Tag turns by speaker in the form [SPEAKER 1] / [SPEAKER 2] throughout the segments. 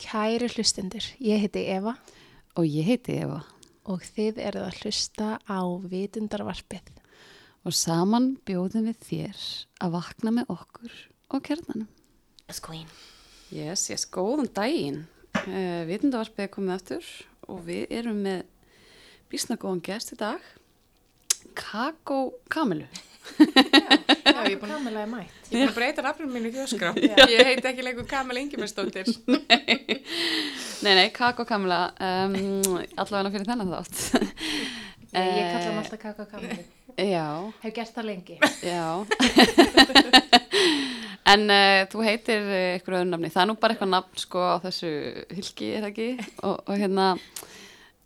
[SPEAKER 1] Kæri hlustendur, ég heiti Eva
[SPEAKER 2] Og ég heiti Eva
[SPEAKER 1] og þið eruð að hlusta á vitundarvarpið.
[SPEAKER 2] og saman bjóðum við þér að vakna með okkur og kernanum.
[SPEAKER 1] Yes, queen.
[SPEAKER 2] Yes, yes, góðan daginn. Uh, Vitundavarpið er komið aftur og við erum með bísna góðan gest í dag, Kakó Kamilu.
[SPEAKER 3] Já, ég er búin,
[SPEAKER 1] er mætt.
[SPEAKER 3] ég er búin að breyta nafnum mínu í þjóskrá. Ég heiti ekki lengur Kamil Ingebergsdóttir.
[SPEAKER 2] Nei, nei, Kakó Kamila, um, allavega fyrir þennan þátt.
[SPEAKER 1] Ég, ég kalla hann alltaf Kakó Kamilu.
[SPEAKER 2] Já,
[SPEAKER 1] Hef gert það lengi.
[SPEAKER 2] já. en uh, þú heitir eitthvað öðru nafni. Það er nú bara eitthvað nafn sko á þessu hylki, er það ekki? Og, og hérna...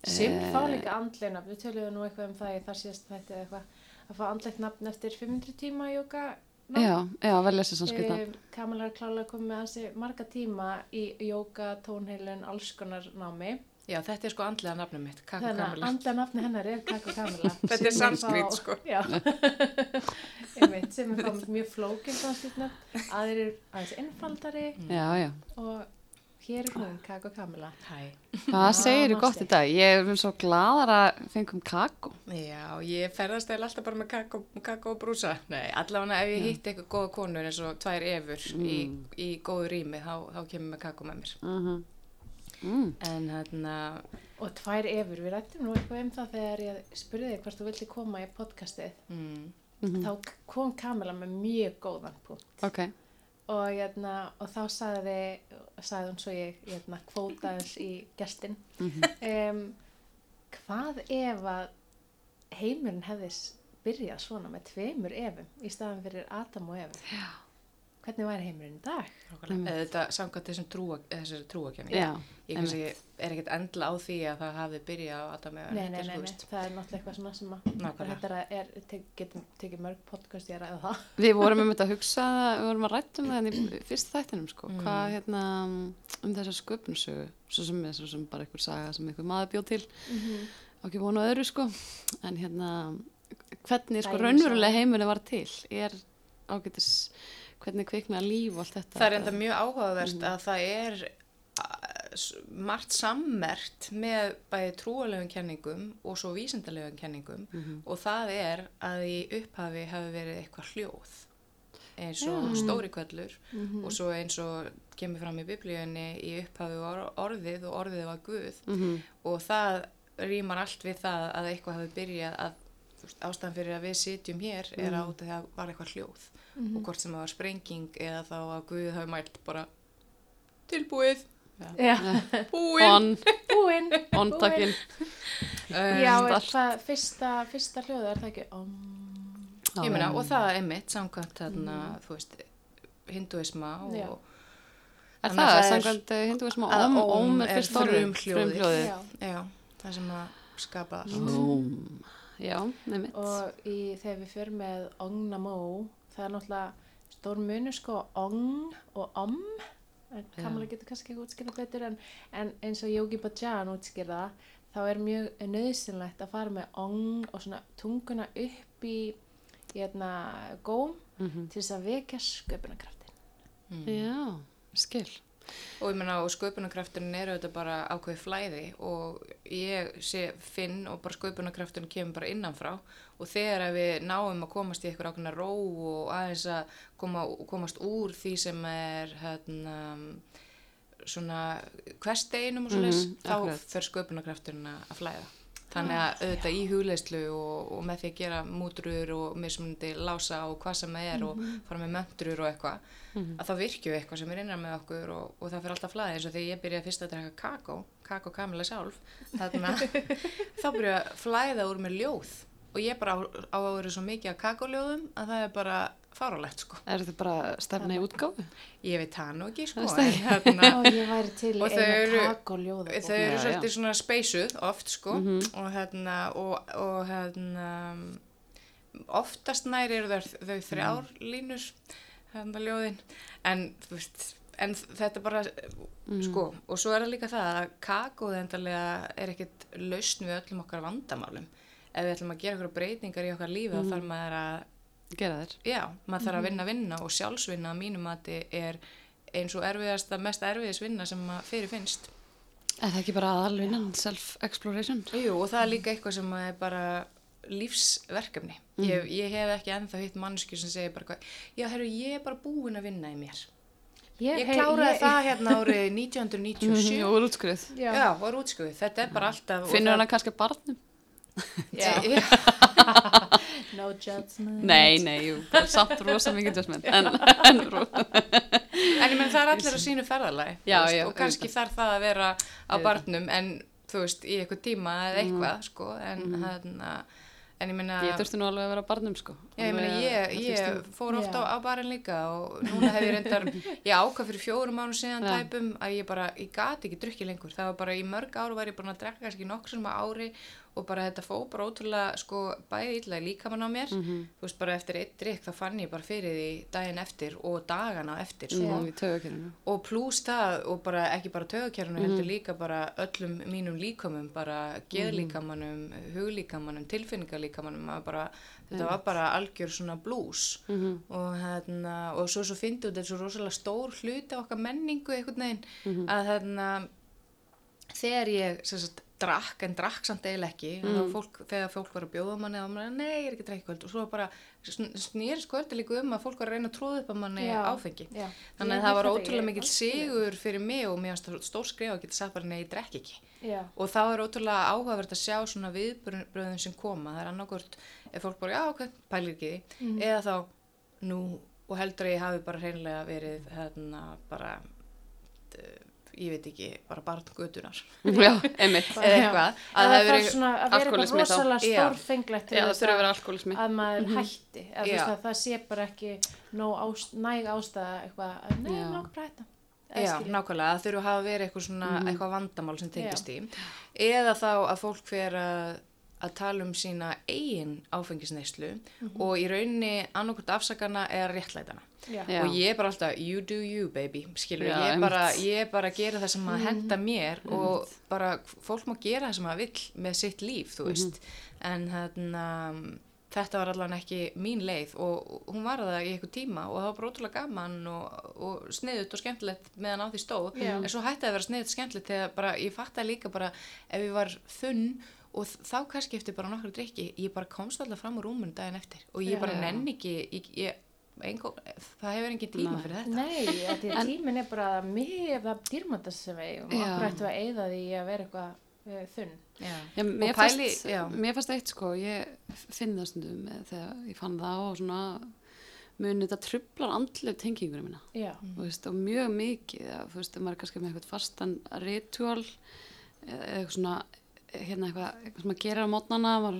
[SPEAKER 1] Sum
[SPEAKER 2] eh,
[SPEAKER 1] fá líka andlega nafn. Við töluðum nú eitthvað um það í þar síðast þetta eitthvað. Að fá andlegt nafn eftir 500 tíma jóka.
[SPEAKER 2] Já, já, vel lesið sanskrit nafn.
[SPEAKER 1] Um, Kamila er klálega komið með hansi marga tíma í jóka, tónheilun, alls konar námi.
[SPEAKER 3] Já, þetta er sko andlega nafnum mitt, Kakko
[SPEAKER 1] Þannig að andlega nafni hennar er Kakko Kamila.
[SPEAKER 3] Þetta er
[SPEAKER 1] fá-
[SPEAKER 3] sko.
[SPEAKER 1] Já, einmitt, sem er mjög flókin sanskrit nafn, aðrir aðeins einfaldari
[SPEAKER 2] Já, já.
[SPEAKER 1] og hér er hún Kakko Kamila.
[SPEAKER 3] Hæ.
[SPEAKER 1] Já,
[SPEAKER 2] segir þú
[SPEAKER 1] manstu.
[SPEAKER 2] gott í dag? Ég er svo glaðar að fengum kakó.
[SPEAKER 3] Já, ég ferðast eða alltaf bara með kakó, kakó og brúsa. Nei, allavega ef ég hitt eitthvað góða konur eins og tvær efur í, í góðu rými, þá, þá kemur með kakó með mér.
[SPEAKER 2] Mm mm.
[SPEAKER 3] En hérna,
[SPEAKER 1] Og tvær efur, við rættum nú eitthvað um það þegar ég spurði þig hvort þú vildi koma í podcastið.
[SPEAKER 3] mm,
[SPEAKER 1] Þá kom Kamila með mjög góðan punkt.
[SPEAKER 2] Ok.
[SPEAKER 1] Og, hérna, og þá sagði, sagði hún svo ég hérna, kvótaðins í gestin. um, hvað ef að heimurinn hefði s- byrjað svona með tveimur efum í staðan fyrir Adam og Evu?
[SPEAKER 2] Já.
[SPEAKER 1] Hvernig væri heimurinn í dag?
[SPEAKER 3] Þetta samkvæmt þessum trúa, þessari trúakefni.
[SPEAKER 2] Já.
[SPEAKER 3] Ég kannski er ekkert endla á því að það hafi byrjað á Adam eða
[SPEAKER 1] Nei, nei, nei, nei, það er náttúrulega eitthvað svona sem að þetta er, er tek, getum tekið mörg podcast ég að ræða það.
[SPEAKER 2] Við vorum um þetta að hugsa, við vorum að rætta um það í fyrst þættinum, sko.
[SPEAKER 3] Mm.
[SPEAKER 2] Hvað, hérna, um þessa sköpunsögu, svo sem er svo sem bara einhver saga sem einhver maður bjóð til, og ekki vonu öðru, sko. En hérna, hvernig, sko,
[SPEAKER 1] Dæmi
[SPEAKER 2] raunverulega heimurinn var til, er ágætis, hvernig kviknaði líf og allt þetta.
[SPEAKER 3] Það er enda mjög áhugavert að það er margt sammert með bæði trúalegum kenningum og svo vísindalegum kenningum og það er að í upphafi hafi verið eitthvað hljóð eins og stóri kvöllur og svo eins og kemur fram í biblíunni í upphafi var orðið og orðið var Guð
[SPEAKER 2] Mhm.
[SPEAKER 3] og það rýmar allt við það að eitthvað hafi byrjað að veist, ástæðan fyrir að við sitjum hér er
[SPEAKER 2] Mhm.
[SPEAKER 3] að út af því að var eitthvað hljóð. Og hvort sem það var sprenging eða þá að Guð hafi mælt bara tilbúið,
[SPEAKER 2] On,
[SPEAKER 1] búinn.
[SPEAKER 2] on takkin.
[SPEAKER 3] um,
[SPEAKER 1] Já, er það fyrsta, fyrsta hljóð er það ekki? Om...
[SPEAKER 3] ég meina, og það er mitt samkvæmt þarna, þú veist hinduisma og
[SPEAKER 1] Já.
[SPEAKER 2] Er það,
[SPEAKER 3] það er-
[SPEAKER 2] samkvæmt hinduism og
[SPEAKER 3] að
[SPEAKER 2] óm,
[SPEAKER 3] óm
[SPEAKER 2] óm er
[SPEAKER 3] er
[SPEAKER 2] fyrst.
[SPEAKER 1] Já.
[SPEAKER 3] já, það sem að skapa allt.
[SPEAKER 2] Óm, já, nefnitt.
[SPEAKER 1] Og í, þegar við fyrir með ong namo, það er náttúrulega stór munur sko ong og om. En Kamala getur kannski ekki útskýrða betur en, en eins og Yogi Bhajan útskýrða, þá er mjög nöðsynlegt að fara með ong og svona tunguna upp í hérna, góm
[SPEAKER 2] Mhm.
[SPEAKER 1] til þess að vekja sköpunarkraftin.
[SPEAKER 2] Já, skil.
[SPEAKER 3] Og ég meina og sköpunarkrafturinn er auðvitað bara ákveði flæði og ég sé finn og bara sköpunarkrafturinn kemur bara innanfrá og þegar við náum að komast í eitthvað ákveðna ró og aðeins að koma, komast úr því sem er hérna svona hversteginum og svo leys,
[SPEAKER 2] Mhm,
[SPEAKER 3] þá
[SPEAKER 2] akkurat.
[SPEAKER 3] fer sköpunarkrafturinn að flæða. Þannig að auðvitað í hugleyslu og, og með því að gera mútrur og mismunandi lása og hvað sem það er og fara með möndrur og eitthvað að þá virkju eitthvað sem er innan með okkur og, og það fyrir alltaf flæði eins og þegar ég byrjaði fyrst að drekka kakó, kakó kamila sjálf þarna, þá byrjaði að flæða úr mér ljóð. Og ég bara á, á að vera svo mikið af kakóljóðum að það er bara fárálegt sko.
[SPEAKER 2] Er þetta bara stefna í útgáfu?
[SPEAKER 3] Ég veit það nú ekki sko,
[SPEAKER 2] er
[SPEAKER 3] hérna
[SPEAKER 1] Og ég væri til
[SPEAKER 3] Og þau
[SPEAKER 1] eina
[SPEAKER 3] eru-
[SPEAKER 1] kakóljóða.
[SPEAKER 3] þau eru svolítið svona speysuð oft sko og hérna og, og hérna oftast næri eru þau, þau þrjár línur hérna ljóðin. En þú veist en þetta bara sko og svo er það líka það að kakóð endalega er ekkit lausn við öllum okkar vandamálum. Ef við ætlum að gera okkur breytingar í okkar lífi þá þarf maður að
[SPEAKER 2] Gera þér?
[SPEAKER 3] já, maður þarf að vinna vinna og sjálfsvinna að mínum mati er eins og erfiðasta, mest erfiðis vinna sem að fyrir finnst.
[SPEAKER 2] Er það ekki bara aðalvinnan, self-exploration?
[SPEAKER 3] Jú, og það er líka eitthvað sem er bara lífsverkefni. Ég, ég hef ekki ennþá hitt mannsku sem segir bara hvað, já, herru, ég er bara búin að vinna í mér. Ég
[SPEAKER 1] hei-
[SPEAKER 3] kláraði
[SPEAKER 1] ég-
[SPEAKER 3] það hérna árið 1997.
[SPEAKER 2] Jú, úr útskrið.
[SPEAKER 1] Já.
[SPEAKER 3] Já, var útskuðið. Þetta er bara alltaf... og
[SPEAKER 2] Finnur
[SPEAKER 3] það-
[SPEAKER 2] hana kannski að barnum?
[SPEAKER 3] Já, já.
[SPEAKER 1] No judgment.
[SPEAKER 2] Nei, nei, jú, samt rosa mikið judgment. En, en
[SPEAKER 3] En ég menn það er allir á sínu ferðalagi
[SPEAKER 2] Já,
[SPEAKER 3] þú veist,
[SPEAKER 2] já,
[SPEAKER 3] og kannski þarf það að vera á barnum en þú veist í eitthvað tíma eða eitthvað sko en mm. en ég meina
[SPEAKER 2] ég þurfti nú alveg að vera barnum, sko.
[SPEAKER 3] Já, ég meina, ég,
[SPEAKER 2] að-
[SPEAKER 3] ég
[SPEAKER 2] að
[SPEAKER 3] fór ofta
[SPEAKER 1] Já.
[SPEAKER 3] á, á barinn líka og núna hef ég reyndar, ég ákvað fyrir fjórum mánu síðan
[SPEAKER 2] Já.
[SPEAKER 3] tæpum að ég bara, ég gati ekki drukkið lengur, það var bara í mörg áru var ég bara að drekka kannski nokkur sem ári og bara þetta fó bara ótrúlega sko bæði illa í líkamann á mér,
[SPEAKER 2] Mhm.
[SPEAKER 3] þú veist bara eftir eitt drikk þá fann ég bara fyrir því daginn eftir og dagana eftir
[SPEAKER 2] Mm,
[SPEAKER 3] sko
[SPEAKER 2] tögakerninu.
[SPEAKER 3] og pluss það og bara ekki bara tögakjörnu heldur
[SPEAKER 2] Mhm.
[SPEAKER 3] líka bara öllum mínum líkamum bara geðlíkamannum, huglíkamannum tilfinningalíkamannum bara, þetta var bara algjör svona blús
[SPEAKER 2] Mhm.
[SPEAKER 3] og hérna og svo svo fyndi þetta svo rosalega stór hluti af okkar menningu einhvern veginn
[SPEAKER 2] Mhm.
[SPEAKER 3] að hérna þegar ég sagt drakk en drakk samt eiginlega ekki mm. fólk, þegar fólk var að bjóða manni og manni, nei, ég er ekki að drekka kvöld og svo bara snýrist kvöldi líka um að fólk var að reyna að tróða upp að manni
[SPEAKER 1] Já.
[SPEAKER 3] áfengi
[SPEAKER 1] Já.
[SPEAKER 3] þannig að það var ótrúlega mikill sigur fyrir mig og mér varst stór skrif að geta sagt bara nei, ég drekk ekki
[SPEAKER 1] Já.
[SPEAKER 3] og þá er ótrúlega áhugavert að sjá svona viðbröðum sem koma það er annarkort, ef fólk bara, já, ok, pælir ekki því
[SPEAKER 1] Mhm.
[SPEAKER 3] eða þá, nú og heldur að ég hafi bara ég veit ekki, bara barn götunar
[SPEAKER 2] Já, einmitt.
[SPEAKER 3] eða eitthvað, að
[SPEAKER 1] að
[SPEAKER 3] það
[SPEAKER 1] það er svona að vera eitthvað rosalega
[SPEAKER 3] Já.
[SPEAKER 1] stórfenglegt til
[SPEAKER 2] Já, það
[SPEAKER 1] þess
[SPEAKER 2] þurfa að
[SPEAKER 1] að,
[SPEAKER 2] vera alkoholismi.
[SPEAKER 1] að maður hætti. Eða þú
[SPEAKER 3] Já.
[SPEAKER 1] veist að það sé bara ekki ást, næg ástæða eitthvað að langar bara að hætta.
[SPEAKER 3] Já, nákvæmlega, það þurfa að hafa verið eitthvað svona,
[SPEAKER 2] Mhm.
[SPEAKER 3] eitthvað vandamál sem tengist í eða þá að fólk fer að, að tala um sína eigin áfengisneislu
[SPEAKER 1] Mhm.
[SPEAKER 3] og í rauninni annarkvort afsakana eða réttlætana.
[SPEAKER 1] Já.
[SPEAKER 3] og ég er bara alltaf, you do you baby skilur,
[SPEAKER 2] Já,
[SPEAKER 3] ég, er bara, ég er bara að gera það sem að henda mér og bara fólk má gera það sem að vill með sitt líf, þú veist en þarna þetta var allan ekki mín leið og hún var það í eitthvað tíma og það var bara ótrúlega gaman og, og sniðut og skemmtilegt meðan á því stóð
[SPEAKER 1] Já.
[SPEAKER 3] en svo hætti að vera sniðut skemmtilegt þegar bara, ég fattaði líka bara ef ég var þunn og þá kannski eftir bara nokkru drikki ég bara komst alltaf fram úr rúmun daginn eftir og ég bara nenni ekki ég, ég, engo, það hefur engin tíma
[SPEAKER 2] Nei.
[SPEAKER 3] fyrir þetta.
[SPEAKER 1] Nei, því að tíminn er bara mjög það dýrmættast sem við og okkur ættum við að eyða því að vera eitthvað uh, þunn.
[SPEAKER 3] Já.
[SPEAKER 2] Já, mér,
[SPEAKER 3] pæli-
[SPEAKER 2] fannst,
[SPEAKER 3] já.
[SPEAKER 2] mér fannst eitt sko, ég finn það stundum eh, þegar ég fann það og svona muni þetta trublar andlega tengingunum mína.
[SPEAKER 1] Já,
[SPEAKER 2] þú veist, og mjög mikið að, þú veist, maður er kannski með eitthvað fastan ritual eða eitthvað svona hérna eitthvað, eitthvað sem maður gerir á mótnana er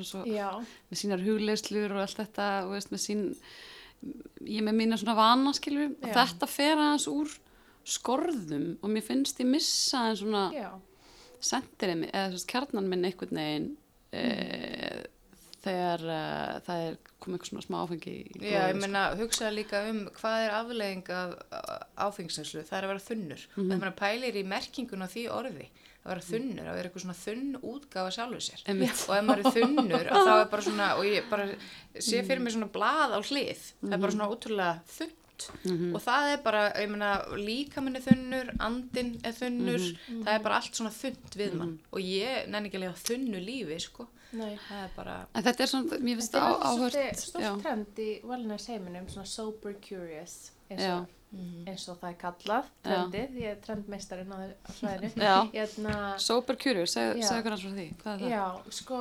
[SPEAKER 2] með sínar hugleislur og allt þetta þú veist, með sín ég er með mína svona vana skilur og þetta fer aðeins úr skorðum og mér finnst ég missa en svona sendirinn eða þess kjarnan minn einhvern veginn e, þegar uh, það er komið eitthvað svona smá áfengi
[SPEAKER 3] Já, ég
[SPEAKER 2] blóðið,
[SPEAKER 3] meina, hugsaði líka um hvað er aflegging af áfengisneslu, það er að vera þunnur. Mm. -hmm. Það pælir í merkingun á því orði, að vera þunnur, að vera eitthvað svona þunn útgáfa sjálfur sér.
[SPEAKER 2] Einmitt.
[SPEAKER 3] Og ef maður er þunnur, að þá er bara svona, og ég bara sé fyrir mig svona blað á hlið, það er bara svona ótrúlega þunnt. Og það er bara, ég meina, líkaminn er þunnur, andinn er þunnur, það er bara allt svona þunnt við mann. Og ég nenni ekki að lifa þunnu lífi, sko.
[SPEAKER 1] nei.
[SPEAKER 3] Það er bara,
[SPEAKER 2] En þetta er svona, mér finnst
[SPEAKER 1] Þetta er
[SPEAKER 2] það
[SPEAKER 1] alveg
[SPEAKER 2] áhört
[SPEAKER 1] svolítið stórt trend í wellness heiminum, svona sober curious, eins
[SPEAKER 2] Já.
[SPEAKER 1] Og, eins og það er kallað, trendið, ég er trendmeistarinn á, svæðinu.
[SPEAKER 2] Já.
[SPEAKER 1] Hérna,
[SPEAKER 2] Sober Curious, seg,
[SPEAKER 1] Já.
[SPEAKER 2] segðu hvernig frá því hvað er það?
[SPEAKER 1] Já, sko,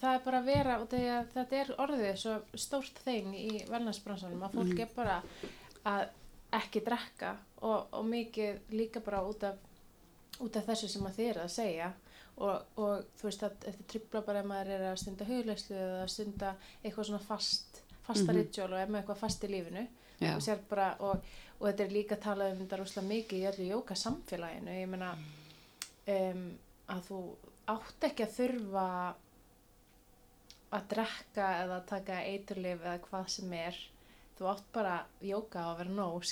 [SPEAKER 1] það er bara að vera, þegar þetta er orðið svo stórt þing í wellnessbransanum, að fólk er bara að ekki drekka og, og mikið líka bara út af, út af þessu sem að þið er að segja og, og þú veist að þetta tripla bara ef maður er að stunda hugleyslu eða að stunda eitthvað svona fast, fasta
[SPEAKER 2] Mhm.
[SPEAKER 1] ritual og ef maður eitthvað fast í lífinu
[SPEAKER 2] Já.
[SPEAKER 1] Og, bara, og, og þetta er líka talað um þetta rúslega mikið í öllu jóka samfélaginu ég meina um, að þú átt ekki að þurfa að drekka eða taka eiturlif eða hvað sem er. Þú átt bara jóka og vera nóg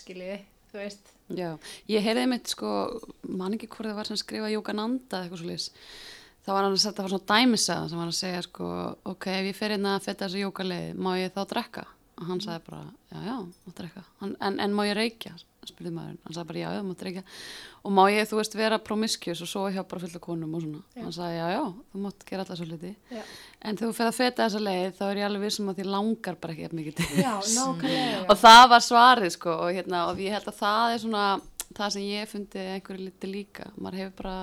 [SPEAKER 1] veist.
[SPEAKER 2] Já, ég heyrði mitt sko, man ekki hvort það var sem skrifaði Jókananda eða eitthvað svo lýs. Það var hann að setja var svona dæmisaða sem var að segja sko, ok, ef ég fer inn að feta þessu jókaleið, má ég þá drekka? Og hann sagði bara, já, já, má drekka. Hann, en, en má ég reykja? spurði maður, hann sagði bara já, það mátt reykja og má ég, þú veist, vera promiscuous og svo hjá bara fullt af konum og svona
[SPEAKER 1] Já.
[SPEAKER 2] hann sagði já, já, þú mátt gera alltaf svo hluti
[SPEAKER 1] Já,
[SPEAKER 2] en þegar þú fer að feta þessa leið þá er ég alveg vissum að því langar bara ekki eftir mikið til
[SPEAKER 1] já nákvæmlega.
[SPEAKER 2] og það var svarið sko og, hérna, og ég held að það er svona það sem ég fundi einhverju liti líka maður hefur bara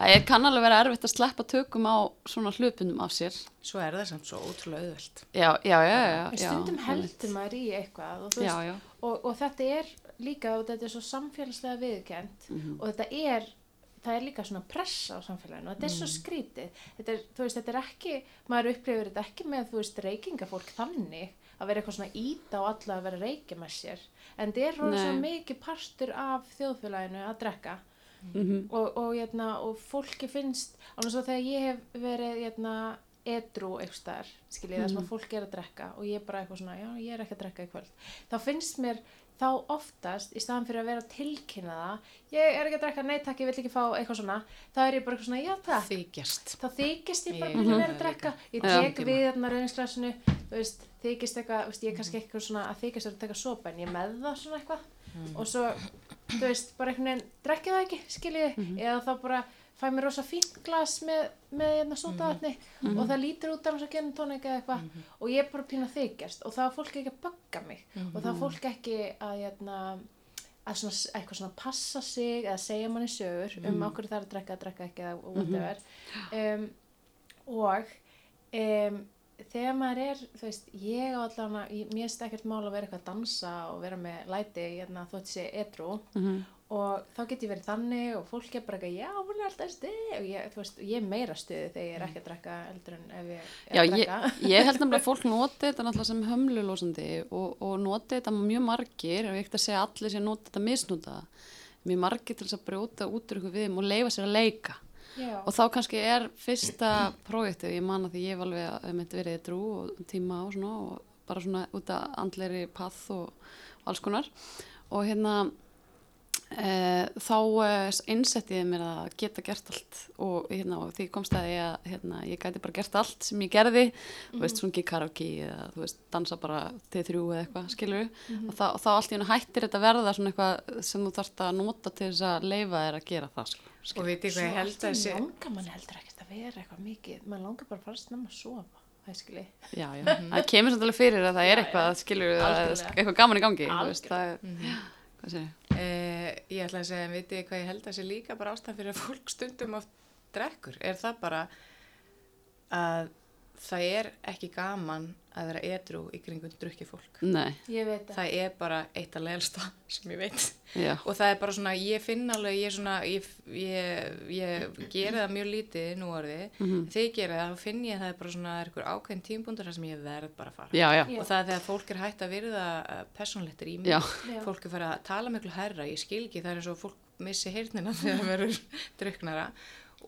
[SPEAKER 2] það er kann alveg vera erfitt að sleppa tökum á svona hlupundum af sér
[SPEAKER 3] Svo er það samt svo ótrúlega auðvelt.
[SPEAKER 2] já, já, já, já, já
[SPEAKER 1] stundum heldur maður í eitthvað og, þú
[SPEAKER 2] já, já,
[SPEAKER 1] og, og þetta er líka og þetta er svo samfélagslega viðkend
[SPEAKER 2] Mhm.
[SPEAKER 1] og þetta er það er líka svona pressa á samfélaginu og þetta er svo
[SPEAKER 2] Mm.
[SPEAKER 1] skrítið þetta er, þú veist, þetta er ekki, maður upplifir þetta ekki með, þú veist, reykingafólk þannig að vera eitthvað svona íta og alla að vera að reykja með sér, en þetta er svo
[SPEAKER 2] Nei.
[SPEAKER 1] mikið partur af þjóðfélaginu að drekka
[SPEAKER 2] Mhm.
[SPEAKER 1] og, og, hérna, og fólki finnst alveg svo þegar ég hef verið hérna, edru eitthvað staðar skiljið það sem
[SPEAKER 2] Mhm.
[SPEAKER 1] að fólk er að drekka og ég er bara eitthvað svona, já ég er ekki að drekka í kvöld þá finnst mér þá oftast í staðan fyrir að vera að tilkynna það ég er ekki að drekka, nei takk, ég vil ekki fá eitthvað svona þá er ég bara eitthvað svona, já takk
[SPEAKER 3] Þykjast.
[SPEAKER 1] þá þykist ég bara ekki
[SPEAKER 3] gerði
[SPEAKER 1] vera að drekka ég tek við þarna veist, þykist eitthvað, veist, ég er kannski eitthvað svona að þykist vera að taka sopa en ég með það svona eitthvað og svo, þú veist, bara einhvern veginn drekkja það ekki, skiljiði, eða þá bara fæ mér rosa fínt glas með, með hérna sótavatni og það lítur út af þess að gera tónik eða eitthvað og ég er bara pínu að þykjast og þá er fólk ekki að bögga mig og þá er fólk ekki að hérna, að svona, eitthvað svona passa sig eða segja manni sögur um okkur það er að drekka, að drekka ekki eða whatever. Um, og um, þegar maður er þú veist, ég á allan að mér finnst ekkert mál að vera eitthvað að dansa og vera með læti, hérna, veist, sé edru
[SPEAKER 2] Mhm.
[SPEAKER 1] og þá get ég verið þannig og fólk er bara eitthvað, já, hún er alltaf stuð. Og ég, þú veist, ég er meira stuði þegar ég er ekki að drekka eldur en ef ég er
[SPEAKER 2] Já,
[SPEAKER 1] að
[SPEAKER 2] ég,
[SPEAKER 1] drekka.
[SPEAKER 2] ég held nefnilega að fólk noti þetta náttúrulega sem hömlulósandi og, og noti þetta mjög margir og ég ekkert að segja allir sem noti þetta misnúta mjög margir til þess að brjóta út úr ykkur viðum og leifa sér að leika
[SPEAKER 1] já,
[SPEAKER 2] og þá kannski er fyrsta prójektið, ég man að því ég hef alveg að mitt verið í drú og tíma og svona og bara svona út að andleiri path og, og alls konar. Og hérna þá e, einsetti ég mér að geta gert allt og, hérna, og því komst að ég að hérna, ég gæti bara gert allt sem ég gerði. Þú veist, svona karaoke eða þú veist, dansa bara til þrjú eða eitthvað, skilur og, þá, og þá allt í hennu hættir þetta verða svona eitthvað sem þú þarft að nota til þess að leifa þér að gera það, sko
[SPEAKER 3] Og veit ég hvað ég held að þessi...
[SPEAKER 1] langar mann heldur ekkert að vera eitthvað mikið. Mann langar bara að fara snemma að sofa skilji
[SPEAKER 2] Já, já, það kemur samt alveg fyrir að það er eitthvað, skilur eitthvað gaman í gangi, hvað segir
[SPEAKER 3] Eh, ég ætla að segja, en veit ég hvað ég held að sé líka bara ástæðan fyrir að fólk stundum oft drekkur, er það bara að það er ekki gaman að vera edru í kringum drukki fólk.
[SPEAKER 2] Nei,
[SPEAKER 1] ég veit það
[SPEAKER 3] er bara eitt að leilsta sem ég veit.
[SPEAKER 2] já,
[SPEAKER 3] Og það er bara svona, ég finn alveg, ég er svona, ég, ég, ég gera það mjög lítið nú orðið.
[SPEAKER 2] Mhm.
[SPEAKER 3] Þegar ég gera það, þá finn ég að það er bara svona eitthvað ákveðin tímbúndur þar sem ég verð bara að fara.
[SPEAKER 2] já, já.
[SPEAKER 3] Og það er þegar fólk er hægt að virða personlegt rými.
[SPEAKER 2] já,
[SPEAKER 1] Já.
[SPEAKER 3] fólk er farið að tala miklu herra, ég skil ekki það er eins og fólk missi heyrnina þegar það verður druknara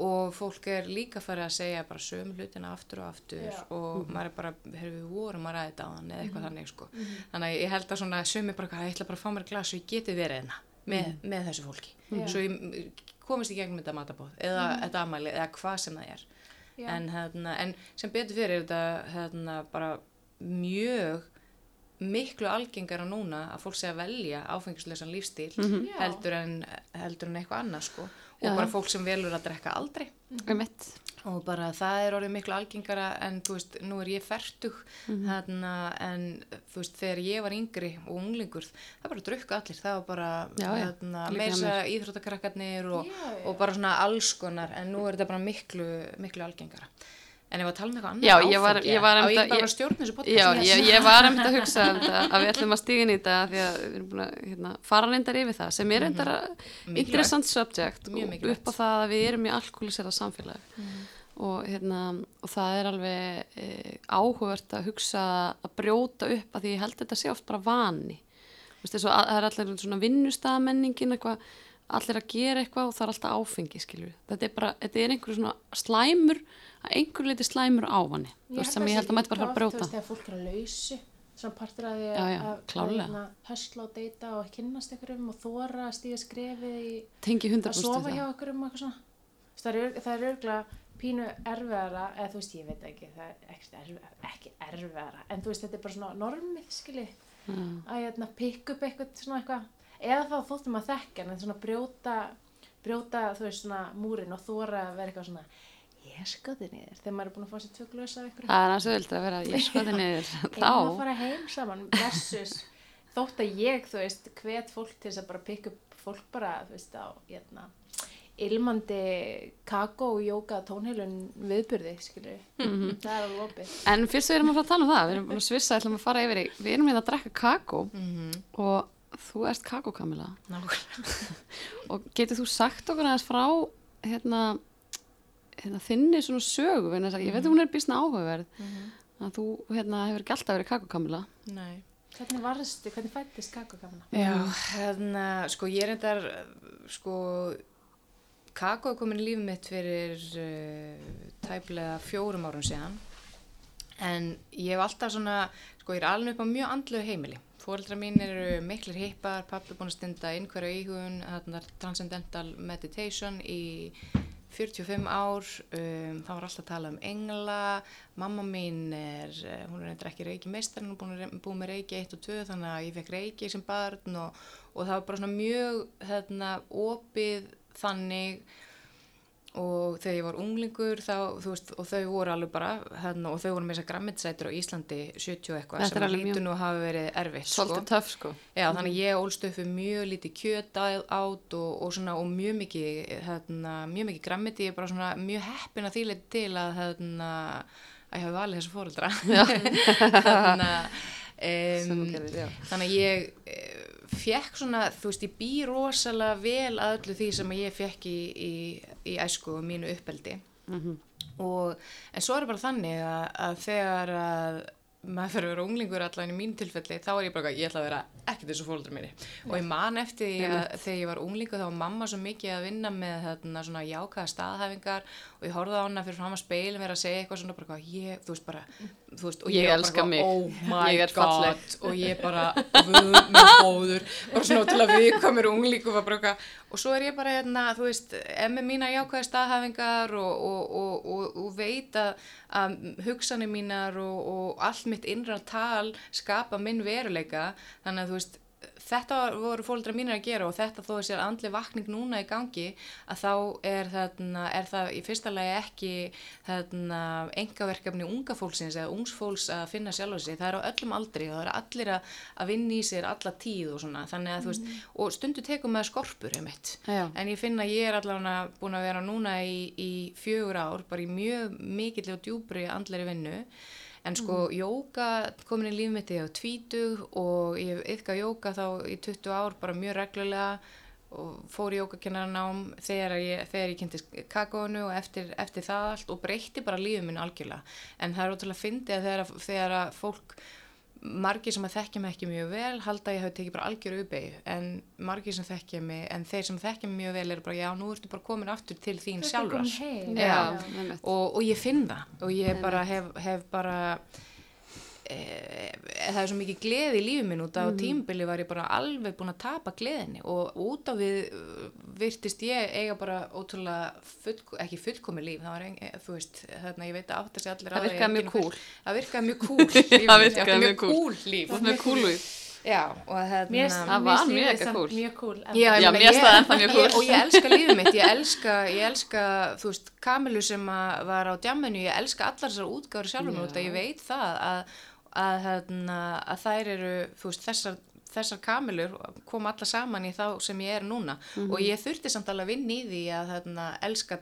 [SPEAKER 3] og fólk er líka farið að segja bara sömu hlutina aftur og aftur
[SPEAKER 1] Já.
[SPEAKER 3] og maður er bara, hefur við vorum að ræða þetta á hann eða eitthvað þannig sko. Þannig að ég held að svona sömu bara, "Æ, ég ætla bara að fá mér glas og ég geti verið hérna með, með þessu fólki. Svo ég komist í gegnum þetta matabóð eða þetta amæli eða hvað sem það er. En, hérna, en sem betur fyrir er þetta hérna, bara mjög miklu algengara núna að fólk sé að velja áfengisleisan lífstíl
[SPEAKER 1] Já.
[SPEAKER 3] heldur, en, heldur en eitthvað annað sko. Og bara fólk sem velur að drekka aldrei.
[SPEAKER 2] Um mitt,
[SPEAKER 3] og bara það er orðið miklu algengara en þú veist, nú er ég fertug
[SPEAKER 2] Mhm.
[SPEAKER 3] þarna, en þú veist, þegar ég var yngri og unglingur það bara drukku allir, það var bara
[SPEAKER 2] Já,
[SPEAKER 3] þarna, meira íþróttakrakkarnir og, og bara svona alls konar en nú er þetta bara miklu, miklu algengara en ef að tala um eitthvað annað
[SPEAKER 2] Já, ég var-
[SPEAKER 3] áfengi,
[SPEAKER 2] ég var
[SPEAKER 3] á
[SPEAKER 2] einmitt
[SPEAKER 3] ég
[SPEAKER 2] að-
[SPEAKER 3] bara
[SPEAKER 2] ég-
[SPEAKER 3] að stjórna þessu podcast?
[SPEAKER 2] Já, ég, ég var einmitt að hugsa um þetta, að við ætlum að stíga inn í þetta því að við erum búin að hérna, fara reyndar yfir það sem er reyndar að
[SPEAKER 3] Mikilvægt.
[SPEAKER 2] interessant subject og upp á það að við erum í alkoholisera samfélag. Og, hérna, og það er alveg e, áhugavert að hugsa að brjóta upp að því ég held þetta sé oft bara vani. Þú veist, þessu, að, það er allir svona vinnustafmenningin eitthvað allir að gera eitthvað og það er alltaf áfengi skilur þetta er bara, þetta er einhverju svona slæmur að einhverju leiti slæmur þú veist, sem ég held að mætti bara fara að brjóta.
[SPEAKER 1] þegar fólk er að lausu svona partur að því að, að hösla og deyta og kynnast ykkurum og þóra að stíga skrefið í
[SPEAKER 2] tengi 100%
[SPEAKER 1] að sofa hjá Þú veist, það er, örgulega pínu erfiðara eða þú veist, ég veit ekki, það er ekkert erfiðara, ekki erfiðara en þú veist, þetta er bara svona normið, skilji
[SPEAKER 2] Já.
[SPEAKER 1] að hérna, pikka upp eitthvað svona eitthvað. Eða þá þóttum að þekka en svona brjóta brjóta þú veist svona múrin og þóra að vera eitthvað svona ég skoði niður. Þegar maður er búin að fá sér tvö glösa af ykkur
[SPEAKER 2] Það er hans auðvitað að vera, ég skoði niður.
[SPEAKER 1] Eigum að
[SPEAKER 2] þá.
[SPEAKER 1] fara heim saman? Versus þótt að ég þú veist hvet fólk til þess að bara pikka upp fólk bara þú veist á hérna, ilmandi kakó og jóka tónheilun viðburði skilur
[SPEAKER 2] Mhm.
[SPEAKER 1] það er alveg opið.
[SPEAKER 2] En fyrst við erum að fara að tala um það, við erum búin að svissa, ætlum að fara yfir í, við erum hérna að drekka kakó.
[SPEAKER 3] Mhm.
[SPEAKER 2] og þú ert kakókamila
[SPEAKER 3] Nákvæmlega.
[SPEAKER 2] og getur þú sagt okkur aðeins frá hérna, hérna þinni svona sögu, vegna þess að ég veit að hún er bísna áhugaverð, að þú hérna hefur ekki alltaf verið kakókamila.
[SPEAKER 3] Nei.
[SPEAKER 1] hvernig varstu, hvernig fættist kakókamina
[SPEAKER 3] Já, hérna, sko ég er endar, sko, kakó er komin í lífið mitt fyrir uh, tæplega fjórum árum síðan en ég hef alltaf svona, sko ég er alveg upp á mjög andlu heimili. Fóreldra mín eru miklir hippar, pappi búin að stunda innhverja íhugun, þarna Transcendental Meditation í 45 ár, um, það var alltaf að tala um engla, mamma mín er, eh, hún er eitthvað ekki reiki meistar, hún er búin að búið með reiki 1 og 2 þannig að ég fekk reiki sem barn og, og það var bara svona mjög hérna, opið þannig og þegar ég var unglingur þá, veist, og þau voru alveg bara hérna, og þau voru með þess að grammitsætur á Íslandi 70 og eitthvað sem lítur nú að hafa verið erfitt
[SPEAKER 2] Svolítið töff sko.
[SPEAKER 3] Já, þannig að ég ólst upp við mjög lítið kjöt á- át og, og, svona, og mjög mikið, hérna, mjög mikið grammiti, ég er bara svona mjög heppin að leiti til að, hérna, að ég hafi valið þessu fóreldra. þannig,
[SPEAKER 2] þú
[SPEAKER 3] um, þannig að ég eh, fekk svona, þú veist, ég bý rosalega vel að öllu því sem ég fekk í, í, í æsku og mínu uppeldi.
[SPEAKER 2] Mhm.
[SPEAKER 3] og, en svo er bara þannig að, að þegar að maður fyrir að vera unglingur allan í mínu tilfelli þá er ég bara, ég ætla að vera ekkert þessu fóldur minni og ég man eftir því að þegar ég var unglingur þá var mamma svo mikið að vinna með þarna svona jákaða staðhæfingar og ég horfði á hana fyrir fram að speilin vera að segja eitthvað svona bara, ég, þú veist bara veist, og
[SPEAKER 2] Ég
[SPEAKER 3] bara
[SPEAKER 2] elska mig.
[SPEAKER 3] oh my
[SPEAKER 2] Ég er
[SPEAKER 3] god
[SPEAKER 2] falleg.
[SPEAKER 3] og ég bara, vöð minn góður bara svona til að við bara eitthvað, og svo er ég bara hérna, þú veist, em með mína jákvæði staðhæfingar og, og, og, og, og veit að, að hugsanir mínar og, og allt mitt innra tal skapa minn veruleika þannig að þú veist þetta voru fólkdra mínir að gera og þetta þó sér andli vakning núna í gangi að þá er, þarna, er það í fyrsta lagi ekki þarna, engaverkefni unga fólksins eða ungs fólks að finna sjálf sig, það er á öllum aldri og það er allir að, að vinna í sér alla tíð og svona, þannig að þú veist og stundu tekum með skorpur einmitt.
[SPEAKER 2] Já.
[SPEAKER 3] en ég finna að ég er allavega búin að vera núna í, í fjögur ár bara í mjög mikill og djúbri andleri vinnu en sko jóka komin í líf mitt ég á tvítug og ég hef yfka jóka þá í 20 ár bara mjög reglulega og fór jókakennarnám þegar ég, þegar ég kynntist kakónu og eftir, eftir það allt og breytti bara lífið minn algjörlega. En það er ótrúlega að fyndi að þegar, þegar að fólk margir sem að þekkja mig ekki mjög vel halda að ég hafi tekið bara algjöru uppeyju en margir sem þekkja mig en þeir sem þekkja mig mjög vel eru bara já nú ertu bara komin aftur til þín
[SPEAKER 2] einmitt.
[SPEAKER 3] og, og ég finn það. Og ég bara hef, hef bara það er svo mikið gleði í lífið minn út af tímbili var ég bara alveg búin að tapa gleðinni og út af við uh, virtist ég eiga bara ótrúlega full, ekki fullkomi líf það var ein, þú veist, þarna ég veit að átt að sé allir
[SPEAKER 2] Það
[SPEAKER 3] á því,
[SPEAKER 2] virkaði mjög
[SPEAKER 3] fyrst- það virkaði mjög lífið
[SPEAKER 2] Það virkaði mjög cool
[SPEAKER 3] líf
[SPEAKER 2] Þú ert með kúluð.
[SPEAKER 3] já, og hérna
[SPEAKER 2] Það var mega cool.
[SPEAKER 1] Mjög cool.
[SPEAKER 3] Já, ég
[SPEAKER 2] Já, mér það ennþá mjög cool.
[SPEAKER 3] Og ég elska lífið mitt, ég elska, ég elska, þú veist, Kamilu sem að var á djamminu, ég elska allar þessar útgáður sjálfum
[SPEAKER 2] Já.
[SPEAKER 3] út að ég veit það að, að, hérna, að þær eru, veist, þessar, þessar Kamilur koma allar saman í þá sem ég er núna. Og ég þurfti samt alveg að vinna í því að hérna, elska,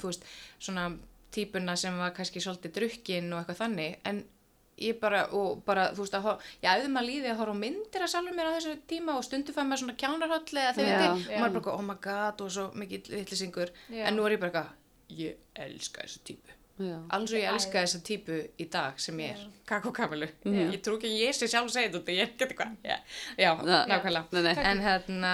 [SPEAKER 3] þú veist, svona típuna sem var kannski svolítið drukkin og eitthvað þannig, en ég bara, og bara, þú veist, að ég æfði maður líði að horfa myndir að sjálfur mér á þessu tíma og stundu fæði maður svona kjánarhóll eða þegar veit og maður bara, oh my god, og svo mikið vittlisingur, en nú er ég bara eitthvað, ég elska þessa típu. Alls og ég elska þessa típu í dag sem ég er, kakó kamilu. Ég trú ekki að ég sé sjálf að segja þetta, ég get eitthvað, já, nákvæmlega.
[SPEAKER 2] Nei, nei.
[SPEAKER 3] En hérna,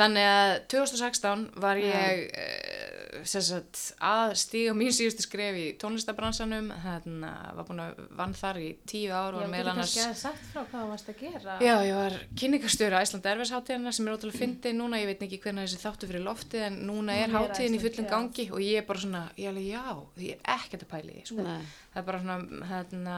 [SPEAKER 3] þannig að 2016 var ég sem sagt, að stíga mín síðustu skref í tónlistabransanum, hérna, var búin að vann þar í tíu ár og
[SPEAKER 1] Já,
[SPEAKER 3] meðal
[SPEAKER 1] getur
[SPEAKER 3] annars...
[SPEAKER 1] kannski aðeins sagt frá hvað þú varst að gera.
[SPEAKER 3] Já, ég var kynningastjóri Æsland Erfisháttíðina sem er ótrúlega fyndið núna, ég veit ekki hvernig þessi þáttu fyrir loftið en núna er hátíðin í fullum gangi og ég er bara svona, ég er alveg já, ég er ekkert að pæli því, sko.
[SPEAKER 2] Nei.
[SPEAKER 3] Það er bara svona, hérna,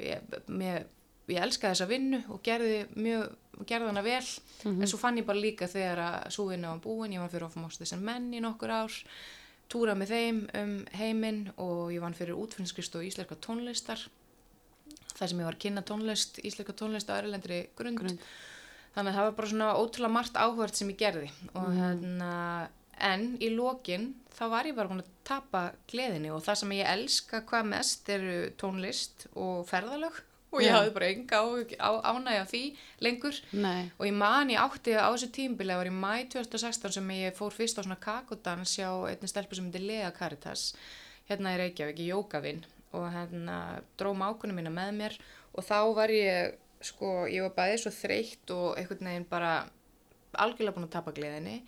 [SPEAKER 3] ég, mér ég elskaði þessa vinnu og gerði mjög, gerði hana vel en svo fann ég bara líka þegar að svo vinna var búin, ég var fyrir Ofum Ástis en menn í nokkur ár, túra með þeim um heiminn og ég vann fyrir útfinnskristu og íslenska tónlistar þar sem ég var að kynna tónlist, íslenska tónlist á erlendri grund.
[SPEAKER 2] Grund.
[SPEAKER 3] Þannig að það var bara svona ótrúlega margt áhvert sem ég gerði og
[SPEAKER 2] Mhm.
[SPEAKER 3] hérna, en í lokin þá var ég bara búin að tapa gleðinni og það sem ég elska hvað mest eru tónlist og ferðalög og ég hafði bara enga ánægja því lengur.
[SPEAKER 2] Nei,
[SPEAKER 3] og ég man ég átti á þessu tímbili það var í mæ 2016 sem ég fór fyrst á svona kakodans hjá einni stelpu sem heitir Lea Caritas hérna í Reykjavík í Jókavinn og hérna dró mákunum mína með mér og þá var ég sko, ég var bæðið svo þreytt og einhvern veginn bara algjörlega búin að tapa gleðinni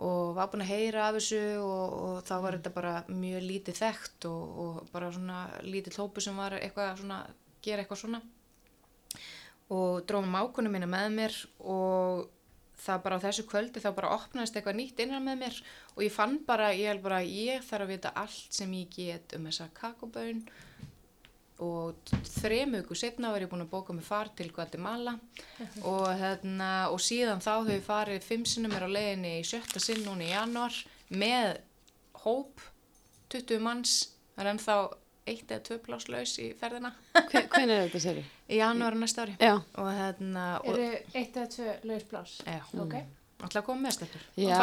[SPEAKER 3] og var búin að heyra af þessu og, og þá var þetta bara mjög lítið þekkt og, og bara svona lítið hlópu sem var eitthvað svona, gera eitthvað svona. Og dróðum mákunum mína með mér og það bara á þessu kvöldi þá bara opnaðist eitthvað nýtt innan með mér og ég fann bara, ég held bara ég þarf að vita allt sem ég get um þessa kakoböun og þremu ykkur setna var ég búin að bóka mig far til Guatemala og, hérna, og síðan þá ég farið fimm sinnum er á leiðinni í sjötta sinn núna í januar með hóp 20 manns. Það er ennþá eitt eða tvö pláslaus í ferðina
[SPEAKER 2] hvernig er þetta séri?
[SPEAKER 3] í januar næsta ári og hérna og,
[SPEAKER 1] Eru eitt eða tvö laus plás?
[SPEAKER 3] já,
[SPEAKER 1] Ok.
[SPEAKER 3] alltaf komið með stelpur
[SPEAKER 2] já,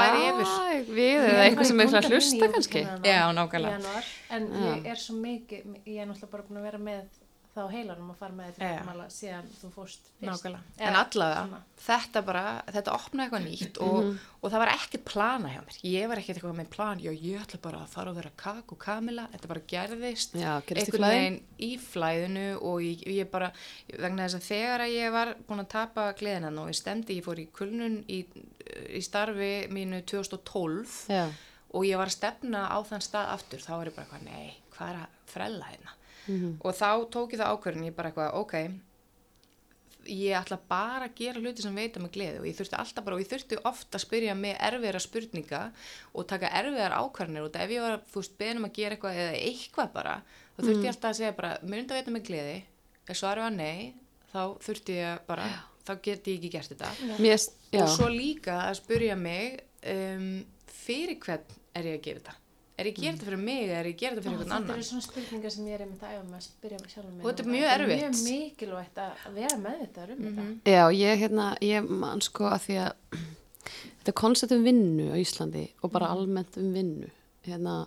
[SPEAKER 2] við eða eitthvað sem er að hlusta kannski.
[SPEAKER 3] Já,
[SPEAKER 1] Í
[SPEAKER 3] nákvæmlega.
[SPEAKER 1] janúar, en ég er svo mikið, ég er náttúrulega bara búin að vera með þá á heilanum að fara með þetta. Guatemala síðan þú fórst fyrst.
[SPEAKER 3] Nákvæmlega. En allavega, þetta bara, þetta opnaði eitthvað nýtt og, og það var ekkert plana hjá mér. Ég var ekkert eitthvað með plan, já, ég ætla bara að fara að vera kak og kamila, þetta bara gerðist.
[SPEAKER 2] Já, flæði.
[SPEAKER 3] veginn í flæðinu og ég, ég bara, vegna þess að þegar að ég var búin að tapa gleðinan og ég stemdi, ég fór í kulnun í, í starfi mínu 2012
[SPEAKER 2] Já,
[SPEAKER 3] og ég var að stefna á þann stað aftur, þá var ég bara eitthvað, nei, hvað er að frella hérna?
[SPEAKER 2] Mhm.
[SPEAKER 3] Og þá tók ég það ákvörðin, ég bara eitthvað, ok, ég ætla bara að gera hluti sem veita mig gleði. Og ég þurfti alltaf bara, og ég þurfti ofta að spyrja mig erfiðara spurninga og taka erfiðar ákvarðinir og ef ég var, þú veist, beðnum að gera eitthvað eða eitthvað bara, þá þurfti ég alltaf að segja bara, myndi að veita mig gleði, ef svarið var nei, þá þurfti ég bara, þá geti ég ekki gert þetta.
[SPEAKER 2] Mér, já,
[SPEAKER 3] og svo líka að spurja mig um, fyrir hvern er ég að gera þetta er ég að gera þetta fyrir mig eða er ég að gera þetta fyrir einhvern
[SPEAKER 1] Þetta
[SPEAKER 3] annan
[SPEAKER 1] eru svona spurningar sem ég er einmitt að æfa að spyrja mig sjálf um.
[SPEAKER 3] Og þetta er mjög erfitt.
[SPEAKER 1] Þetta er mjög mikilvægt að að vera með þetta um þetta.
[SPEAKER 2] já, ég hérna, ég man sko að því að þetta koncept um vinnu á Íslandi og bara almennt um vinnu, hérna,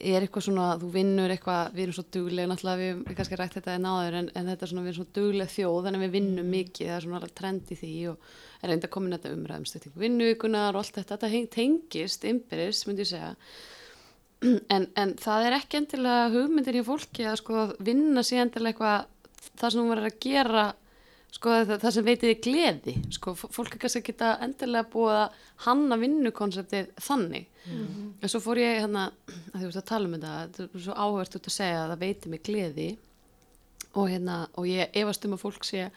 [SPEAKER 2] er eitthvað svona, þú vinnur eitthvað, við erum svo dugleg, náttúrulega við við kannski rætt þetta en áður, en, en þetta er svona, við erum svo dugleg þjóð, þannig að við vinnum mikið, það er svona alveg trend í því og er reynda komin þetta umræðum vinnuvíkunar og allt þetta, þetta tengist innbyrðis, myndi ég segja, en, en það er ekki endilega hugmyndir í fólki að sko vinna sér endilega eitthvað það sem hún verður að gera sko það, það sem veitiði gleði sko. Fólk kannski að geta endilega búið að hanna vinnukonseptið þannig. En svo fór ég hérna að þú veist að tala um þetta þetta er svo áhvert út að segja að það veiti mig gleði. Og hérna og ég efast um að fólk sé þú-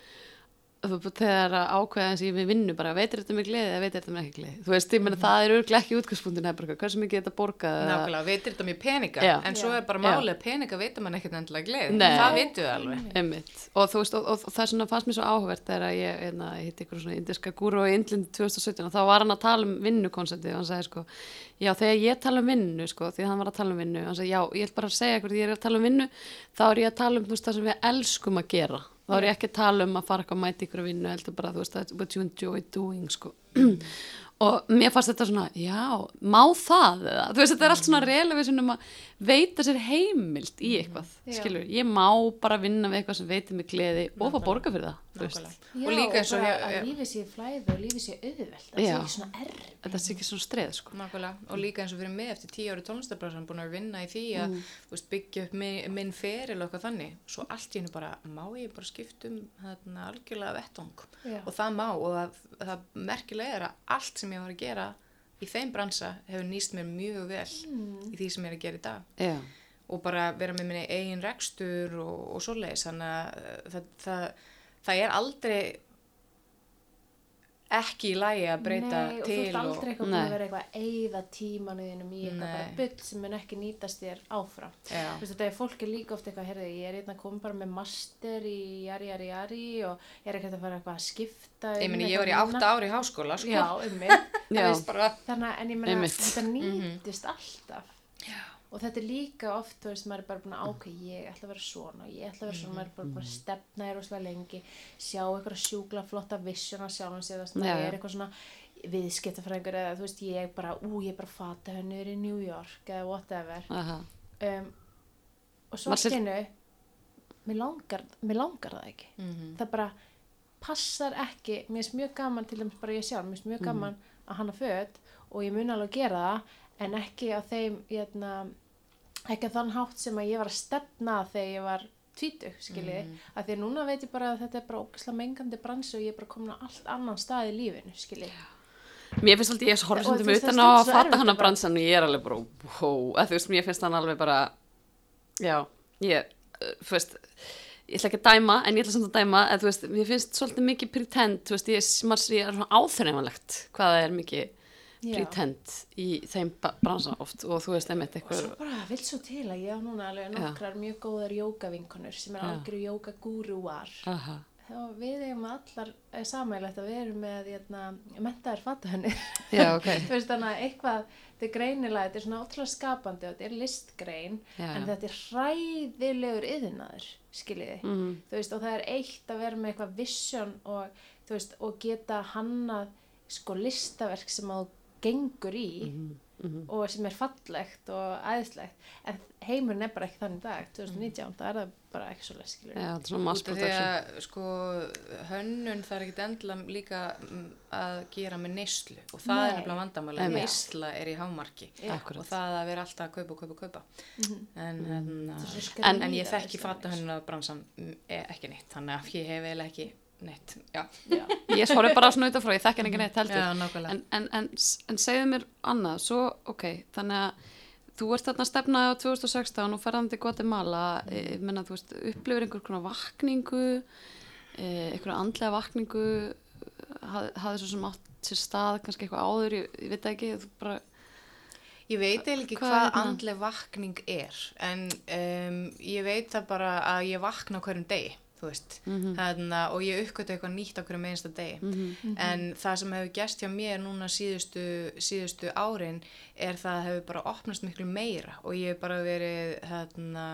[SPEAKER 2] þegar að ákveða eins og ég við vinnu bara veitir þetta mig gleði eða veitir þetta mig ekki gleði? Þú veist, ég meina það er örglega ekki útgangspunktin er hversu mikið þetta borgað eða-
[SPEAKER 3] nákvæmlega, veitir þetta mér peninga?
[SPEAKER 2] Já.
[SPEAKER 3] en svo er bara málið að peninga veitir mann ekkert endilega gleði.
[SPEAKER 2] Nei.
[SPEAKER 3] það veitum við alveg.
[SPEAKER 2] Einmitt. og þú veist, og, og, og það svona fannst mér svo áhugavert þegar ég, hérna, ég hitti ykkur svona indiska gúru í Indlindi 2017 og þá var hann að tala um vinnukonseptið og hann sagði sko, já þegar ég tala um vinnu sko, því hann var að tala um vinnu, hann sagði já, ég þá er ég ekki að tala um að fara eitthvað að mæta ykkur að vinnu, heldur bara, þú veist, what you enjoy doing sko. Og mér fannst þetta svona, já, má það eða, þú veist, þetta er allt svona relevision um að veita sér heimild í eitthvað,
[SPEAKER 1] Já.
[SPEAKER 2] skilur, ég má bara vinna við eitthvað sem veitir mig gleði og fá borga fyrir það,
[SPEAKER 3] og líka eins og
[SPEAKER 1] að lífið sé í flæði og lífið sé auðvelt. Það sé ekki svona erf.
[SPEAKER 2] þetta er ekki svona streð, sko.
[SPEAKER 3] Nákvæmlega, og líka eins og fyrir mig eftir tíu ári tónlistabrásan búin að vinna í því að þú veist, byggja upp minn, minn feril og eitthvað þannig, svo allt í hennu bara má ég bara skipta um þarna, algjörlega vettung
[SPEAKER 1] Já.
[SPEAKER 3] og það má og það, það merkilega er að allt sem ég var að gera í þeim bransa hefur nýst mér mjög vel í því sem ég er að gera í dag.
[SPEAKER 2] Já,
[SPEAKER 3] og bara vera með minni eigin rekstur og, og svoleiðis. Þannig að uh, það, það, það er aldrei ekki í lægi að breyta
[SPEAKER 1] Nei, og þú
[SPEAKER 3] til
[SPEAKER 1] ert aldrei eitthvað
[SPEAKER 2] Nei.
[SPEAKER 1] að vera eitthvað að eyða tímanuðinum í eitthvað
[SPEAKER 3] Nei.
[SPEAKER 1] bara bull sem mun ekki nýtast þér áfram
[SPEAKER 3] Já.
[SPEAKER 1] Þú veist, þetta er fólk er líka oft eitthvað, heyrðu, ég er hérna komin bara með master í jari, jari, jari og ég er ekkert að fara eitthvað að skipta
[SPEAKER 3] ég
[SPEAKER 1] um
[SPEAKER 3] meni, ég var í
[SPEAKER 1] eitthvað
[SPEAKER 3] átta ári í háskóla, sko.
[SPEAKER 1] Já, um mig Þannig að, en ég meina,
[SPEAKER 2] Einmitt.
[SPEAKER 1] þetta nýtist alltaf Já. Og þetta er líka oft, þú veist, maður er bara búin að ákveð, ég ætla að vera svona, ég ætla að vera svona, maður er bara búin að stefna þér óslega lengi, sjá eitthvað sjúkla flotta að sér, þú veist,
[SPEAKER 2] Já,
[SPEAKER 1] maður
[SPEAKER 2] já.
[SPEAKER 1] er eitthvað svona viðskiptafræðingur eða, þú veist, ég bara, ú, ég er bara fata hennur í New York eða whatever.
[SPEAKER 2] Aha.
[SPEAKER 1] Um, og svo stinnu, mér langar, mér langar það ekki.
[SPEAKER 3] Mhm.
[SPEAKER 1] Það bara passar ekki, mér finnst mjög gaman til dæmis bara ég sjálf, mér finnst mjög gaman að hanna föt og ég mun alveg að gera það en ekki á þeim hérna, ekki á þann hátt sem að ég var að stefna þegar ég var tvítug, skiljiði, mm. að því að núna veit ég bara að þetta er bara ógislega mengandi bransi og ég er bara komin á allt annan stað í lífinu, skiljiði.
[SPEAKER 2] Mér finnst alltaf ég horfði
[SPEAKER 1] Og
[SPEAKER 2] svolítið utan á að fatta hana
[SPEAKER 1] að
[SPEAKER 2] bransan og ég er alveg bara, wow, að þú veist, mér finnst hann alveg bara, já, ég, uh, þú veist, ég ætla ekki að dæma, en ég ætla samt að dæma, að þú veist, mér finnst svolítið mikið pretend, þú veist, ég, maður, ég er svona áþreifanlegt hvað það er mikið
[SPEAKER 1] Já.
[SPEAKER 2] pretend í þeim bransa oft og þú veist, einmitt
[SPEAKER 1] Og
[SPEAKER 2] eitthvað,
[SPEAKER 1] svo bara vill svo til að ég á núna alveg nokkrar mjög góðar jókavinkonur sem er algjöru jókagúrúar.
[SPEAKER 2] aha,
[SPEAKER 1] þá við eigum allar samægilegt að við erum með hérna, mentaðar fatahönni
[SPEAKER 2] já, ok,
[SPEAKER 1] þú veist þannig að eitthvað þetta er greinilega, þetta er svona ótrúlega skapandi og þetta er listgrein
[SPEAKER 2] Já.
[SPEAKER 1] en þetta er hræðilegur yðinaður skiljiði,
[SPEAKER 2] Mhm.
[SPEAKER 1] þú veist og það er eitt að vera með eitthvað vision og veist, og geta hannað sko listaverk sem að gengur í
[SPEAKER 2] Mhm,
[SPEAKER 1] og sem er fallegt og æðislegt. En heimurinn er bara ekki þannig í dag. 2019, það er það bara ekki svo
[SPEAKER 2] er
[SPEAKER 3] út af því að, sko, hönnun það er ekkit endilega líka mm, að gera með neyslu. Og það
[SPEAKER 1] Nei.
[SPEAKER 3] er nefnilega vandamáli, neysla er í hámarki.
[SPEAKER 2] Akkúrat.
[SPEAKER 3] og það að vera alltaf að kaupa, kaupa, kaupa. En,
[SPEAKER 1] Þetta er svo
[SPEAKER 3] en,
[SPEAKER 1] skrýtið
[SPEAKER 3] en ég þekki fatta hönnun að bransan mm, er ekki neitt, þannig að ég hef eiginlega ekki neitt, já,
[SPEAKER 1] Já.
[SPEAKER 2] ég horfði bara svona utanfrá, ég þekki hann ekki neitt heldur, en, en, en, en segðu mér annað, svo ok, þannig að þú ert þarna að stefna á 2016 og ferðan til Guatemala, mm. ég menna þú veist, upplifir einhver konar vakningu, eh, einhverja andlega vakningu, haf, hafði svo sem átt sér stað, kannski eitthvað áður, ég, ég veit ekki, þú bara,
[SPEAKER 3] Ég veit eiginlega ekki
[SPEAKER 2] Hvað
[SPEAKER 3] hvað,
[SPEAKER 2] er það?
[SPEAKER 3] andleg vakning er, en um, ég veit það bara að ég vakna hverjum degi, þú veist,
[SPEAKER 2] Mhm.
[SPEAKER 3] Þarna, og ég uppgötu eitthvað nýtt á hverjum einsta degi. En það sem hefur gerst hjá mér núna síðustu, síðustu árin er það að hefur bara opnast miklu meira og ég hef bara verið, þarna,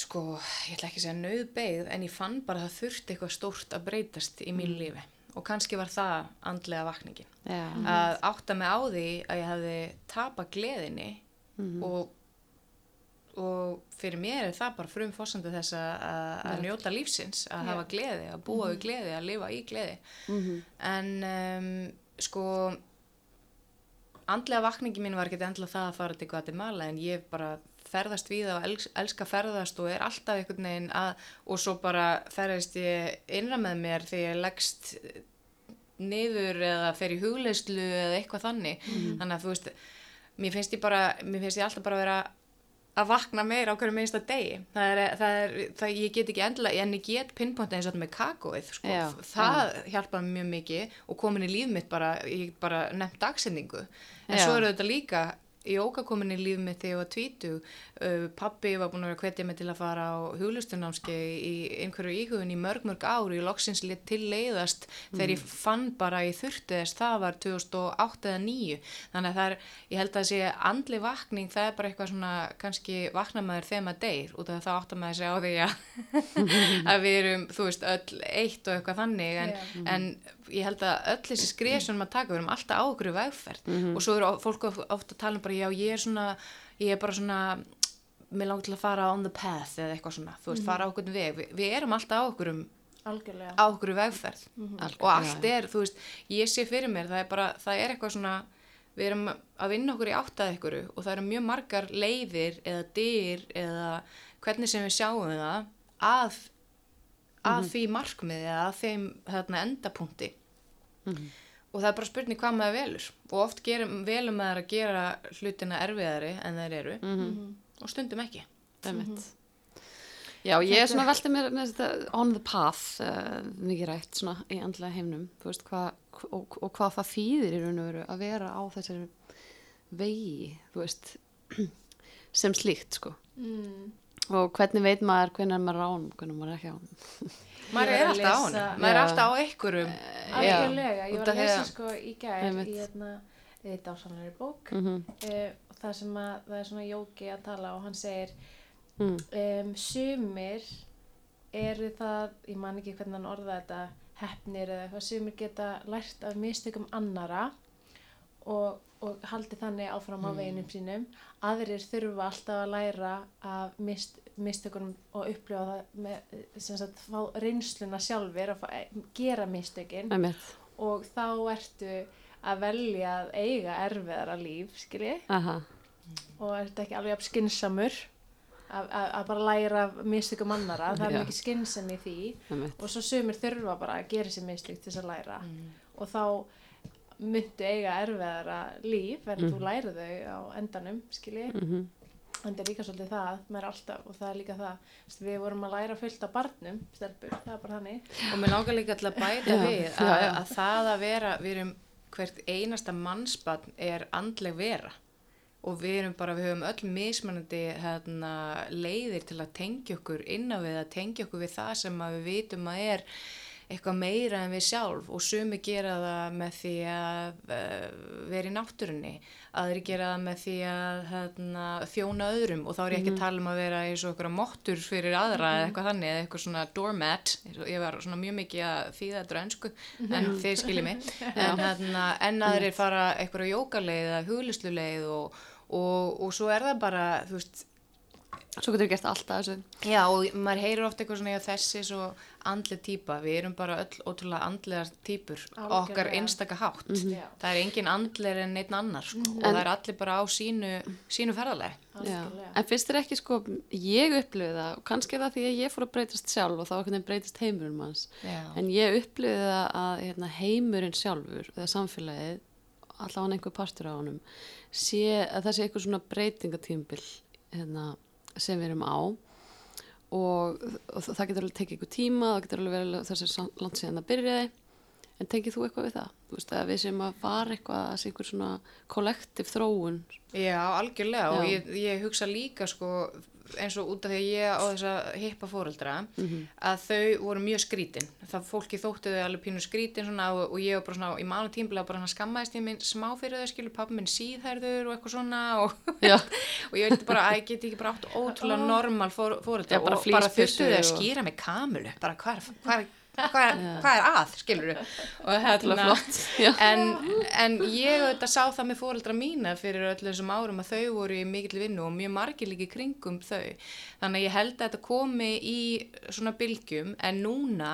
[SPEAKER 3] sko, ég ætla ekki að segja nauðbeigð, en ég fann bara að það þurfti eitthvað stórt að breytast í mínu lífi. Og kannski var það andlega vakningin.
[SPEAKER 2] Já,
[SPEAKER 3] að átta mig á því að ég hefði tapað gleðinni og, og fyrir mér er það bara frum fórsandi þess að, að- að njóta lífsins, að hafa gleði, að búa við gleði, að lifa í gleði. En um, sko, andlega vakningi mín var ekki endilega það að fara til Guatemala en ég bara ferðast við og els, elska að ferðast og er alltaf einhvern veginn að og svo bara ferðast ég innra með mér þegar ég leggst niður eða fer í hugleyslu eða eitthvað þannig. Þannig að þú veist mér finnst ég bara, mér finnst ég alltaf bara vera að vakna meira á hverju minnsta degi það er, það er, það, ég get ekki endilega en ég get pinpointa eins og þetta með kakóið sko.
[SPEAKER 2] Já,
[SPEAKER 3] það hjálpaði mér mjög mikið og komin í líf mitt bara, ég bara nefnt dagsendingu en
[SPEAKER 2] Já.
[SPEAKER 3] svo eru þetta líka jóka komin í líf mitt þegar ég var tvítu uh, pappi var búin að vera að hvetja mig til að fara á huglustunámski í einhverju íhugun í mörg mörg ári og loksins lit til leiðast þegar ég fann bara að ég þurfti þess. Það var 2008 eða 2009 þannig að það er, ég held að sé andli vakning það er bara eitthvað svona kannski vakna maður þegar maður deyr út af að það átta maður sig á því að, að við erum þú veist öll eitt og eitthvað þannig. En,
[SPEAKER 1] Já.
[SPEAKER 3] en ég held að öll þessi skrif sem maður taka, við erum alltaf á okkur vegferð. Og svo eru fólk of- oft að tala um bara já ég er svona, ég er bara svona mér langar til að fara on the path eða eitthvað svona, þú veist, fara á okkur veg. Við, við erum alltaf á okkur um
[SPEAKER 1] algjörlega.
[SPEAKER 3] á okkur vegferð.
[SPEAKER 2] Algjörlega,
[SPEAKER 3] og allt er, þú veist, ég sé fyrir mér það er bara, það er eitthvað svona við erum að vinna okkur í áttað ykkur og það eru mjög margar leiðir eða dyr eða hvernig sem við sjáum það að, að því markmiði eða að þeim þarna, endapunkti og það er bara spurning hvað maður velur og oft gerum, velum maður að gera hlutina erfiðari en þeir eru og stundum ekki
[SPEAKER 2] einmitt. Já, ég er svona veltið mér með þetta on the path, uh, mikið rætt svona í andlega heimnum, þú veist, hva, og, og hvað það þýðir í raun og veru að vera á þessari vegi, þú veist, sem slíkt, sko.
[SPEAKER 1] Mm.
[SPEAKER 2] Og hvernig veit maður hvernig er maður á honum, hvernig maður er ekki á honum.
[SPEAKER 3] maður
[SPEAKER 1] Ég
[SPEAKER 3] er alltaf á
[SPEAKER 1] lesa-
[SPEAKER 3] honum, maður er alltaf á einhverjum.
[SPEAKER 1] Algjörlega, ég
[SPEAKER 3] út
[SPEAKER 1] var að lesa sko í gær
[SPEAKER 2] Einmitt.
[SPEAKER 1] í hérna, þetta ásamlega bók
[SPEAKER 2] Mm
[SPEAKER 1] uh, og það sem að það er svona jóki að tala og hann segir
[SPEAKER 2] mm.
[SPEAKER 1] um, sumir eru það, ég man ekki hvernig hann orða þetta hefnir eða eitthvað, sumir geta lært af mistökum annara og, og haldi þannig áfram á veginum sínum. Aðrir þurfa alltaf að læra af mist, mistökunum og upplifa það með, sem sagt, fá reynsluna sjálfur að fá, gera mistökin. Og þá ertu að velja að eiga erfiðara líf, skilji.
[SPEAKER 2] Aha,
[SPEAKER 1] og er þetta ekki alveg jafn skinsamur að, bara læra af mistökum annara, það er
[SPEAKER 2] Já.
[SPEAKER 1] mikið skynsam í því. Og svo sumir þurfa bara að gera sér mistök til þess að læra.
[SPEAKER 3] Mm.
[SPEAKER 1] og þá myndu eiga erfiðara líf en þú læri þau á endanum skilji,
[SPEAKER 2] Mm
[SPEAKER 1] en það er líka svolítið það er alltaf, og það er líka það við vorum að læra fullt af barnum stelpur, það er bara þannig
[SPEAKER 3] og mér langar líka til að bæta
[SPEAKER 2] Já,
[SPEAKER 3] við
[SPEAKER 2] já,
[SPEAKER 3] að,
[SPEAKER 2] já.
[SPEAKER 3] að það að vera við erum hvert einasta mannsbarn er andleg vera og við erum bara, við höfum öll mismunandi hérna, leiðir til að tengja okkur inn á við, að tengja okkur við það sem við vitum að er eitthvað meira en við sjálf og sumi gera það með því að uh, vera í náttúrunni aðri gera það með því að hérna, þjóna öðrum og þá er ég ekki að tala um að vera eins og okkur mottur fyrir aðra eða eitthvað þannig eða eitthvað svona doormat ég var svona mjög mikið að þýða þetta á ennsku en þið skiljið mig. En, hérna, en aðrir fara eitthvað jókaleið eða huglisluleið og, og, og svo er það bara þú veist
[SPEAKER 2] Svo getur við gert alltaf þessu.
[SPEAKER 3] Já, og maður heyrir ofta eitthvað svona, já, þessi svo andleg típa, við erum bara öll ótrúlega típur,
[SPEAKER 1] Algjörlega.
[SPEAKER 3] okkar einstaka hátt.
[SPEAKER 1] Já.
[SPEAKER 3] Það er engin andlegar en neitt annar, sko, og það er allir bara á sínu, sínu
[SPEAKER 1] algjörlega.
[SPEAKER 2] en finnst þér ekki sko, ég upplifði það og kannski það því að ég fór að breytast sjálf og þá veginn breytist heimurinn manns
[SPEAKER 3] Já.
[SPEAKER 2] en ég upplifði það að hérna, heimurinn sjálfur eða samfélagið, allavega einhver partur á honum, sé að það sé eitthvað svona breytingatímbil hérna, sem við erum á og, og það getur alveg tekið eitthvað tíma, það getur alveg verið þessi land síðan að byrjaði en tengið þú eitthvað við það? Þú veist að við sem að fara eitthvað að sé einhver svona kollektiv þróun
[SPEAKER 3] Já, algjörlega og
[SPEAKER 2] Já.
[SPEAKER 3] ég, ég hugsa líka sko eins og út af því ég á þessa hippa fóreldra
[SPEAKER 2] Mhm.
[SPEAKER 3] að þau voru mjög skrítin. Það fólki þóttu þau alveg pínu skrítin svona, og, og ég var bara svona í mánu tímbilega bara skammaðist ég minn smá fyrir þau skilu pappi minn síðhærður og eitthvað svona og, og ég vildi bara að ég geti ekki bara átt ótrúlega normal fór, fóreldra og bara þurftu þau að skýra mig kamilu bara hvað, hvað, hvað, hvað er að skilur og
[SPEAKER 2] Ótrúlega
[SPEAKER 3] hérna
[SPEAKER 2] flott,
[SPEAKER 3] en, en ég auðvitað sá það með fóreldra mína fyrir öll þessum árum að þau voru í mikill vinnu og mjög margir líki kringum þau. Þannig að ég held að þetta komi í svona bylgjum en núna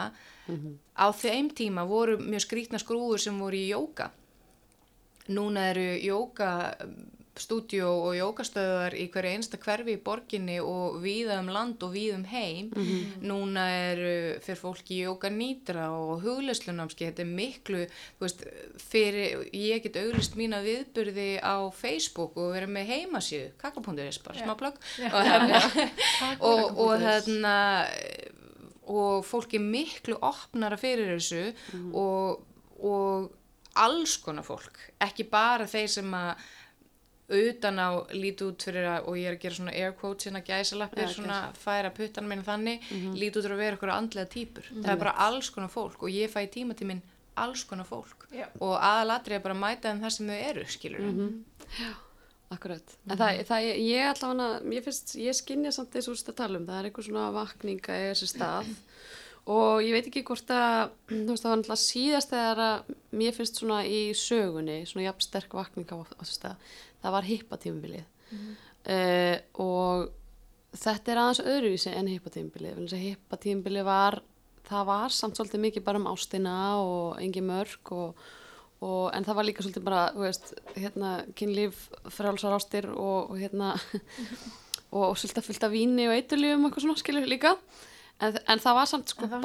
[SPEAKER 3] á þeim tíma voru mjög skrítna skrúður sem voru í jóka núna eru jóka stúdíó og jókastöðar í hverju einsta hverfi í borginni og víða um land og víða um heim. Núna eru fyrir fólki jóka nýtra og hugleslunamski þetta er miklu, þú veist fyrir, ég get auglist mína viðburði á Facebook og vera með heimasíðu, kaka.is bara, smá blogg og, hérna, og, og hérna og fólk er miklu opnara fyrir þessu og, og alls konar fólk ekki bara þeir sem að utan á líti út fyrir að og ég er að gera svona air quotes hérna gæsalappir
[SPEAKER 2] Já,
[SPEAKER 3] svona færa puttan minn þannig líti út fyrir að vera eitthvað andlega týpur. Það er bara alls konar fólk og ég fæ tíma til minn alls konar fólk.
[SPEAKER 1] Já.
[SPEAKER 3] og aðalatri er bara að mæta þeim það sem þau eru skilur
[SPEAKER 2] Akkurat, en það, það ég allavega, ég finnst, ég skinja samt þess úrst að tala um, það er eitthvað svona vakninga í þessu stað. Og ég veit ekki hvort að, þú veist, það var náttúrulega síðast þegar að mér finnst svona í sögunni, svona jafn sterk vakninga á á þessu stað, það var hippatímbilið mm. og þetta er aðeins öðruvísi en hippatímbilið, að hippatímbilið var, það var samt svolítið mikið bara um ástina og engin mörg og Og, en það var líka svolítið bara, veist, hérna, kynlíf, frjálsar ástir og, og hérna, og svolítið fyllt af víni og eiturlífum og eitthvað svona, skilur líka. En, en það var samt sko
[SPEAKER 1] að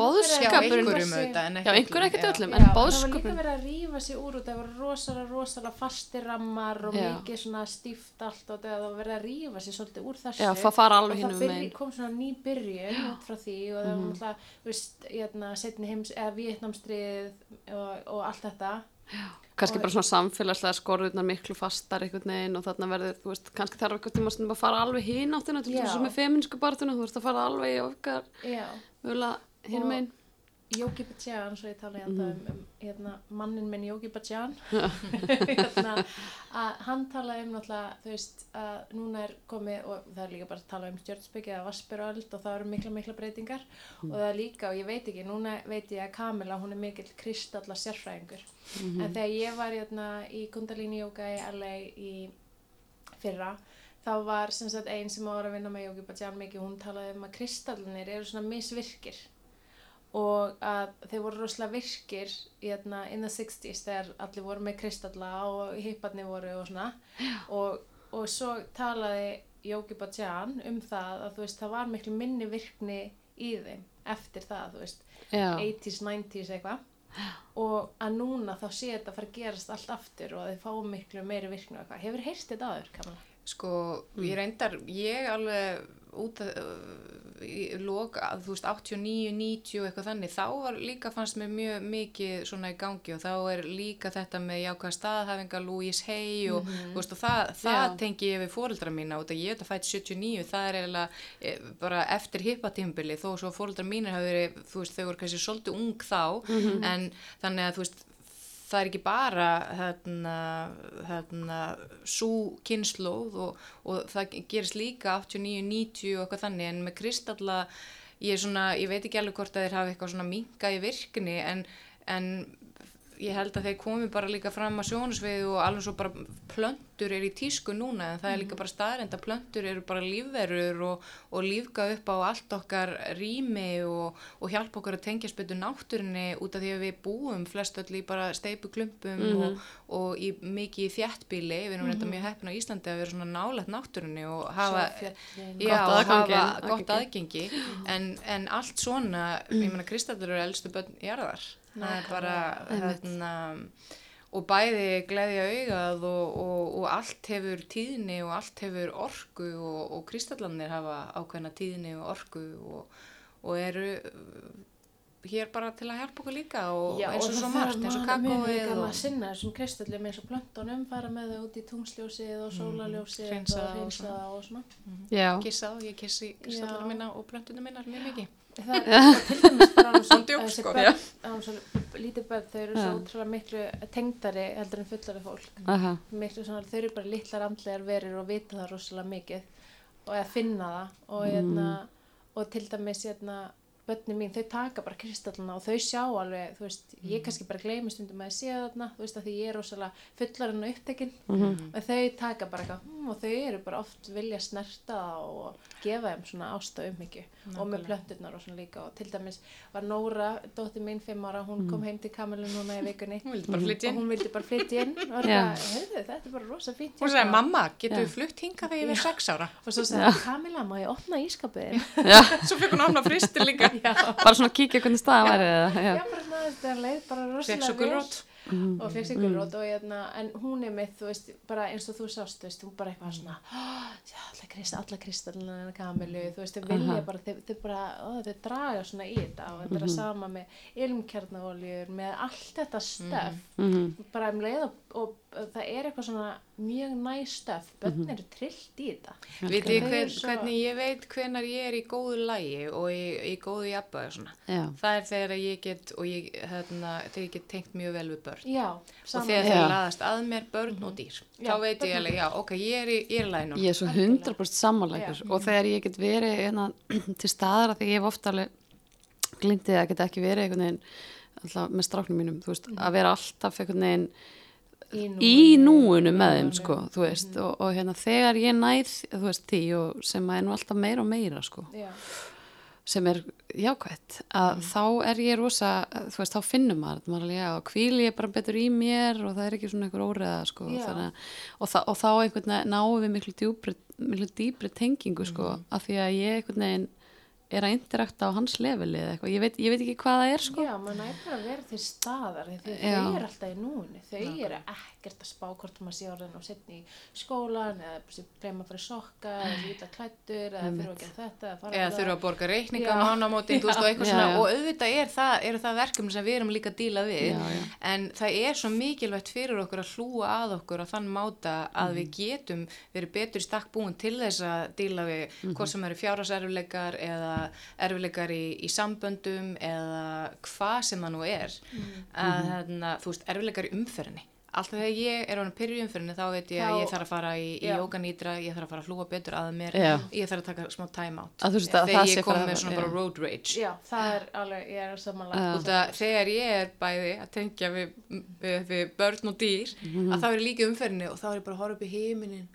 [SPEAKER 3] Já, einhverjum
[SPEAKER 2] ekkert öllum, en
[SPEAKER 1] það var líka verið að rífa sig úr og það var rosalega, rosalega fastir rammar og
[SPEAKER 2] Já.
[SPEAKER 1] mikið svona stíft allt og það var verið að rífa sig svolítið úr þessu.
[SPEAKER 2] Já, það fara alveg
[SPEAKER 1] og það
[SPEAKER 2] megin.
[SPEAKER 1] kom svona ný byrjun út frá því og það var veist, hérna, setni heims, eða Vietnamstrið og, og allt þetta
[SPEAKER 2] kannski bara svona samfélagslega skorðurnar miklu fastar einhvern veginn og þarna verður, þú veist, kannski þarf eitthvað tíma að fara alveg hinn áttina til
[SPEAKER 1] Já.
[SPEAKER 2] þess að með feminsku barðuna, þú veist að fara alveg í okkar,
[SPEAKER 1] Já,
[SPEAKER 2] mögulega hinn
[SPEAKER 1] Og-
[SPEAKER 2] megin
[SPEAKER 1] Jóki Bajjan, svo ég tala ég
[SPEAKER 2] Mhm.
[SPEAKER 1] um, um hérna, mannin minn Jóki Bajjan hérna, að hann talaði um náttúrulega, þú veist, að núna er komið, og það er líka bara að tala um stjórnspeki eða vassbyröld og það eru mikla, mikla breytingar
[SPEAKER 2] Mhm.
[SPEAKER 1] og það er líka, og ég veit ekki, núna veit ég að Kamila, hún er mikill kristalla sérfræðingur,
[SPEAKER 2] Mhm.
[SPEAKER 1] en þegar ég var hérna í Kundalini Yoga í LA í fyrra, þá var sem sagt ein sem var að vinna með Jóki Bajjan mikið, hún talaði um að kristallinir eru svona misvirkir og að þeir voru rosalega virkir hérna, in the 60s þegar allir voru með kristalla og hipparnir voru og svona. Og, og svo talaði Jóki Bajjan um það að þú veist það var miklu minni virkni í þeim eftir það þú veist
[SPEAKER 2] Já,
[SPEAKER 1] 80s, 90s eitthvað. Og að núna þá sé þetta að fara að gerast allt aftur og að þið fáum miklu meiri virkni og eitthvað. Hefur heyrst þetta aður, Kamala?
[SPEAKER 3] Sko, ég reyndar, ég alveg út að, loka, þú veist, 89, 90 og eitthvað þannig, þá var líka fannst mér mjög mikið svona í gangi og þá er líka þetta með jákvæða staðhæfinga, Louise Hay og, þú veist, og það, það tengi ég við fóreldra mína að ég er þetta fætt 79, það er eiginlega e, bara eftir hippatímbili, þó svo fóreldra mínir hafi verið, þú veist, þau voru kannski svolítið ung þá, en þannig að þú veist, það er ekki bara hérna, hérna, svo kynnslóð og, og það gerist líka 89, 90 og eitthvað þannig en með kristalla ég, svona, ég veit ekki alveg hvort að þeir hafa eitthvað svona minga í virkni en, en ég held að þeir komi bara líka fram að sjónusvið og alveg svo bara plöntur er í tísku núna en það er líka bara staðrind að plöntur eru bara lífverur og, og lífga upp á allt okkar rými og, og hjálpa okkur að tengja spytu náttúrinni út af því að við búum flest öll í bara steipu klumpum og, og í mikið í þjættbíli við erum reynda mjög heppin á Íslandi að vera svona nálægt náttúrinni og hafa. Já,
[SPEAKER 2] Gott
[SPEAKER 3] og
[SPEAKER 2] aðgangi,
[SPEAKER 3] hafa gott
[SPEAKER 2] aðgengi.
[SPEAKER 3] en, en allt svona, ég meina kristallur eru elstu börn jarðar það er bara hérna, og bæði gleðja augað og, og, og allt hefur tíðni og allt hefur orku og, og kristallanir hafa ákveðna tíðni og orku og, og eru uh, hér bara til að hjálpa okkur líka og
[SPEAKER 1] Já,
[SPEAKER 3] eins og
[SPEAKER 1] það
[SPEAKER 3] svo margt, eins og
[SPEAKER 1] maður- mjög
[SPEAKER 3] kakóið
[SPEAKER 1] líka
[SPEAKER 3] og
[SPEAKER 1] að sinna þessum kristallum eins og plöntunum fara með þau út í tungsljósið og sólaljósið
[SPEAKER 3] hreinsa
[SPEAKER 1] og
[SPEAKER 3] það og
[SPEAKER 1] það og svona.
[SPEAKER 2] Já,
[SPEAKER 3] kissa og ég kissi kristallar
[SPEAKER 1] Já.
[SPEAKER 3] minna og plöntunum minnar mjög mikið
[SPEAKER 1] það er til dæmis bara
[SPEAKER 3] sko.
[SPEAKER 1] lítið börn þau eru svo útrúlega miklu tengdari heldur en fullari fólk
[SPEAKER 2] aha,
[SPEAKER 1] miklu svona, þau eru bara litlar andlegar verir og vita það rosalega mikið og að finna það og,
[SPEAKER 2] Mm.
[SPEAKER 1] hérna, og til dæmis hérna, börni mín, þau taka bara kristallina og þau sjá alveg, þú veist,
[SPEAKER 2] Mm.
[SPEAKER 1] ég kannski bara gleymi stundum að ég sé þarna, þú veist, að því ég er rosalega fullarinn og upptekinn
[SPEAKER 2] Mhm.
[SPEAKER 1] og þau taka bara eitthvað, hm, og þau eru bara oft vilja snerta það og gefa þeim svona ásta umhyggju. Og með plönturnar og svona líka. Og til dæmis var Nóra, dóttir mín fimm ára, hún kom heim til Kamilu núna í vikunni.
[SPEAKER 3] Flytja
[SPEAKER 1] og hún vildi bara flytja inn. Og bara, heyrðu, þetta er bara rosa fínt
[SPEAKER 3] hún
[SPEAKER 1] hérna."
[SPEAKER 3] sagði, mamma, getur við flutt hingað þegar ég verð sex ára?
[SPEAKER 1] Og svo sagði Kamila, má ég opna ískapið
[SPEAKER 3] svo fekk hún áfna fristir líka
[SPEAKER 2] bara svona kíkja hvernig staða væri já,
[SPEAKER 1] já, bara svona, þetta leið bara rosalega
[SPEAKER 3] svo gulrót
[SPEAKER 1] og fekk sér gulrót og hérna, en hún er mitt, þú veist, bara eins og þú sást, þú veist, hún bara eitthvað svona, já, alla, krist, alla kristallina hennar Kamilu, þú veist, þau vilja
[SPEAKER 2] Aha.
[SPEAKER 1] bara, þau, þau bara, ó, þau draga svona í þetta og þetta er að sama með ilmkjarnaoljur, með allt þetta stöf,
[SPEAKER 2] mhm,
[SPEAKER 1] bara um leið og, og, það er eitthvað svona mjög næ stöf, börn eru trillt í þetta.
[SPEAKER 3] Vitið
[SPEAKER 1] Þau
[SPEAKER 3] þið hver,
[SPEAKER 1] svo-
[SPEAKER 3] hvernig ég veit hvenar ég er í góðu lægi og í, í góðu jafnvægi svona.
[SPEAKER 2] já,
[SPEAKER 3] Það er þegar ég get, og ég, hérna, þegar ég get tengt mjög vel við börn.
[SPEAKER 1] Já,
[SPEAKER 3] Og þegar þeir laðast að mér börn og dýr.
[SPEAKER 1] Já,
[SPEAKER 3] þá veit
[SPEAKER 1] börn
[SPEAKER 3] ég alveg, já, ok, ég er í, í lægi núna.
[SPEAKER 2] ég er svo 100% sammáleikur og þegar ég get verið hérna, til staðar að því ég hef ofta alveg glindið að geta ekki verið einhvern veginn alltaf með stráknum mínum, þú veist, að vera alltaf einhvern veginn í núinu. með þeim, sko, þú veist. Og, og hérna þegar ég næð, þú veist, því og sem að er nú alltaf meira og meira, sko.
[SPEAKER 1] Já,
[SPEAKER 2] sem er jákvætt að þá er ég rosa, þú veist, þá finnum maður maður alveg, já, kvíli ég bara betur í mér og það er ekki svona einhver óreða, sko þannig, og, og þá einhvern veginn náum við miklu dýpri tengingu, sko, af því að ég einhvern veginn er að interakta á hans leveli eða eitthvað, ég veit, ég veit ekki hvað það er sko.
[SPEAKER 1] Já, maður næ bara að vera til staðar þau eru alltaf í núinu. Þau eru ekkert að spá hvort maður sé orðin og setni í skólan eða breyma fyrir sokka eða líta klættur eða fyrir að gera þetta fara
[SPEAKER 3] eða
[SPEAKER 1] að-
[SPEAKER 3] þurfa að borga reikninga
[SPEAKER 1] Já.
[SPEAKER 3] mánamótin, þú veist, og eitthvað
[SPEAKER 2] Já,
[SPEAKER 3] svona.
[SPEAKER 2] Já.
[SPEAKER 3] og auðvitað er það, eru það verkefni sem við erum líka að díla við,
[SPEAKER 2] Já, já.
[SPEAKER 3] en það er svo mikilvægt fyrir okkur að hlúa að okkur á þann máta að við getum verið betur í stakk búin til þess að díla við hvort sem eru fjárháserfileikar eða erfileikar í, í samböndum eða hvað sem það nú er. Að hérna, þú veist, erfileikar í umferðinni. Alltaf þegar ég er á hann pyrru í umferðinni þá veit ég að ég þarf að fara í, í jókanýtra, ég þarf að fara að hlúa betur að mér,
[SPEAKER 2] Já.
[SPEAKER 3] ég þarf að taka smá time out.
[SPEAKER 2] Að veist að
[SPEAKER 3] þegar ég kom með svona
[SPEAKER 2] já.
[SPEAKER 3] bara road rage.
[SPEAKER 1] Já, það er alveg, ég er
[SPEAKER 3] út að þegar ég er bæði að tengja við, við, við börn og dýr
[SPEAKER 2] Mhm.
[SPEAKER 3] að þá er ég líka í umferðinni og þá er ég bara að horfa upp í heiminin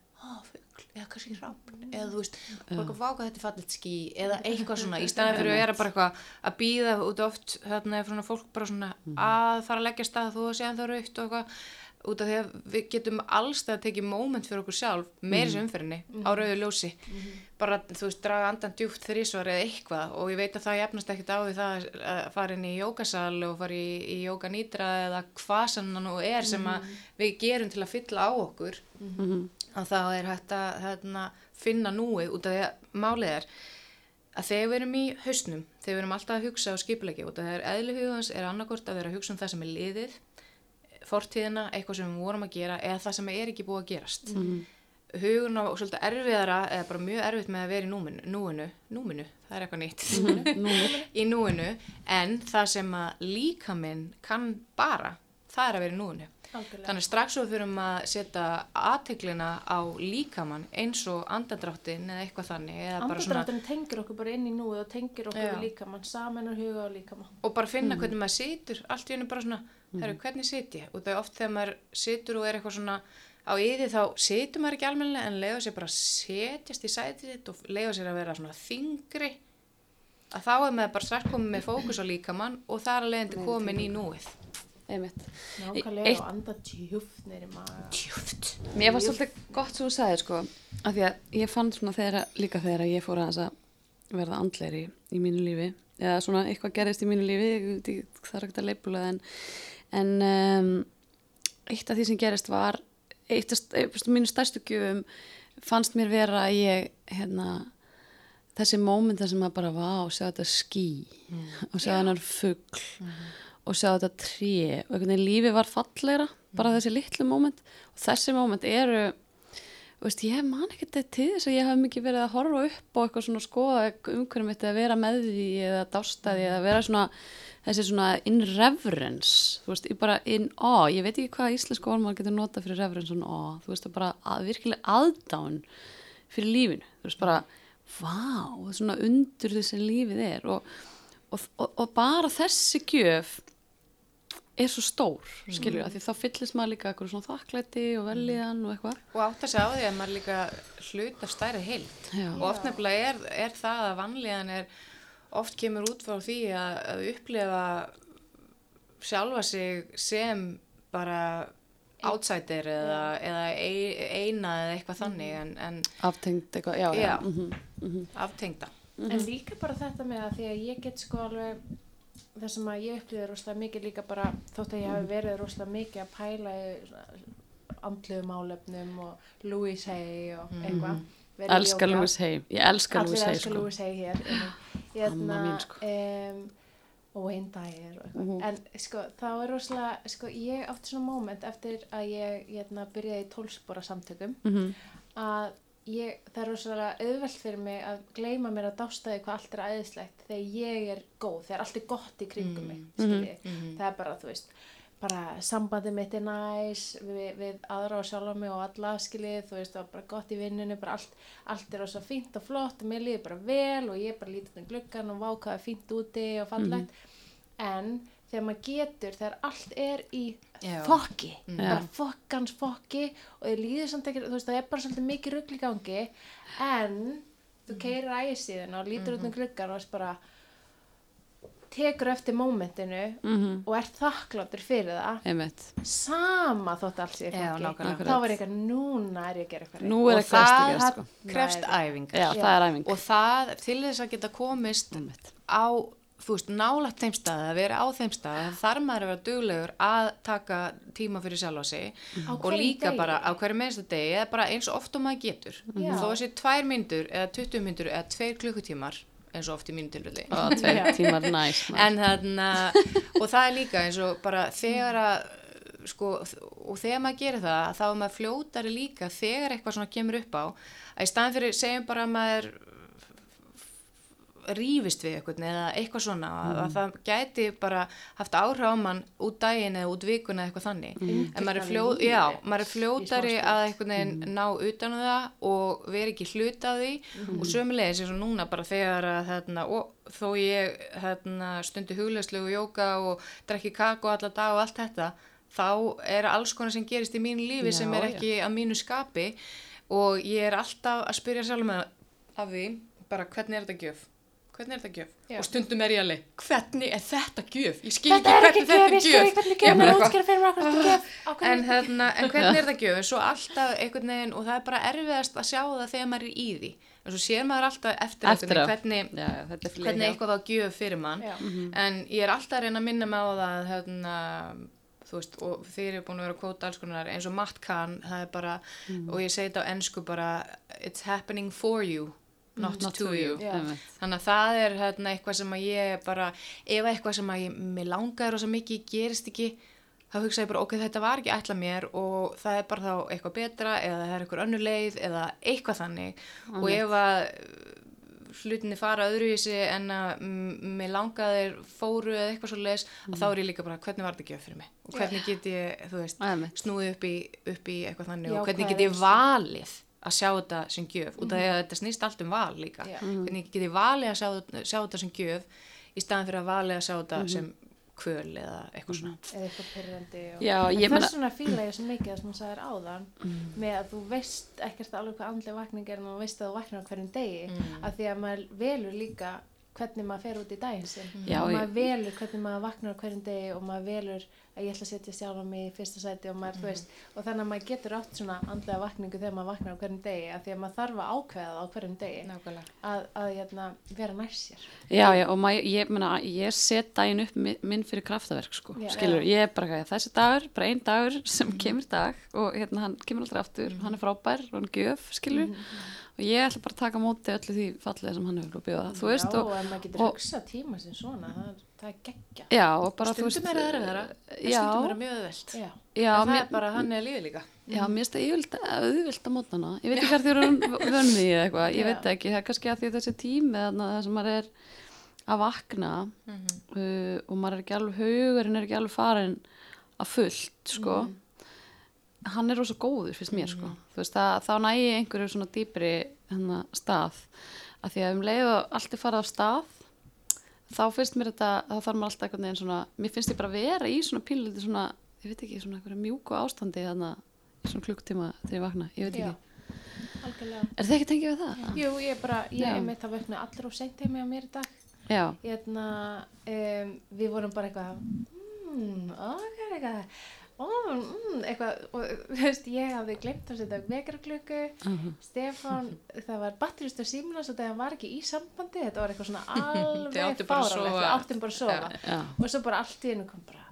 [SPEAKER 3] eða kannski hrappn eða þú veist, eitthvað váka þetta er fallet ský eða eitthvað svona, í staðan fyrir að vera bara eitthvað að býða út oft er svona fólk bara svona að fara að leggja stað þú að segja það raukt og eitthvað út af því að við getum allstað að tekið moment fyrir okkur sjálf meira
[SPEAKER 2] Mhm.
[SPEAKER 3] sem umferðinni á rauðu ljósi. Bara þú veist draga andan djúpt þrísvar eða eitthvað og ég veit að það jafnast ekkert á því það að fara inn í jókasal og fara í, í jókanýtra eða hvað sem það nú er sem að við gerum til að fylla á okkur. Að þá er hægt að hérna, finna núið út af því að málið er að þegar við erum í hausnum, þegar við erum alltaf að hugsa og skipulegi út af því að eðli hugans er annarkort að vera að hugsa um það sem er liðið fortíðina, eitthvað sem við vorum að gera eða það sem er ekki búið að gerast hugurinn á svolítið erfiðara eða bara mjög erfitt með að vera í núminu núinu, núminu, það er eitthvað nýtt í núinu en það sem að líkaminn kann bara, það er að vera í núinu
[SPEAKER 1] Algjörlega.
[SPEAKER 3] þannig strax og fyrirum að setja aðteglina á líkamann eins og andadráttin eða eitthvað þannig eða bara svona,
[SPEAKER 1] tengir okkur bara inn í núið og tengir okkur
[SPEAKER 3] Já.
[SPEAKER 1] við líkamann, samennar huga og líkamann.
[SPEAKER 3] og bara finna hvernig maður situr allt í hennu bara svona, herru, hvernig sit ég? Og það er oft þegar maður situr og er eitthvað svona á yði þá situr maður ekki almennilega en leiða sér bara að setjast í sætið sitt og leiða sér að vera svona þingri að þá er maður bara strax komið með fókus á líkamann og það er að leiðandi komin í núið.
[SPEAKER 2] Einmitt.
[SPEAKER 1] Nákvæmlega
[SPEAKER 2] Eitt-
[SPEAKER 1] og anda djúft neyri maður.
[SPEAKER 3] Tjúft
[SPEAKER 2] Mér fannst svolítið gott sem þú sagði sko af því að ég fann svona þegar, líka þegar ég fór að verða andleiri í mínu lífi. Eða svona eitthvað gerðist í mínu lífi það er ekkert að leipula en, en um, eitt af því sem gerist var eitt af af mínu stærstu gjöfum fannst mér vera að ég hérna þessi mómenta sem að bara vá, sjá þetta ský og sjá hennar fugg og sjá þetta tré. Og einhvern veginn lífi var fallegra bara þessi litlu móment og þessi móment eru veist, ég man ekki þetta til þess að ég hef mikið verið að horfa upp og eitthvað svona skoða umhverjum mitt eða vera með því eða dásta því eða vera svona þessi svona in reverence þú veist, bara in awe ég veit ekki hvað íslensku orð maður getur nota fyrir reverence og awe, þú veist, bara að, virkilega aðdán fyrir lífinu þú veist, bara, vá, svona undur þessi lífið er og, og, og, og bara þessi gjöf er svo stór, skilur, mm. því þá fyllist maður líka eitthvað svona þakklæti og velíðan og eitthvað.
[SPEAKER 3] og átt að segja á því að maður líka hlut af stærri heild
[SPEAKER 2] Já.
[SPEAKER 3] og oft nefnilega er, er það að vanlíðan er oft kemur út frá því að, að upplifa sjálfa sig sem bara outsider eða, eða ei- eina eða eitthvað þannig en, en
[SPEAKER 2] Aftengt eitthvað, já, já.
[SPEAKER 3] Já.
[SPEAKER 2] mhm.
[SPEAKER 3] aftengda
[SPEAKER 1] En líka bara þetta með að því að ég get sko alveg það sem að ég upplýði rosalega mikið líka bara þótt að ég hafi verið rosalega mikið að pæla í andluðu málefnum og Louise Hay og eitthvað.
[SPEAKER 2] Elskar. Louise Hay, ég elskar
[SPEAKER 1] Allir
[SPEAKER 2] Louise Hay,
[SPEAKER 1] elskar
[SPEAKER 2] sko.
[SPEAKER 1] Louise Hay hér. Hérna,
[SPEAKER 2] Amma mín, sko.
[SPEAKER 1] em, og og eitthvað.
[SPEAKER 2] Mhm.
[SPEAKER 1] En sko þá er rosalega, sko ég átti svona moment eftir að ég hérna, byrjaði í tólspora samtökum
[SPEAKER 2] Mhm.
[SPEAKER 1] að ég, það er rosalega auðvelt fyrir mig að gleyma mér að dásta því hvað allt er æðislegt þegar ég er góð, þegar allt er gott í kringum mig, skiljið. Það er bara, þú veist, bara sambandi mitt er næs við, við aðra og sjálfa mig og alla, skiljið, þú veist, það er bara gott í vinnunni, bara allt, allt er rosa fínt og flott og mér líður bara vel og ég bara lítið um gluggan og vákaði fínt úti og fallegt. En þegar maður getur, þegar allt er í
[SPEAKER 3] Já.
[SPEAKER 1] fokki,
[SPEAKER 2] Já.
[SPEAKER 1] bara fokkans fokki og þið líður samt ekki, þú veist, það er bara svolítið mikið rugl í gangi en þú keirir ægisíðin og lítur út um gluggan og veist bara tekur eftir mómentinu
[SPEAKER 2] Mhm.
[SPEAKER 1] og ert þakkláttur fyrir það
[SPEAKER 2] einmitt
[SPEAKER 1] sama þótt allt sé í
[SPEAKER 3] Já,
[SPEAKER 1] gangi
[SPEAKER 3] nákvæmlega.
[SPEAKER 1] þá var eitthvað, núna er ég að gera eitthvað
[SPEAKER 2] er
[SPEAKER 3] Og það-
[SPEAKER 2] sko.
[SPEAKER 3] krefst
[SPEAKER 2] það er æfing
[SPEAKER 3] og það til þess að geta komist
[SPEAKER 2] Einmitt.
[SPEAKER 3] á þú veist, nálægt þeim stað að vera á þeim stað þá þarf maður að vera duglegur að taka tíma fyrir sjálfa sig
[SPEAKER 1] Á
[SPEAKER 3] og
[SPEAKER 1] hverjum
[SPEAKER 3] líka
[SPEAKER 1] degi.
[SPEAKER 3] bara á hverju meðstu degi eða bara eins og oft og maður getur
[SPEAKER 1] Já.
[SPEAKER 3] þó að sé tvær myndur eða 20 myndur eða tveir klukkutímar eins og oft í mínu tilfelli.
[SPEAKER 2] Maður.
[SPEAKER 3] en þarna og það er líka eins og bara þegar að sko, og þegar maður gerir það þá er maður fljótari líka þegar eitthvað svona kemur upp á. Að í staðin fyrir segjum bara að maður rífist við eitthvað eða eitthvað svona að það gæti bara haft áhrif á mann út daginn eða út vikuna eða eitthvað þannig. En maður er, fljó, já, maður er fljótari að eitthvað neginn ná utan á það og vera ekki hluta af því. Og sömulegis eins og núna bara þegar að þarna, og þó ég þarna, stundi huglegslu og jóka og drekki kakó alla dag og allt þetta þá er alls konar sem gerist í mínu lífi
[SPEAKER 2] Já,
[SPEAKER 3] sem er
[SPEAKER 2] já.
[SPEAKER 3] ekki að mínu skapi. Og ég er alltaf að spyrja sjálf með af því bara hvernig er þetta gjöf hvernig er þetta gjöf?
[SPEAKER 1] Já.
[SPEAKER 3] og stundum er ég alveg hvernig er þetta gjöf? Ég skil
[SPEAKER 1] þetta er ekki
[SPEAKER 3] hvernig
[SPEAKER 1] gjöf, gjöf þetta gjöf. Á hverju
[SPEAKER 3] en, hérna, en hvernig er þetta gjöf? En svo alltaf einhvern veginn og það er bara erfiðast að sjá það þegar maður er í því. En svo sér maður alltaf eftir,
[SPEAKER 2] Eftir á.
[SPEAKER 3] hvernig,
[SPEAKER 2] já, er fyrir
[SPEAKER 3] hvernig eitthvað var gjöf fyrir mann.
[SPEAKER 1] Já.
[SPEAKER 3] en ég er alltaf að reyna að minna mig á það hérna, þú veist, og þeir eru búin að vera að kvóta alls konar eins og Matt Kahn, það er bara og ég segi þetta á ennsku bara it's happening for you, not,
[SPEAKER 2] Not
[SPEAKER 3] to you,
[SPEAKER 1] Já.
[SPEAKER 2] Einmitt.
[SPEAKER 3] þannig að það er hérna, eitthvað sem að ég bara ef eitthvað sem að ég, mér langar og svo mikið gerist ekki þá hugsa ég bara, ok, þetta var ekki ætla mér og það er bara þá eitthvað betra eða það er eitthvað önnur leið eða eitthvað þannig. Og ef að hlutinni fara öðruvísi en að mm, mér langaðir fóru eða eitthvað svo leis að þá er ég líka bara, hvernig var þetta gjöf fyrir mig? Og hvernig get ég, veist, snúið upp í, upp í eitthvað þannig
[SPEAKER 1] Já,
[SPEAKER 3] og hvernig get ég valið að sjá þetta sem gjöf út af því að þetta snýst allt um val líka.
[SPEAKER 1] Já.
[SPEAKER 3] hvernig get ég valið að sjá, sjá þetta sem gjöf í staðan fyrir að valið að sjá þetta sem kvöl eða eitthvað svona.
[SPEAKER 1] Eða eitthvað pyrrandi og...
[SPEAKER 2] Já,
[SPEAKER 1] en
[SPEAKER 2] meina-
[SPEAKER 1] þess vegna fíla ég svo mikið það sem þú sagðir áðan með að þú veist ekkert alveg hvað andlega vakning er en þú veist að þú vaknar á hverjum degi. Af því að maður velur líka hvernig maður fer út í daginn sinn.
[SPEAKER 2] Já,
[SPEAKER 1] og maður velur hvernig maður vaknar á hverjum degi og maður velur að ég ætla að setja sjálf mig í fyrsta sæti og maður, þú veist, og þannig að maður getur átt svona andlega vakningu þegar maður vaknar á hverjum degi af því að maður þarf að ákveða á hverjum degi.
[SPEAKER 3] Nákvæmlega.
[SPEAKER 1] Að, að hérna, vera nær sér.
[SPEAKER 2] Já, já, og maður, ég, meina, ég set daginn upp mi- minn fyrir kraftaverk, sko,
[SPEAKER 1] Já.
[SPEAKER 2] skilur, ég er bara, þessi dagur, bara einn dagur sem kemur í dag og hérna, hann kemur aldrei aftur, hann er frábær og hann gjöf, skilur, og ég ætla bara að taka móti öllu því fallega sem hann hefur að bjóða, þú veist,
[SPEAKER 1] Já,
[SPEAKER 2] og,
[SPEAKER 1] ef maður getur hugsað tíma sem svona það, það er geggja
[SPEAKER 2] já, bara,
[SPEAKER 3] stundum er það erfiðara en stundum er það mjög öðvelt
[SPEAKER 1] Já,
[SPEAKER 2] já,
[SPEAKER 3] en það
[SPEAKER 2] mér,
[SPEAKER 3] er bara hann er lífið líka.
[SPEAKER 2] Já, mér finnst það auðvilt að mótana, ég veit ekki hvað þið eru vönni eða eitthvað, ég veit ekki, það er kannski að því þessi tími þarna það sem maður er að vakna uh, og maður er ekki alveg hugurinn er ekki alveg farin að fullt sko hann er rosa góður fyrst mér sko. Þú veist það, þá næ ég einhverju svona dýpri hérna, stað. Að því að um leið og allt er farið á stað þá finnst mér þetta þá þarf maður alltaf einhvern veginn svona mér finnst ég bara vera í svona pínliti svona ég veit ekki svona einhverju mjúku ástandi þarna í svona klukktíma þegar ég vakna. Ég veit ekki,
[SPEAKER 1] algjörlega.
[SPEAKER 2] Er þið ekki tengið við það?
[SPEAKER 1] Jú, ég bara, ég er með það vöknu allir og seint heimi á mér í dag.
[SPEAKER 2] Já,
[SPEAKER 1] Hérna, um, við vorum bara eitthvað mm, ok, eitthvað ó, mm, eitthvað, og þú veist, ég hafði glemt að setja vekjarklukku
[SPEAKER 2] Mhm.
[SPEAKER 1] Stefán, það var batterist á símuna svo hann var ekki í sambandi þetta var eitthvað svona alveg
[SPEAKER 3] að sofa.
[SPEAKER 1] við áttum bara að sofa.
[SPEAKER 2] Já,
[SPEAKER 1] og svo bara allt í hennu kom bara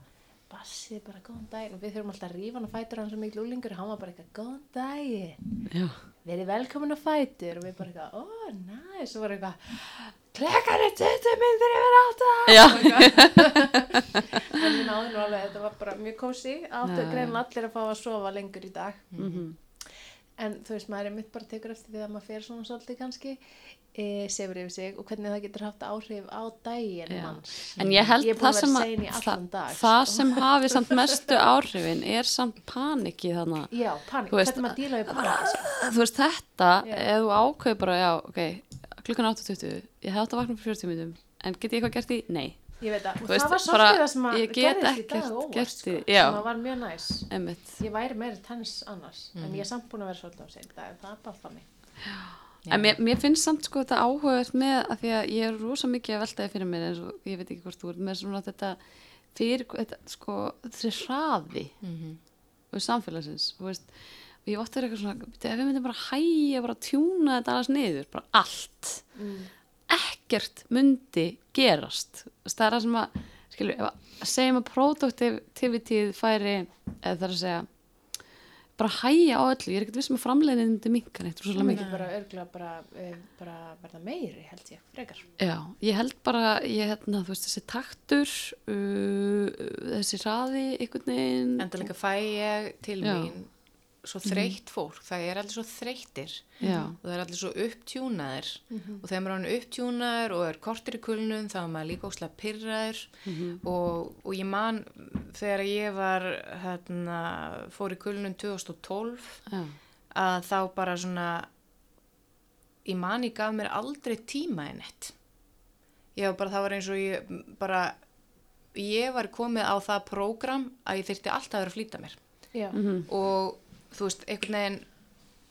[SPEAKER 1] bassið bara góðan daginn. Og við þurfum alltaf að rífa hann og fætur hann svo mikil úlingur og hann var bara eitthvað góðan daginn. Verið velkomin á fætur. Og við bara eitthvað, ó, næs. Og voru eitthvað, klekkan er 20 myndir yfir átta.
[SPEAKER 2] Já.
[SPEAKER 1] en við náðum nú alveg, þetta var bara mjög kósi áttu greinlega allir að fá að sofa lengur í dag.
[SPEAKER 2] Mhm.
[SPEAKER 1] en þú veist, maður er mitt bara tekur eftir því að maður fer svona svolítið kannski e, sefur yfir sig og hvernig það getur haft áhrif á daginn manns.
[SPEAKER 2] En ég held
[SPEAKER 1] Ég
[SPEAKER 2] það
[SPEAKER 1] að
[SPEAKER 2] sem að
[SPEAKER 1] í dag,
[SPEAKER 2] það
[SPEAKER 1] sko.
[SPEAKER 2] sem hafi samt mestu áhrifin er samt paniki þannig
[SPEAKER 1] já, panik,
[SPEAKER 2] veist,
[SPEAKER 1] hvernig maður díla við panik sko.
[SPEAKER 2] þú veist þetta, ef þú ákveður bara já, ok, klukkan 8.20 ég hef átt að vakna fyrir 40 minnum en get ég eitthvað gert í? Nei,
[SPEAKER 1] ég veit það, og
[SPEAKER 2] veist,
[SPEAKER 1] það var svolítið það sem að
[SPEAKER 2] ég get
[SPEAKER 1] gerðist í
[SPEAKER 2] ekkert
[SPEAKER 1] dag óvart
[SPEAKER 2] gert
[SPEAKER 1] sko,
[SPEAKER 2] í- já.
[SPEAKER 1] sem að var mjög næs.
[SPEAKER 2] Emmitt
[SPEAKER 1] ég væri meira tens annars en ég er samt búin að vera svolítið á seint það, það er bara þannig
[SPEAKER 2] En mér, mér finnst samt sko þetta áhugavert með að því að ég er rosa mikið að veltaði fyrir mér eins og ég veit ekki hvort þú ert með svona þetta fyrir, þetta, sko, þessi hraði
[SPEAKER 3] Mhm.
[SPEAKER 2] og samfélagsins, þú veist ég ótti eitthvað svona, ef við myndum bara hægja bara tjúna þetta alls niður, bara allt
[SPEAKER 1] Mm.
[SPEAKER 2] ekkert myndi gerast það er það sem að skilur, ef að segjum að produktivitíð færi, eða það er að segja bara hægja á öllu, ég er ekkert vissum að framleiðin myndi minka neitt rosalega
[SPEAKER 1] Hún
[SPEAKER 2] mikið
[SPEAKER 1] myndi bara örgla bara, eh, bara verða meiri held ég, frekar.
[SPEAKER 2] Já, ég held bara, ég hérna, þú veist, þessi taktur, uh, þessi hraði, einhvern veginn.
[SPEAKER 3] En það líka fæ ég til
[SPEAKER 2] Já.
[SPEAKER 3] mín svo þreytt fólk, það er allir svo þreyttir
[SPEAKER 2] Já,
[SPEAKER 3] og það er allir svo upptjúnaðir og þegar maður er hann upptjúnaður og er kortir í kulnun þá er maður líka óslega pyrraður og, og ég man þegar ég var hérna, fór í kulnun 2012
[SPEAKER 2] já,
[SPEAKER 3] að þá bara svona ég man ég gaf mér aldrei tíma en eitt ég var bara, það var eins og ég bara ég var komið á það prógram að ég þyrfti alltaf að vera að flýta mér.
[SPEAKER 1] Já,
[SPEAKER 3] og þú veist, einhvern veginn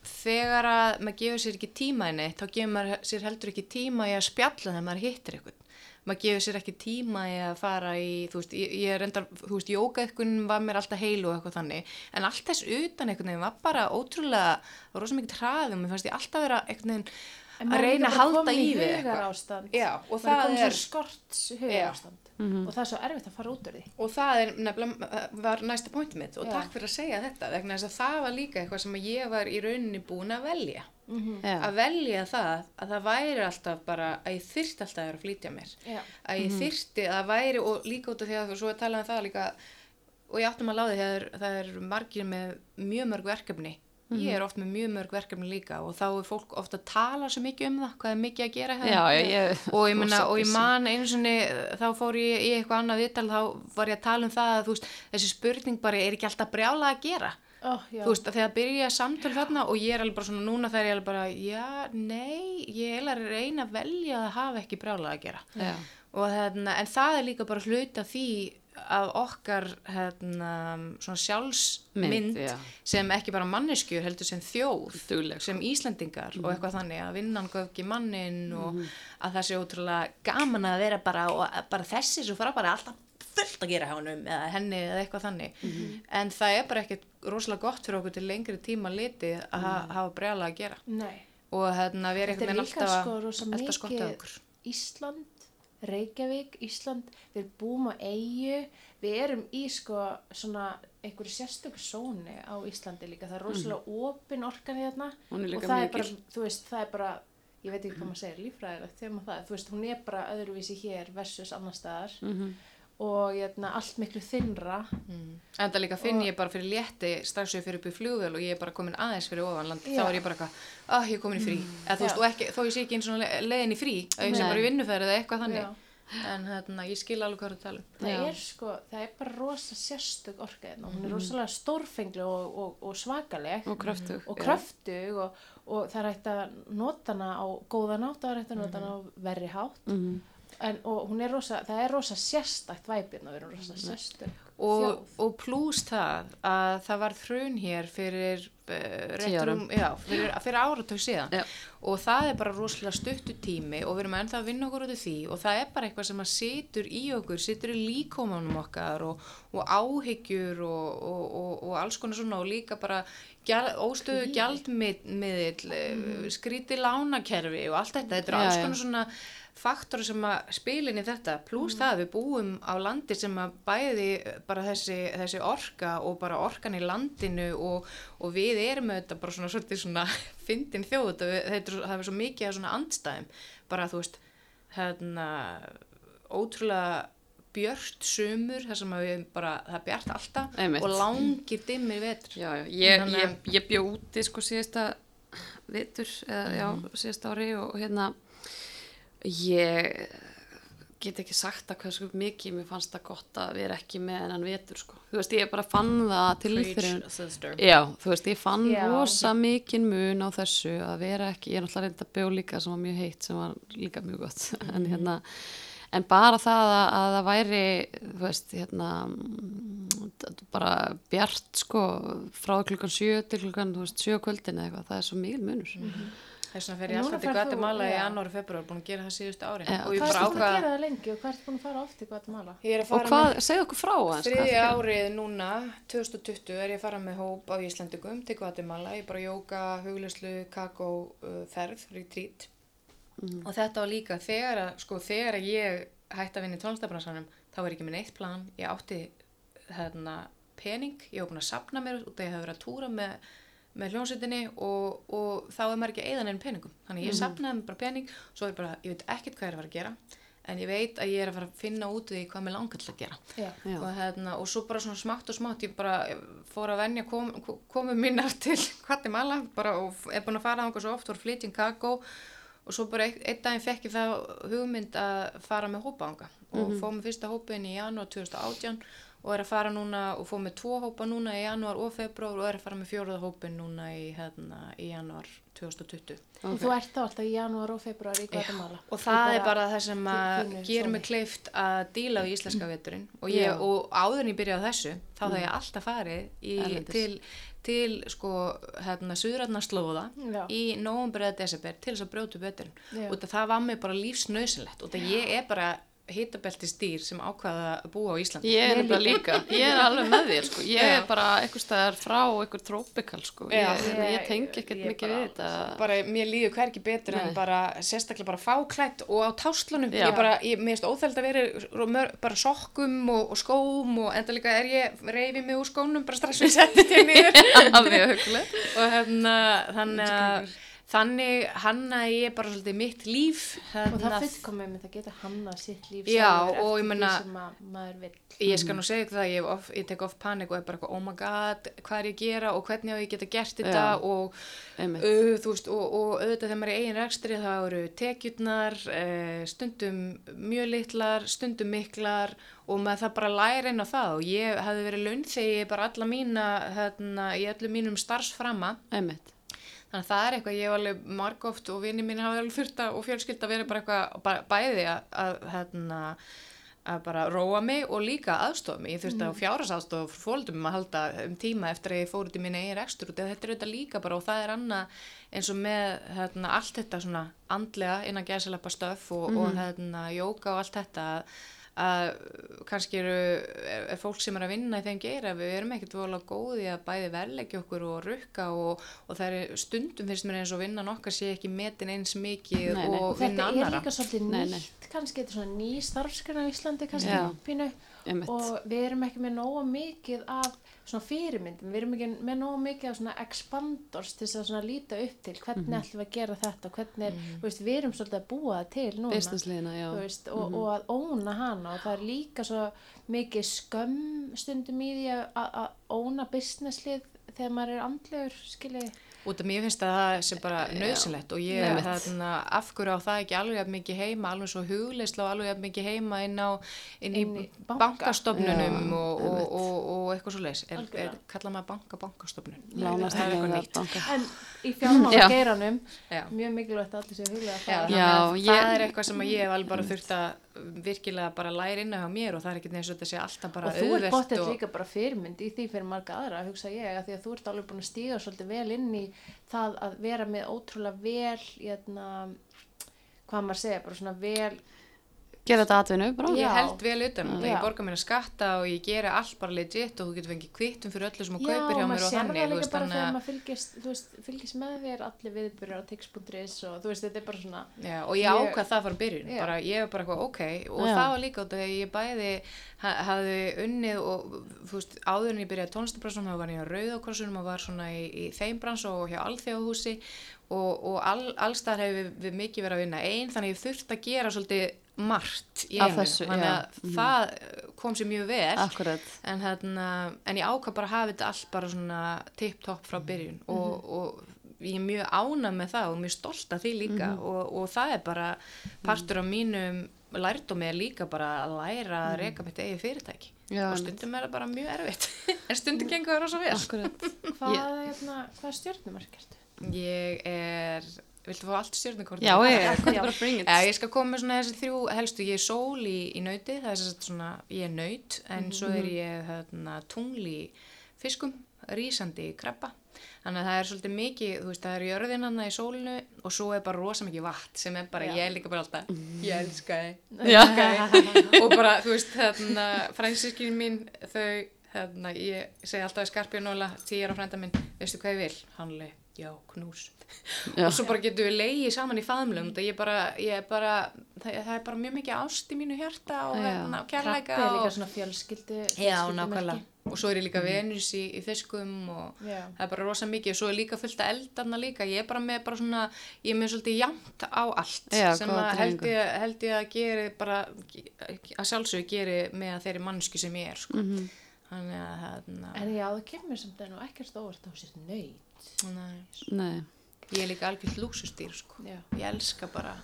[SPEAKER 3] þegar að maður gefur sér ekki tíma í neitt, þá gefur maður sér heldur ekki tíma í að spjalla þegar maður hittir einhvern. Maður gefur sér ekki tíma í að fara í, þú veist, ég, ég reyndar þú veist, jóka eitthvað var mér alltaf heilu og eitthvað þannig, en allt þess utan einhvern veginn var bara ótrúlega, rosa mikið hraðum, mér fannst ég alltaf vera einhvern veginn að reyna að halda í við eitthvað. Já, og
[SPEAKER 1] maður
[SPEAKER 3] það
[SPEAKER 1] er komin
[SPEAKER 3] er-
[SPEAKER 1] svo skorts hugar ástand og það er svo erfitt að fara út úr því.
[SPEAKER 3] og það er nefnilega var næsta point mitt og
[SPEAKER 1] Já.
[SPEAKER 3] takk fyrir að segja þetta vegna þess að það var líka eitthvað sem ég var í rauninni búin að velja.
[SPEAKER 2] Já,
[SPEAKER 3] að velja það að það væri alltaf bara að ég þyrfti alltaf að vera að flýtja mér.
[SPEAKER 1] Já,
[SPEAKER 3] að ég þyrfti að það væri og líka út af því að þú svo er talað um það líka og ég áttum að láði þegar það er margir með mjög mörg verkefni ég er oft með mjög mörg verkefni líka og þá er fólk ofta að tala svo mikið um það hvað er mikið að gera
[SPEAKER 2] ég,
[SPEAKER 3] og ég,
[SPEAKER 2] rosa
[SPEAKER 3] og ég man einu sinni þá fór ég í eitthvað annað viðtal þá var ég að tala um það að þú veist, þessi spurning bara er ekki alltaf brjála að gera.
[SPEAKER 1] Já.
[SPEAKER 3] þú veist, þegar byrja samtöl þarna og ég er alveg bara svona núna þegar ég er alveg bara já, nei, ég er að reyna að velja að hafa ekki brjála að gera.
[SPEAKER 2] Já,
[SPEAKER 3] og hérna, en það er líka bara hluti af því að okkar hérna, svona sjálfsmynd
[SPEAKER 2] Mynd,
[SPEAKER 3] sem ekki bara manneskjur heldur sem þjóð
[SPEAKER 2] Dugleg,
[SPEAKER 3] sem Íslendingar og eitthvað þannig að vinnan göfgi mannin og
[SPEAKER 2] Mhm.
[SPEAKER 3] að það sé ótrúlega gaman að vera bara og að- bara þessi svo fara bara alltaf fullt að gera hjá honum eða henni eða eitthvað þannig.
[SPEAKER 2] Mhm.
[SPEAKER 3] en það er bara ekkert rosalega gott fyrir okkur til lengri tíma liti að ha hafa brjála að gera.
[SPEAKER 1] Nei.
[SPEAKER 3] og hérna vera
[SPEAKER 1] Þetta
[SPEAKER 3] einhvern
[SPEAKER 1] er
[SPEAKER 3] veginn
[SPEAKER 1] líka
[SPEAKER 3] alltaf
[SPEAKER 1] sko
[SPEAKER 3] að elta skotta
[SPEAKER 1] mikið
[SPEAKER 3] okkur.
[SPEAKER 1] Ísland, Reykjavík, Ísland, við búum á eigu, við erum í sko svona einhverju sérstöku sóni á Íslandi líka, það er rosalega opin orkan
[SPEAKER 2] líka
[SPEAKER 1] og það er bara, þú veist, það er bara, ég veit ekki hvað maður segir, líffræðilegt þegar maður það, þú veist, hún er bara öðruvísi hér versus annar staðar.
[SPEAKER 2] Mhm.
[SPEAKER 1] Og jæna, allt miklu þinnra
[SPEAKER 3] Mm. En það líka finn ég bara fyrir létti strax og ég fyrir upp í flugvél og ég er bara komin aðeins fyrir ofanlandi,
[SPEAKER 1] Já.
[SPEAKER 3] þá er ég bara eitthvað, ah, ég er komin í frí, eða þú veist, og ekki, þó ég sé ekki eins og leiðin í frí, sé
[SPEAKER 2] Nei.
[SPEAKER 3] bara í vinnuferð eða eitthvað þannig,
[SPEAKER 1] Já.
[SPEAKER 3] en hérna, ég skil alveg hvað þú tala um.
[SPEAKER 1] það
[SPEAKER 2] Já.
[SPEAKER 1] er sko, það er bara rosa sérstök orka hérna, hún er rosalega stórfengli og, og, og svakaleg
[SPEAKER 2] og kröftug
[SPEAKER 1] og og, og það er hægt að nota hana á góða nátt og það er hægt að nota hana á verri hátt
[SPEAKER 2] Mhm.
[SPEAKER 1] En, og hún er rosa, það er rosa sérstakt væpinn og við erum rosa sérstök
[SPEAKER 3] Og,
[SPEAKER 1] þjóð.
[SPEAKER 3] og pluss það að það var þrun hér fyrir, uh,
[SPEAKER 2] Tíu árum.
[SPEAKER 3] já, fyrir, fyrir áratug síðan
[SPEAKER 2] Já.
[SPEAKER 3] og það er bara rosalega stuttu tími og við erum ennþá að vinna okkur út af því og það er bara eitthvað sem að situr í okkur, situr í líkómanum okkar og, og áhyggjur og, og, og, og alls konar svona og líka bara gjald, óstöðu gjaldmiðil, mm. skríti lánakerfi og allt þetta, þetta er alls konar svona faktor sem að spilin í þetta pluss það að við búum á landi sem að bæði bara þessi, þessi orka og bara orkan í landinu og, og við erum auðvitað bara svona svolítið svona fyndin þjóð þetta, er- það er svo mikið af svona andstæðum bara þú veist hérna ótrúlega björt sumur þar sem að við bara, það bjart alltaf
[SPEAKER 2] Einmitt.
[SPEAKER 3] og langir dimmir vetur
[SPEAKER 2] já, já. Ég, ég,
[SPEAKER 3] að-
[SPEAKER 2] ég bjó úti sko síðasta vitur eða já, síðasta ári og hérna ég get ekki sagt að sko mikið mér fannst það gott að vera ekki með hennan vetur sko. þú veist, ég bara fann það til
[SPEAKER 3] sister.
[SPEAKER 2] Já, þú veist, ég fann
[SPEAKER 1] Já.
[SPEAKER 2] rosa mikinn mun á þessu að vera ekki, ég er náttúrulega reynda bjó líka sem var mjög heitt, sem var líka mjög gott en hérna, en bara það að, að það væri, þú veist, hérna mm, bara bjart sko, frá klukkan sjö til klukkan, þú veist, sjö á kvöldin eða eitthvað, það er svo mikil munur
[SPEAKER 3] Þess vegna fer ég alltaf til Guatemala í og februar, búin að gera það síðustu ári.
[SPEAKER 2] Já.
[SPEAKER 3] Og ég
[SPEAKER 1] Hvað
[SPEAKER 3] bara
[SPEAKER 1] ertu búin að
[SPEAKER 3] ákvað,
[SPEAKER 1] gera það lengi og hvað ertu búin að fara oft í Guatemala?
[SPEAKER 3] er að
[SPEAKER 2] Og hvað, segðu okkur frá aðeins. hvað
[SPEAKER 3] þriðja
[SPEAKER 2] ertu að gera?
[SPEAKER 3] árið núna, 2020, er ég að fara með hóp af Íslandingum til Guatemala. Ég er bara jóka, huglæslu, kakó, uh, ferð, retreat.
[SPEAKER 2] Mhm.
[SPEAKER 3] Og þetta var líka þegar að, sko, þegar að ég hætti að vinna í tónlistabransanum, þá var ég ekki með neitt plan. Ég átti hérna, pening, ég var búin að sapna mér út að ég hef verið að túra með, með hljómsveitinni og, og þá er maður ekki að eyða neina peningum. Þannig ég sapnaði mér bara pening, svo er ég bara, ég veit ekkert hvað ég er að fara að gera, en ég veit að ég er að fara að finna út í hvað mér langar til að gera.
[SPEAKER 1] Já.
[SPEAKER 2] Já.
[SPEAKER 3] Og, hérna, og svo bara svona smátt og smátt ég bara fór að venja kom, komu mínar til Guatemala bara, og er búin að fara á einhver svo oft, voru flytjum kakó og svo bara einn ein daginn fekk ég það hugmynd að fara með hópa ánga og
[SPEAKER 2] Mhm.
[SPEAKER 3] fóð með fyrsta hópin í janúar 2018 og er að fara núna og fóð með tvo hópa núna í janúar og februar og er að fara með fjóruða hópin núna í, hérna, í janúar 2020
[SPEAKER 1] Og þú ert þá alltaf í janúar og februar í Guatemala.
[SPEAKER 3] og það er bara það sem að
[SPEAKER 1] zóni.
[SPEAKER 3] mig kleift að díla við íslenska veturinn. Og, ég, og áður en ég byrjaði á þessu þá það ég alltaf farið í, til, til sko hérna suðrætnarslóða
[SPEAKER 1] Já.
[SPEAKER 3] í nóvumber eða desember til þess að brjóta upp veturinn. Og það var mig bara lífsnausilegt og það ég er bara hitabelti stýr sem ákvaða að búa á Íslandi
[SPEAKER 2] Ég er nefnilega líka, ég er alveg með þér sko, ég
[SPEAKER 3] Já.
[SPEAKER 2] er bara eitthvað staðar frá eitthvað trópikal sko, ég,
[SPEAKER 3] Já.
[SPEAKER 2] ég,
[SPEAKER 1] Ég-
[SPEAKER 2] tengi ekkert
[SPEAKER 1] ég
[SPEAKER 2] mikið
[SPEAKER 1] bara-
[SPEAKER 2] við þetta.
[SPEAKER 3] bara mér líður hverki betur en
[SPEAKER 2] Nei.
[SPEAKER 3] bara sérstaklega bara fáklætt og á táslunum
[SPEAKER 2] Já.
[SPEAKER 3] ég bara, ég, mér finnst óþæld að vera mör, bara sokkum og, og skóm og enda líka er ég reyfi mig úr skónum bara strax við settið til
[SPEAKER 2] huglega.
[SPEAKER 3] og hérna þannig að þannig hanna ég bara svolítið mitt líf
[SPEAKER 1] Og það
[SPEAKER 3] hérna,
[SPEAKER 1] fullkomið með það geta hannað sitt líf
[SPEAKER 3] Já, og ég
[SPEAKER 1] vil.
[SPEAKER 3] ég skal nú segja það, ég, hef of, ég tek oft panik og er bara oh my god, hvað er ég að gera og hvernig á ég geta gert þetta
[SPEAKER 2] Já.
[SPEAKER 3] og. Uh, þú veist, og, og auðvitað þegar maður er í eigin rekstri þá eru tekjurnar, uh, stundum mjög litlar, stundum miklar og maður það bara læra inn á það og ég hefði verið launþegi bara alla mína, hérna, í öllum mínum starfsframa
[SPEAKER 2] Einmitt.
[SPEAKER 3] Þannig að það er eitthvað, ég hef alveg margóft og vinni mín hafa alveg þurft að og fjölskylda verið bara eitthvað bæði að, að hérna að bara róa mig og líka aðstofa mig ég þurfti
[SPEAKER 1] Mm.
[SPEAKER 3] að fjáras aðstofa fólkdum að halda um tíma eftir að ég fór út í minna eigin rekstur út eða þetta er auðvitað líka bara og það er annað eins og með hérna, allt þetta svona andlega innan gæðsalappa stöf og,
[SPEAKER 1] Mhm.
[SPEAKER 3] og hérna jóka og allt þetta að, að kannski eru er, er fólk sem er að vinna í þeim geira við erum ekkert vola góði að bæði verleggja okkur og rukka og, og það er stundum finnst mér eins og vinnan okkar sé ekki metin eins mikið
[SPEAKER 2] Nei, nei.
[SPEAKER 3] og
[SPEAKER 1] Og þetta
[SPEAKER 3] vinna
[SPEAKER 1] er
[SPEAKER 3] annara
[SPEAKER 1] líka svolítið
[SPEAKER 2] Nei, nei.
[SPEAKER 1] nýtt, kannski þetta er svona ný starfskræna á Íslandi kannski og við erum ekki með nóga mikið af svona fyrirmyndum, við erum ekki með nóga mikið af svona expandors til þess að svona líta upp til. Hvernig
[SPEAKER 2] Mhm.
[SPEAKER 1] ætlum við að gera þetta? Hvernig er, þú veist, við erum svolítið að búa það til núna.
[SPEAKER 2] Businessliðina, já.
[SPEAKER 1] veist, og, og að óna hana. Og það er líka svo mikið skömm stundum í því að- óna businesslið þegar maður er andlegur skilji
[SPEAKER 3] út af mér finnst að það sé bara nöðsynlegt og ég þarna, af hverju á það ekki alveg jafn mikið heima alveg svo hugleisla og alveg jafn mikið heima inn, á, inn,
[SPEAKER 1] Inn
[SPEAKER 3] í
[SPEAKER 1] banka.
[SPEAKER 3] bankastofnunum
[SPEAKER 2] Já,
[SPEAKER 3] og, og, og, og eitthvað svo leis er, er, kalla maður banka bankastofnun?
[SPEAKER 2] Lánast
[SPEAKER 3] það er eitthvað
[SPEAKER 2] að
[SPEAKER 3] nýtt.
[SPEAKER 2] banka.
[SPEAKER 1] en í fjármála geiranum.
[SPEAKER 3] Já.
[SPEAKER 1] mjög mikilvægt að allir séu huglega að fara
[SPEAKER 2] Já,
[SPEAKER 3] að
[SPEAKER 2] ég-
[SPEAKER 3] það er eitthvað sem að ég hef alveg bara þurft að virkilega bara læra inn á mér og það er ekkert eins og þetta sé alltaf bara
[SPEAKER 1] og þú ert
[SPEAKER 3] auðvelt
[SPEAKER 1] bóttið
[SPEAKER 3] og-
[SPEAKER 1] líka bara fyrirmynd í því fyrir marga aðra, hugsa ég, að því að þú ert alveg búin að stíga svolítið vel inn í það að vera með ótrúlega vel, hérna, hvað maður segja, bara svona vel,
[SPEAKER 2] Gera þetta atvinnu, bara.
[SPEAKER 3] Ég held vel utan um þetta, ég borga mér að skatta og ég gera allt bara legit og þú getur fengið kvittum fyrir öllu sem þú kaupir hjá mér
[SPEAKER 1] maður
[SPEAKER 3] og
[SPEAKER 1] sér
[SPEAKER 3] þannig
[SPEAKER 1] það
[SPEAKER 3] þú
[SPEAKER 1] líka
[SPEAKER 3] veist,
[SPEAKER 1] bara
[SPEAKER 3] þannig
[SPEAKER 1] þegar
[SPEAKER 3] að-
[SPEAKER 1] maður fylgist, veist, fylgist með þér allir viðbyrjar á tix.is og þú veist, þetta er bara svona,
[SPEAKER 3] Já, og ég
[SPEAKER 1] Ég-
[SPEAKER 3] ákvað það frá byrjun,
[SPEAKER 1] Já.
[SPEAKER 3] bara, ég var bara eitthvað ok og
[SPEAKER 2] Já.
[SPEAKER 3] það var líka út af því að ég bæði ha- hafði unnið og þú veist, áður en ég byrjaði tónlistabransunum þá var ég á Rauðakrossunum og var svona í, í þeim brans og hjá Alþjóðhúsi og, og all, allstar hefur við, við mikið verið að vinna einn þannig ég þurft að gera svolítið margt í einu, þannig að
[SPEAKER 2] Mhm.
[SPEAKER 3] það kom sér mjög vel.
[SPEAKER 2] Akkurat.
[SPEAKER 3] en, hérna, en ég ákvað bara að hafa þetta allt bara svona tipp-topp frá byrjun. Og, og ég er mjög ánað með það og mjög stolt af því líka. Og, og það er bara partur af mínum lærdómi er líka bara að læra að reka mitt eigið fyrirtæki.
[SPEAKER 2] Já,
[SPEAKER 3] og stundum er það bara mjög erfitt. En stundum gengur það rosa vel.
[SPEAKER 2] Akkurat.
[SPEAKER 1] hvað, hérna, hvað stjórnumark ertu?
[SPEAKER 3] ég er, viltu fá allt stjórnukort?
[SPEAKER 2] Já, ég?
[SPEAKER 1] Já,
[SPEAKER 3] ég skal koma með svona þessi þrjú helstu, ég er sól í, í nauti, það er svona, ég er naut, en svo er ég hérna, tungl í fiskum, rísandi í krabba. Þannig að það er svolítið mikið, þú veist, það er jörðin hann í sólinu og svo er bara rosa mikið vatn sem er bara,
[SPEAKER 1] Já.
[SPEAKER 3] ég er líka bara alltaf, ég elska þið, og bara, þú veist, þarna, fransískinu mín, þau, þarna, ég segi alltaf í skarpjónóla, tíjar á frænda minn, veistu hvað ég vil? Hann leið, já, knús.
[SPEAKER 2] Já.
[SPEAKER 3] Og svo bara getum við leiðið saman í faðmlum, það ég bara, ég er bara, það, það er bara mjög mikið ást í mínu hjarta og, hérna, og
[SPEAKER 1] Krabbi
[SPEAKER 3] kærleika
[SPEAKER 1] er líka
[SPEAKER 3] og,
[SPEAKER 1] svona fjölskyldu
[SPEAKER 3] já, nákvæmlega. Og svo er ég líka venus í, í fiskum og
[SPEAKER 1] Já.
[SPEAKER 3] það er bara rosa mikið og svo er líka fullt að eldarna líka ég er bara með bara svona, ég er með svolítið jamt á allt
[SPEAKER 2] Já,
[SPEAKER 3] sem að held ég, held ég að geri bara, að sjálfsögur geri með þeirri mannsku sem ég er sko.
[SPEAKER 2] Mhm.
[SPEAKER 3] Þannig að hérna
[SPEAKER 1] En já, það kemur samt enn og ekkert óvart á sér nöyt.
[SPEAKER 3] nei,
[SPEAKER 2] Nei,
[SPEAKER 3] ég er líka algjörð lúsustýr sko.
[SPEAKER 1] Já.
[SPEAKER 3] ég elska bara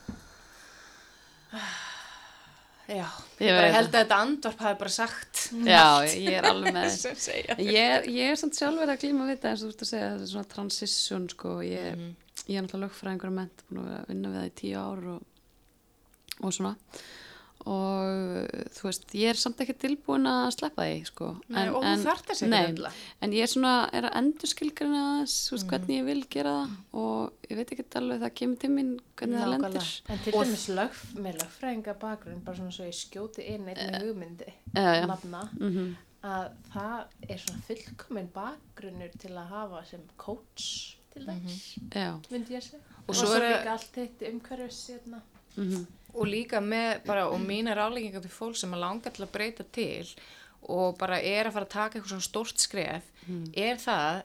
[SPEAKER 3] já,
[SPEAKER 2] Ég
[SPEAKER 3] ég bara held að þetta andvarp hafi bara sagt
[SPEAKER 2] já, ég er alveg með ég, ég er samt sjálfur að glíma við þetta eins og þú ert að segja, þetta er svona transition sko, ég,
[SPEAKER 3] Mhm.
[SPEAKER 2] ég er náttúrulega lögfræðingur að ment, búin að vera að vinna við það í tíu ár og, og svona og þú veist, ég er samt ekki tilbúin að sleppa því sko.
[SPEAKER 3] Nei, og þú þarft þess ekki endilega.
[SPEAKER 2] en ég er svona, er að endur skilgrina þess, veist, hvernig ég vil gera það og ég veit ekki alveg það kemur til mín hvernig það lendir
[SPEAKER 1] En til dæmis lög, með lögfræðinga bakgrunn, bara svona svo ég skjóti inn einn með hugmyndi,
[SPEAKER 2] Já, já.
[SPEAKER 1] nafna,
[SPEAKER 2] mm
[SPEAKER 1] að það er svona fullkominn bakgrunnur til að hafa sem coach til dæmis,
[SPEAKER 2] já,
[SPEAKER 1] myndi ég segja.
[SPEAKER 3] Og
[SPEAKER 1] Og
[SPEAKER 3] svo er-
[SPEAKER 1] líka allt þitt umhverfis, hérna.
[SPEAKER 2] mm
[SPEAKER 3] og líka með bara og mína ráleggingar til fólk sem að langa til að breyta til og bara er að fara að taka eitthvað svona stórt skref er það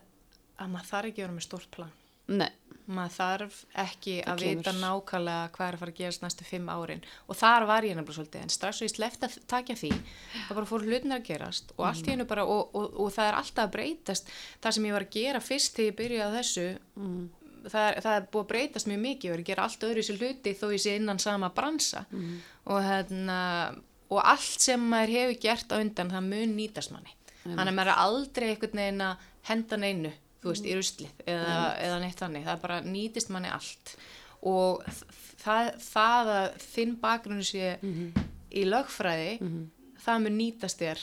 [SPEAKER 3] að maður þarf ekki að vera með stórt plan.
[SPEAKER 2] Nei,
[SPEAKER 3] maður þarf ekki
[SPEAKER 2] Það
[SPEAKER 3] að
[SPEAKER 2] kemur.
[SPEAKER 3] vita nákvæmlega hvað er að fara að gerast næstu fimm árin. Og þar var ég nefnilega svolítið en strax og ég slefti að takja því það bara fór hlutin að gerast og hennu bara og, og, og það er alltaf að breytast. Það sem ég var að gera fyrst þegar ég byrjaði þessu
[SPEAKER 2] mm.
[SPEAKER 3] Það er, það er búið að breytast mjög mikið og er að gera allt öðru í sér hluti þó ég sé innan sama bransa. Og, hérna, og allt sem maður hefur gert á undan það mun nýtast manni. Þannig að maður er aldrei einhvern veginn að henda neinu þú veist, í ruslið eða, eða neitt þannig, það bara nýtist manni allt. Og það, það að þinn bakgrunni sé í lögfræði það mun nýtast þér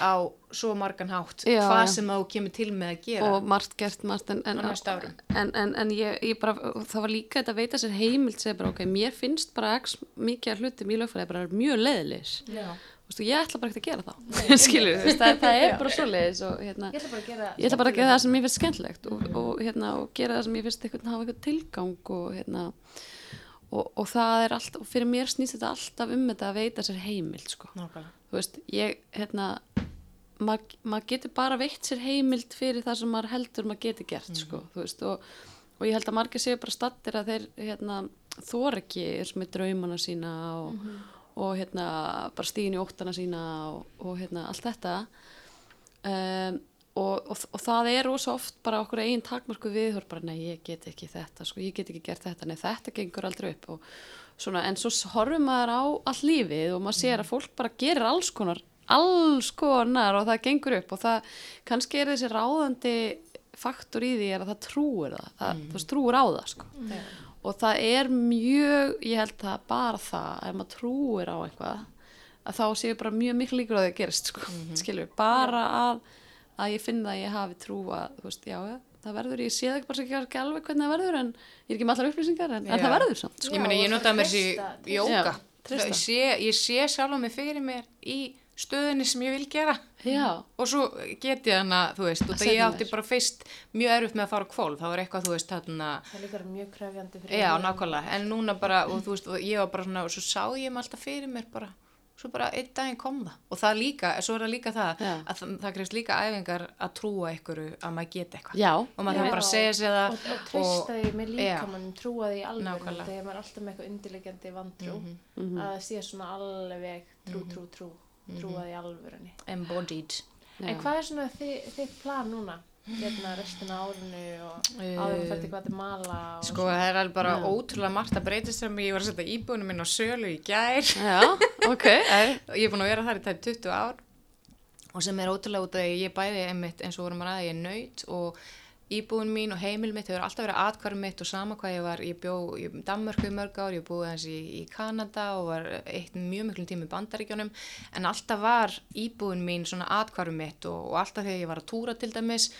[SPEAKER 3] á svo margan hátt
[SPEAKER 2] Já,
[SPEAKER 3] hvað
[SPEAKER 2] já.
[SPEAKER 3] sem þú kemur til með að gera
[SPEAKER 2] og margt gert margt en, en, en, en, en ég, ég bara, það var líka þetta að veita sér heimild segja bara ok, mér finnst bara x mikið af hlutum í lögfræði bara mjög leðilis. Vistu, ég ætla bara ekki að gera það skilur, veist, það, það er bara svo leiðis og hérna,
[SPEAKER 1] Ég ætla bara að gera
[SPEAKER 2] ætla bara að gera það sem ég finnst skemmtilegt og, og, hérna, og gera það sem ég finnst eitthvað, hafa eitthvað tilgang og, hérna, og, og það er alltaf, og fyrir mér snýst þetta alltaf um þetta að veita sér heimild sko.
[SPEAKER 3] Nákvæmlega.
[SPEAKER 2] Veist, ég hérna, maður mað getur bara veitt sér heimild fyrir það sem maður heldur maður getur gert sko, þú veist, og, og ég held að margir séu bara stattir að þeir hérna, þor ekki eins með draumana sína og, og hérna, bara stíðin í óttana sína og, og hérna, allt þetta. Um, og, það er rosa oft bara okkur eigin takmarku við bara, nei, ég get ekki þetta, sko, ég get ekki gert þetta nei, þetta gengur aldrei upp. Og svona, en svo horfum maður á all lífið og maður sér að fólk bara gerir alls konar alls konar og það gengur upp og það, kannski er þessi ráðandi faktor í því er að það trúir það, það, það trúir á það sko. og það er mjög ég held það bara það ef maður trúir á eitthvað að þá séu bara mjög miklu líkur að gerist sko. skilur, bara að að ég finna að ég hafi trú að þú veist, já, já, það verður, ég sé það ekki bara ekki, alveg hvernig það verður en ég er ekki með allar upplýsingar en, en það verður samt sko.
[SPEAKER 3] Ég ég
[SPEAKER 1] og
[SPEAKER 3] notaði mér þessi jóka. Ég sé, ég sé sjálf mig fyrir mér í stöðunni sem ég vil gera.
[SPEAKER 2] Já,
[SPEAKER 3] og svo get ég hana, þú veist, út að
[SPEAKER 2] setja
[SPEAKER 3] ég átti bara fyrst mjög erfitt með að fara á kvól, það var eitthvað, þú veist, þarna,
[SPEAKER 1] Það er líka mjög krefjandi fyrir
[SPEAKER 3] já, nákvæmlega, en núna bara, og þú veist, og ég var bara svona, og svo sá ég mig alltaf fyrir mér bara, svo bara einn daginn kom það, og það líka, svo er það líka það,
[SPEAKER 2] Já.
[SPEAKER 3] að það, það krefst líka æfingar að trúa ykkur að maður geti eitthvað,
[SPEAKER 2] já,
[SPEAKER 3] og maður þarf bara að segja sér það,
[SPEAKER 1] og, og treysta því með
[SPEAKER 3] já.
[SPEAKER 1] líkamann trúa því alveg þegar maður er alltaf með eitthvað undirlegjandi vantrú
[SPEAKER 2] Mhm.
[SPEAKER 1] að það sé svona alveg trú, trú, trú. Trúa því alvörunni.
[SPEAKER 3] Embodied,
[SPEAKER 2] Já.
[SPEAKER 1] en hvað er svona þi- þitt plan núna hérna restina árinu og
[SPEAKER 3] Eh,
[SPEAKER 1] áður að fætti Guatemala og
[SPEAKER 3] Sko það er alveg bara
[SPEAKER 2] Já.
[SPEAKER 3] ótrúlega margt að breytist sem ég var að setja íbúinu minn á sölu í gær.
[SPEAKER 2] Já, ok
[SPEAKER 3] og ég er búin að vera þar í tæp 20 ár. Og sem er ótrúlega út af því að ég bæði einmitt eins og vorum að ræða ég er nöyt og íbúin mín og heimil mitt hefur alltaf verið atkværum mitt og sama hvað ég var, ég bjó í Danmörku í mörg ár, ég búið hans í, í Kanada og var eitt mjög miklum tími í Bandaríkjónum en alltaf var íbúin mín svona atkværum mitt og, og alltaf þegar ég var að túra til dæmis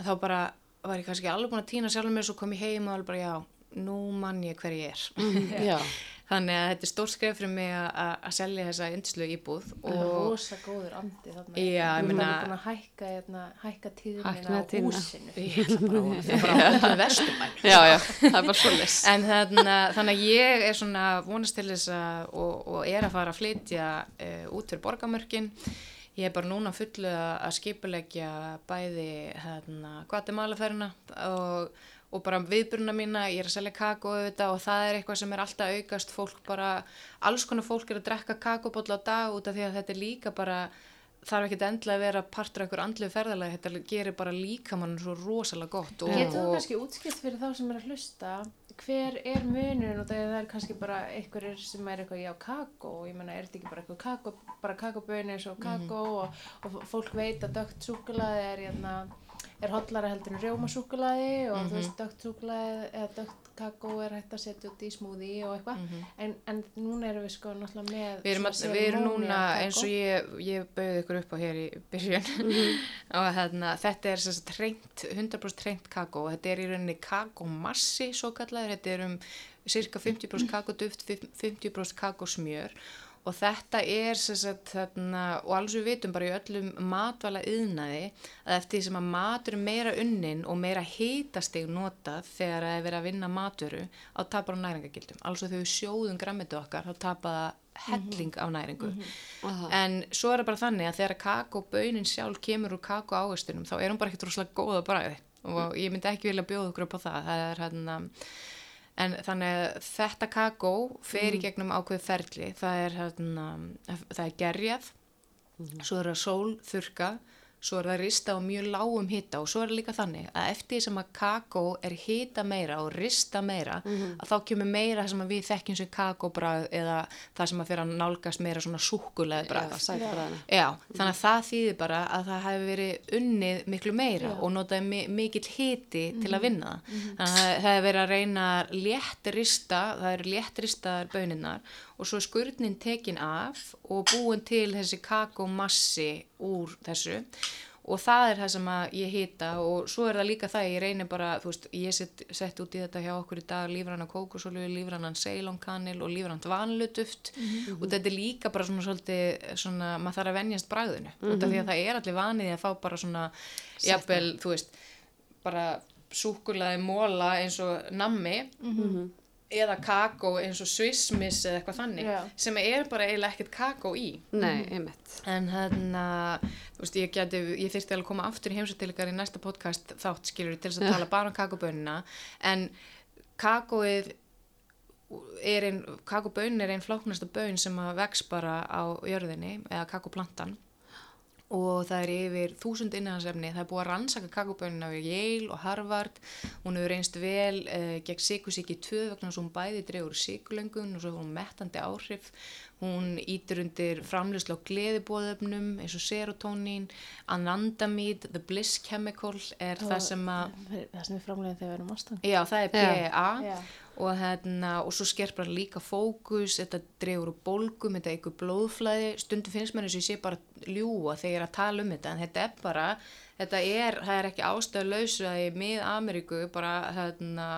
[SPEAKER 3] þá bara var ég kannski alveg búin að týna sjálfur mér svo kom ég heim og alveg bara já, nú mann ég hver ég er.
[SPEAKER 2] Mhm,
[SPEAKER 3] þannig að þetta er stórt skref fyrir mig að- að að selja þessa yndislu íbúð
[SPEAKER 1] og rosa góður andi þarna.
[SPEAKER 3] Já, ég
[SPEAKER 1] Þú
[SPEAKER 3] meina-
[SPEAKER 1] er búin að hækka, hérna, hækka tíðunina
[SPEAKER 2] Hækka
[SPEAKER 1] á húsinu.
[SPEAKER 3] Ég það er bara öllu vesturbæn
[SPEAKER 2] já, já, það er bara svo les
[SPEAKER 3] En þannig, þannig að ég er svona vonast til þess að og, og er að fara að flytja uh, út fyrir borgamörkin. Ég er bara núna fullu að að skipuleggja bæði hérna, Guatemala-ferina og, og bara viðburuna mína, ég er að selja kakó auðvitað og það er eitthvað sem er alltaf aukast. Fólk bara, alls konar fólk er að drekka kakóbolla á dag út af því að þetta er líka bara þarf ekki endla að vera partur af einhver andlu ferðalagi, þetta gerir bara líka mann svo rosalega gott og,
[SPEAKER 1] Getur þú kannski útskipt fyrir þá sem er að hlusta hver er munurinn og það er kannski bara einhverjir sem er eitthvað já kakó ég menna er þetta ekki bara eitthvað kakó bara kakóböni eins og kakó og, og fólk veit að dögt súkulaði er hérna er hotlara heldur en rjómasúkulaði og þú veist dögt súkulaði eða dögt kakó er hægt að setja út í smúði og eitthvað. En, en núna erum við sko náttúrulega með
[SPEAKER 3] Við erum, að, við erum núna eins og ég, ég bauði ykkur upp á hér í byrjun. Og hérna, þetta er sérst treynt, 100% treynt kakó og þetta er í rauninni kakómassi svo kallaður, þetta er um cirka 50% kakóduft, 50% kakósmjör og þetta er sérst þarna, og alls við vitum bara í öllum matvala yðnaði að eftir því sem að matur meira unnin og meira hitastig notað þegar það er verið að vinna maturu á tapar á næringagildum, alls þegar við sjóðum grammitu okkar þá tapar það helling af næringu.
[SPEAKER 2] Aha.
[SPEAKER 3] en svo er það bara þannig að þegar kakóbaunin sjálf kemur úr kakóávistunum þá er hún bara ekkert rosalega góða bræði og ég myndi ekki vilja bjóða okkur upp á það. Það er hérna en þannig að þetta kakó fer í gegnum ákveð ferli. Það er hérna það er gerjað. Svo er það sól þurka svo er það rista á mjög lágum hita og svo er það líka þannig að eftir sem að kakó er hita meira og rista meira að þá kemur meira það sem að við þekkjum sem kakóbræð eða það sem að fyrir að nálgast meira svona
[SPEAKER 2] Já, sætbræðina
[SPEAKER 3] Já, þannig að það þýðir bara að það hefur verið unnið miklu meira og notaði mi mikill hiti til að vinna það. Þannig að það hefur verið að reyna að létt rista, það eru létt ristaðar böninnar og svo er skurnin tekin af og búin til þessi kakómassi úr þessu. Og það er það sem ég hita og svo er það líka það, ég reynir bara, þú veist, ég set, sett út í þetta hjá okkur í dag lífranna kókosolju, lífrannan seilonkanil og lífrann dvanlutuft og þetta er líka bara svona svolítið, svona, maður þarf að venjast bragðinu, út af því að það er allir vanið að fá bara svona, jafnvel, þú veist, bara súkulaði móla eins og nammi eða kakó eins og swissmiss eða eitthvað þannig
[SPEAKER 1] Já.
[SPEAKER 3] sem er bara eiginlega ekkert kakó í.
[SPEAKER 2] Nei, einmitt.
[SPEAKER 3] En hérna, þú veist, ég geti, ég þyrfti alveg að koma aftur í heimsættilegar í næsta podcast þátt skilur til þess að tala bara um kakobönina, en kakóið er einn, kakobönin er einn flóknasta bön sem að vex bara á jörðinni, eða kakoplantan og það er yfir þúsund innahansefni, það er búið að rannsaka kakobönina við Yale og Harvard. Hún hefur reynst vel uh, gegn sykusíki 2 vegna hún bæði dregur sykulöngun og svo hefur hún mettandi áhrif. Hún ítur undir framlýslu á gleðibóðöfnum eins og serotonín anandamide, the bliss chemical er það sem að
[SPEAKER 1] það sem við framlegum þegar við erum ástang
[SPEAKER 3] já það er
[SPEAKER 1] Já.
[SPEAKER 3] Og, hérna, og svo skerpar líka fókus, þetta dregur úr bólgum, þetta eitthvað blóðflæði, stundum finnst mér eins og ég sé bara ljúa þegar ég er að tala um þetta, en þetta er bara, þetta er, það er ekki ástæðulausu að í mið-Ameríku bara hérna,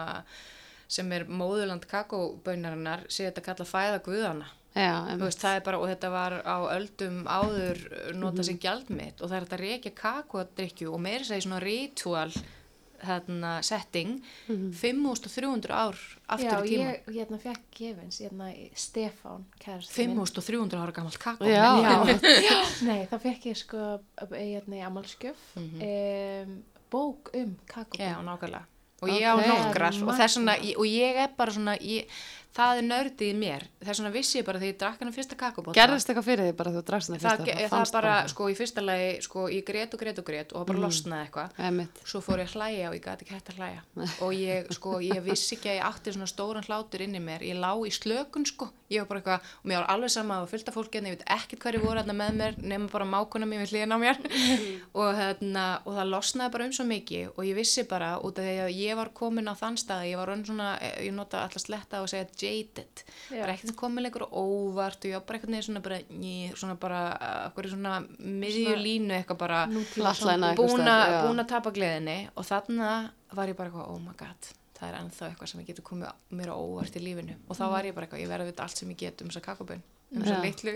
[SPEAKER 3] sem er móðurland kakóbaunarinnar, sé þetta kalla fæða guðana.
[SPEAKER 2] Já,
[SPEAKER 3] Veist, bara, og þetta var á öldum áður nota sem gjaldmitt og það er þetta reykja kakódrykju og meira segja svona ritual hérna, setting 5300 ár aftur
[SPEAKER 1] Já,
[SPEAKER 3] í tíma
[SPEAKER 1] ég hérna fekk gefins, hérna Stefán, kærast
[SPEAKER 3] 5300 ára gamalt kakó.
[SPEAKER 2] Já.
[SPEAKER 1] Já, nei, þá fekk ég sko hérna í amalskjöf
[SPEAKER 3] Mhm.
[SPEAKER 1] um, bók um kakó.
[SPEAKER 3] Já, nákvæmlega. Og ég á
[SPEAKER 2] Ok.
[SPEAKER 3] nokkrar. Og vegna, og ég er bara svona ég, það er nördið í mér. Þess vegna vissi ég bara þegar ég drakk hennar fyrsta kakóbóta
[SPEAKER 2] Gerðist eitthvað fyrir því bara þú drakst þetta
[SPEAKER 3] það,
[SPEAKER 2] fyrsta?
[SPEAKER 3] það, það bara, sko, í fyrsta lagi sko, ég grét og grét og grét og það bara losnaði eitthvað. Svo fór ég að hlæja og ég gæti ekki hægt að hlæja. Og ég, sko, ég vissi ekki að ég átti svona stóran hlátur inn í mér, ég lá í slökun sko, ég var bara eitthvað, og mér var alveg sama að það af fólki en ég veit ekkert hverju voru þarna með mér nema bara mákuna mér við hliðin á mér. Og, hérna, og það losnaði bara um svo mikið. Og ég vissi bara út af því að ég var komin á þann stað, ég var raun svona, ég nota alltaf sletta og segja jaded
[SPEAKER 1] Já.
[SPEAKER 3] bara ekkert sem komið lengur á óvart og ég var bara eitthvað neður svona bara, ný, svona bara okkur svona miðju
[SPEAKER 1] Svona-
[SPEAKER 3] línu eitthvað bara búin að tapa gleðinni og þarna var ég bara eitthvað, oh my god það er ennþá eitthvað sem ég getur komið mér á óvart í lífinu. Og þá var ég bara eitthvað, ég verði að vita allt sem ég get um þessa kakobön um þessa litlu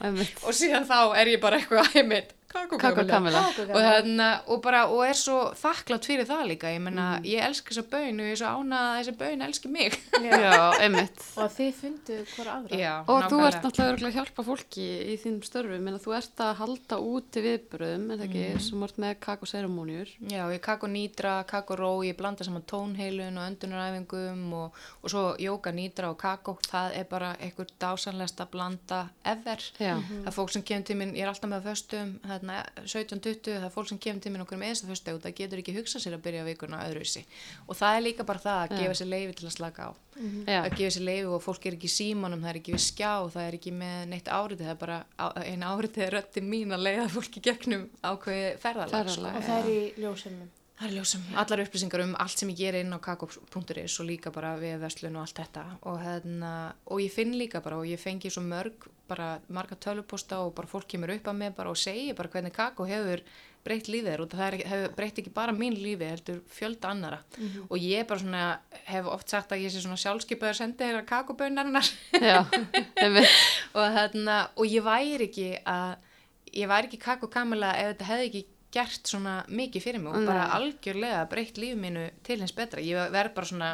[SPEAKER 2] Einmitt.
[SPEAKER 3] og síðan þá er ég bara eitthvað, ég mynd
[SPEAKER 2] Kakó.
[SPEAKER 1] Kakó
[SPEAKER 3] og, þarna, og, bara, og er svo þakklátt fyrir það líka ég menna,
[SPEAKER 2] Mhm.
[SPEAKER 3] ég elska þessa bön og ég er svo ána að þessi bön elski mig
[SPEAKER 1] Já. Og þið fundu hvora aðra
[SPEAKER 3] Já,
[SPEAKER 2] Og þú
[SPEAKER 3] nákvæmlega.
[SPEAKER 2] ert náttúrulega örugglega að hjálpa fólki í þínum störfum, menn að þú ert að halda úti viðbröðum, en það ekki, sem ert með kakoseremóniur.
[SPEAKER 3] Já, ég kakko nýtra, kakko ró, ég blanda saman tónheilun og öndunaræfingum og, og svo jóka nýtra og kakko, það er bara einhver dásanlegsta blanda ever.
[SPEAKER 2] Já.
[SPEAKER 3] Það er fólk sem kemur til minn, ég er alltaf með föstum, þarna 17-20, það er fólk sem kemur til minn okkur með einsta föstu og það getur ekki hugsað sér að byrja vikuna öðruvísi. Og það er líka bara það að gefa sér leifi til að slaka á.
[SPEAKER 2] Já,
[SPEAKER 3] Að gefa sér leifi og fólk er ekki símanum, það er ekki við skjá, það er ekki með neitt áritið, það er bara eina áritið er rötti mín að leiða fólki gegnum ákveði ferðalag. sko.
[SPEAKER 1] Og það er í ljósumum
[SPEAKER 3] Það er ljósum, allar upplýsingar um allt sem ég ger inn á kakó.is og líka bara við verslun og allt þetta. Og, hérna, og ég finn líka bara og ég fengi svo mörg bara marga töluposta og bara fólk kemur upp að mig bara og segir bara hvernig kakó hefur breytt lífið þér og það hefur breytt ekki bara mín lífi heldur fjölda annara og ég bara svona hef oft sagt að ég sé svona sjálfskeipaður sendi þeirra kakóbönarinnar
[SPEAKER 2] já, einmitt.
[SPEAKER 3] og, þarna, og ég væri ekki að ég væri ekki kakko kamila ef þetta hefði ekki gert svona mikið fyrir mig og bara
[SPEAKER 2] Nei.
[SPEAKER 3] algjörlega breytt lífið mínu til hins betra. Ég verð bara svona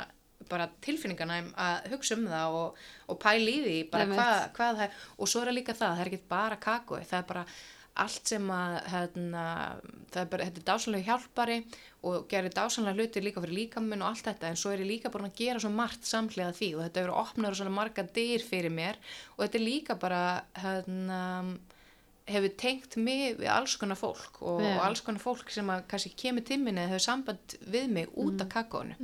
[SPEAKER 3] bara tilfinninganæm að hugsa um það og, og pæla í því bara hvað, hvað það er. Og svo er það líka það, það er ekki bara kakoi það er bara allt sem að hérna, það er bara, þetta er dásanlega hjálpari og gerir dásanlega hluti líka fyrir líkaminn og allt þetta. En svo er ég líka búin að gera svo margt samhliða því og þetta hefur opnað svona marga dyr fyrir mér. Og þetta er líka bara hérna hefur tengt mig við alls konar fólk og,
[SPEAKER 2] Já.
[SPEAKER 3] og alls konar fólk sem að kannski kemur til minni eða hefur samband við mig út
[SPEAKER 2] Mm.
[SPEAKER 3] af kakónu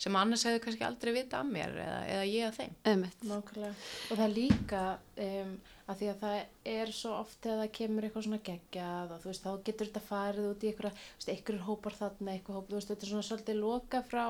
[SPEAKER 3] sem annars hefur kannski aldrei vita af mér eða, eða ég af þeim.
[SPEAKER 1] Nákvæmlega. Og það er líka um, að því að það er svo oft þegar það kemur eitthvað svona geggjað og þú veist, þá getur þetta farið út í veist, einhverjur hópar þarna, eitthvað hóp, þú veist, þetta er svona svolítið loka frá,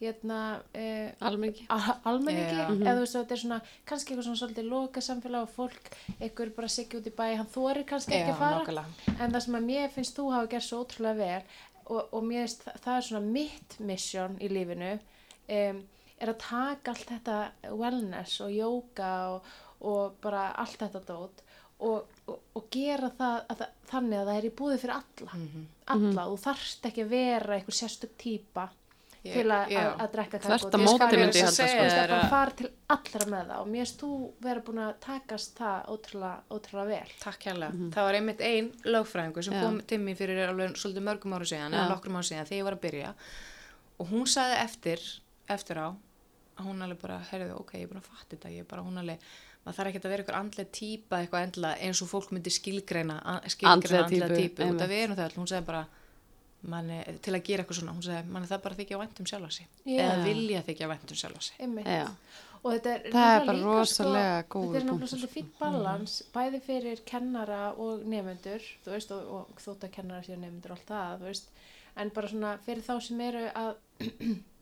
[SPEAKER 1] hérna, uh,
[SPEAKER 2] Almenningi.
[SPEAKER 1] almenningi,
[SPEAKER 3] Já.
[SPEAKER 1] eða þú veist, þetta er svona, kannski eitthvað svona svolítið loka samfélag og fólk, einhver bara siggi út í bæ, hann þorir kannski ekki að fara,
[SPEAKER 3] nákvæmlega.
[SPEAKER 1] en það sem að mér finnst þú hafa gert svo ótrúlega vel og, og mér finnst það, er svona mitt mission í lífinu um, er að taka allt þetta wellness og yoga og, og bara allt þetta dót og, og, og gera það, að, það þannig að það er í búði fyrir alla
[SPEAKER 3] Mhm.
[SPEAKER 1] alla, þú þarft ekki að vera einhver sérstök típa
[SPEAKER 3] Ég-
[SPEAKER 1] til að, að, að drekka
[SPEAKER 2] Þvert
[SPEAKER 1] kakó
[SPEAKER 2] á
[SPEAKER 1] Ég
[SPEAKER 2] móti myndi ég halda, sko.
[SPEAKER 3] Það er
[SPEAKER 1] að
[SPEAKER 3] að-
[SPEAKER 1] fara til allra með það og mér finnst þú vera búin að takast það ótrúlega, ótrúlega vel.
[SPEAKER 3] Takk hérlega. Það var einmitt ein lögfræðingur sem
[SPEAKER 2] Já.
[SPEAKER 3] kom til mér fyrir alveg svolítið mörgum ára síðan, eða nokkrum ára síðan þegar ég var að byrja. Og hún sagði eftir, eftir á að hún alveg bara, heyrðu, ok, ég er búin að fatta þetta, ég er bara, hún alveg, maður þarf ekki að vera eitthvað andlega típa eitthvað endla eins og fólk myndi skilgreina, skilgreina
[SPEAKER 2] Andlega
[SPEAKER 3] andlega
[SPEAKER 2] týpu,
[SPEAKER 3] af við erum það öll, hún sagði bara, manni, til að gera eitthvað svona, hún sagði, manni það bara þykja væntum sjálfa sig,
[SPEAKER 1] Já.
[SPEAKER 3] eða vilja þykja væntum sjálfa sig.
[SPEAKER 1] einmitt
[SPEAKER 2] Já.
[SPEAKER 1] og þetta er,
[SPEAKER 2] er bara
[SPEAKER 1] líka,
[SPEAKER 2] rosalega
[SPEAKER 1] sko,
[SPEAKER 2] góður
[SPEAKER 1] þetta er náttúrulega svolítið fýtt balans bæði fyrir kennara og nefendur þú veist og, og þótt að kennara séu nefendur og allt það, þú veist en bara svona fyrir þá sem eru að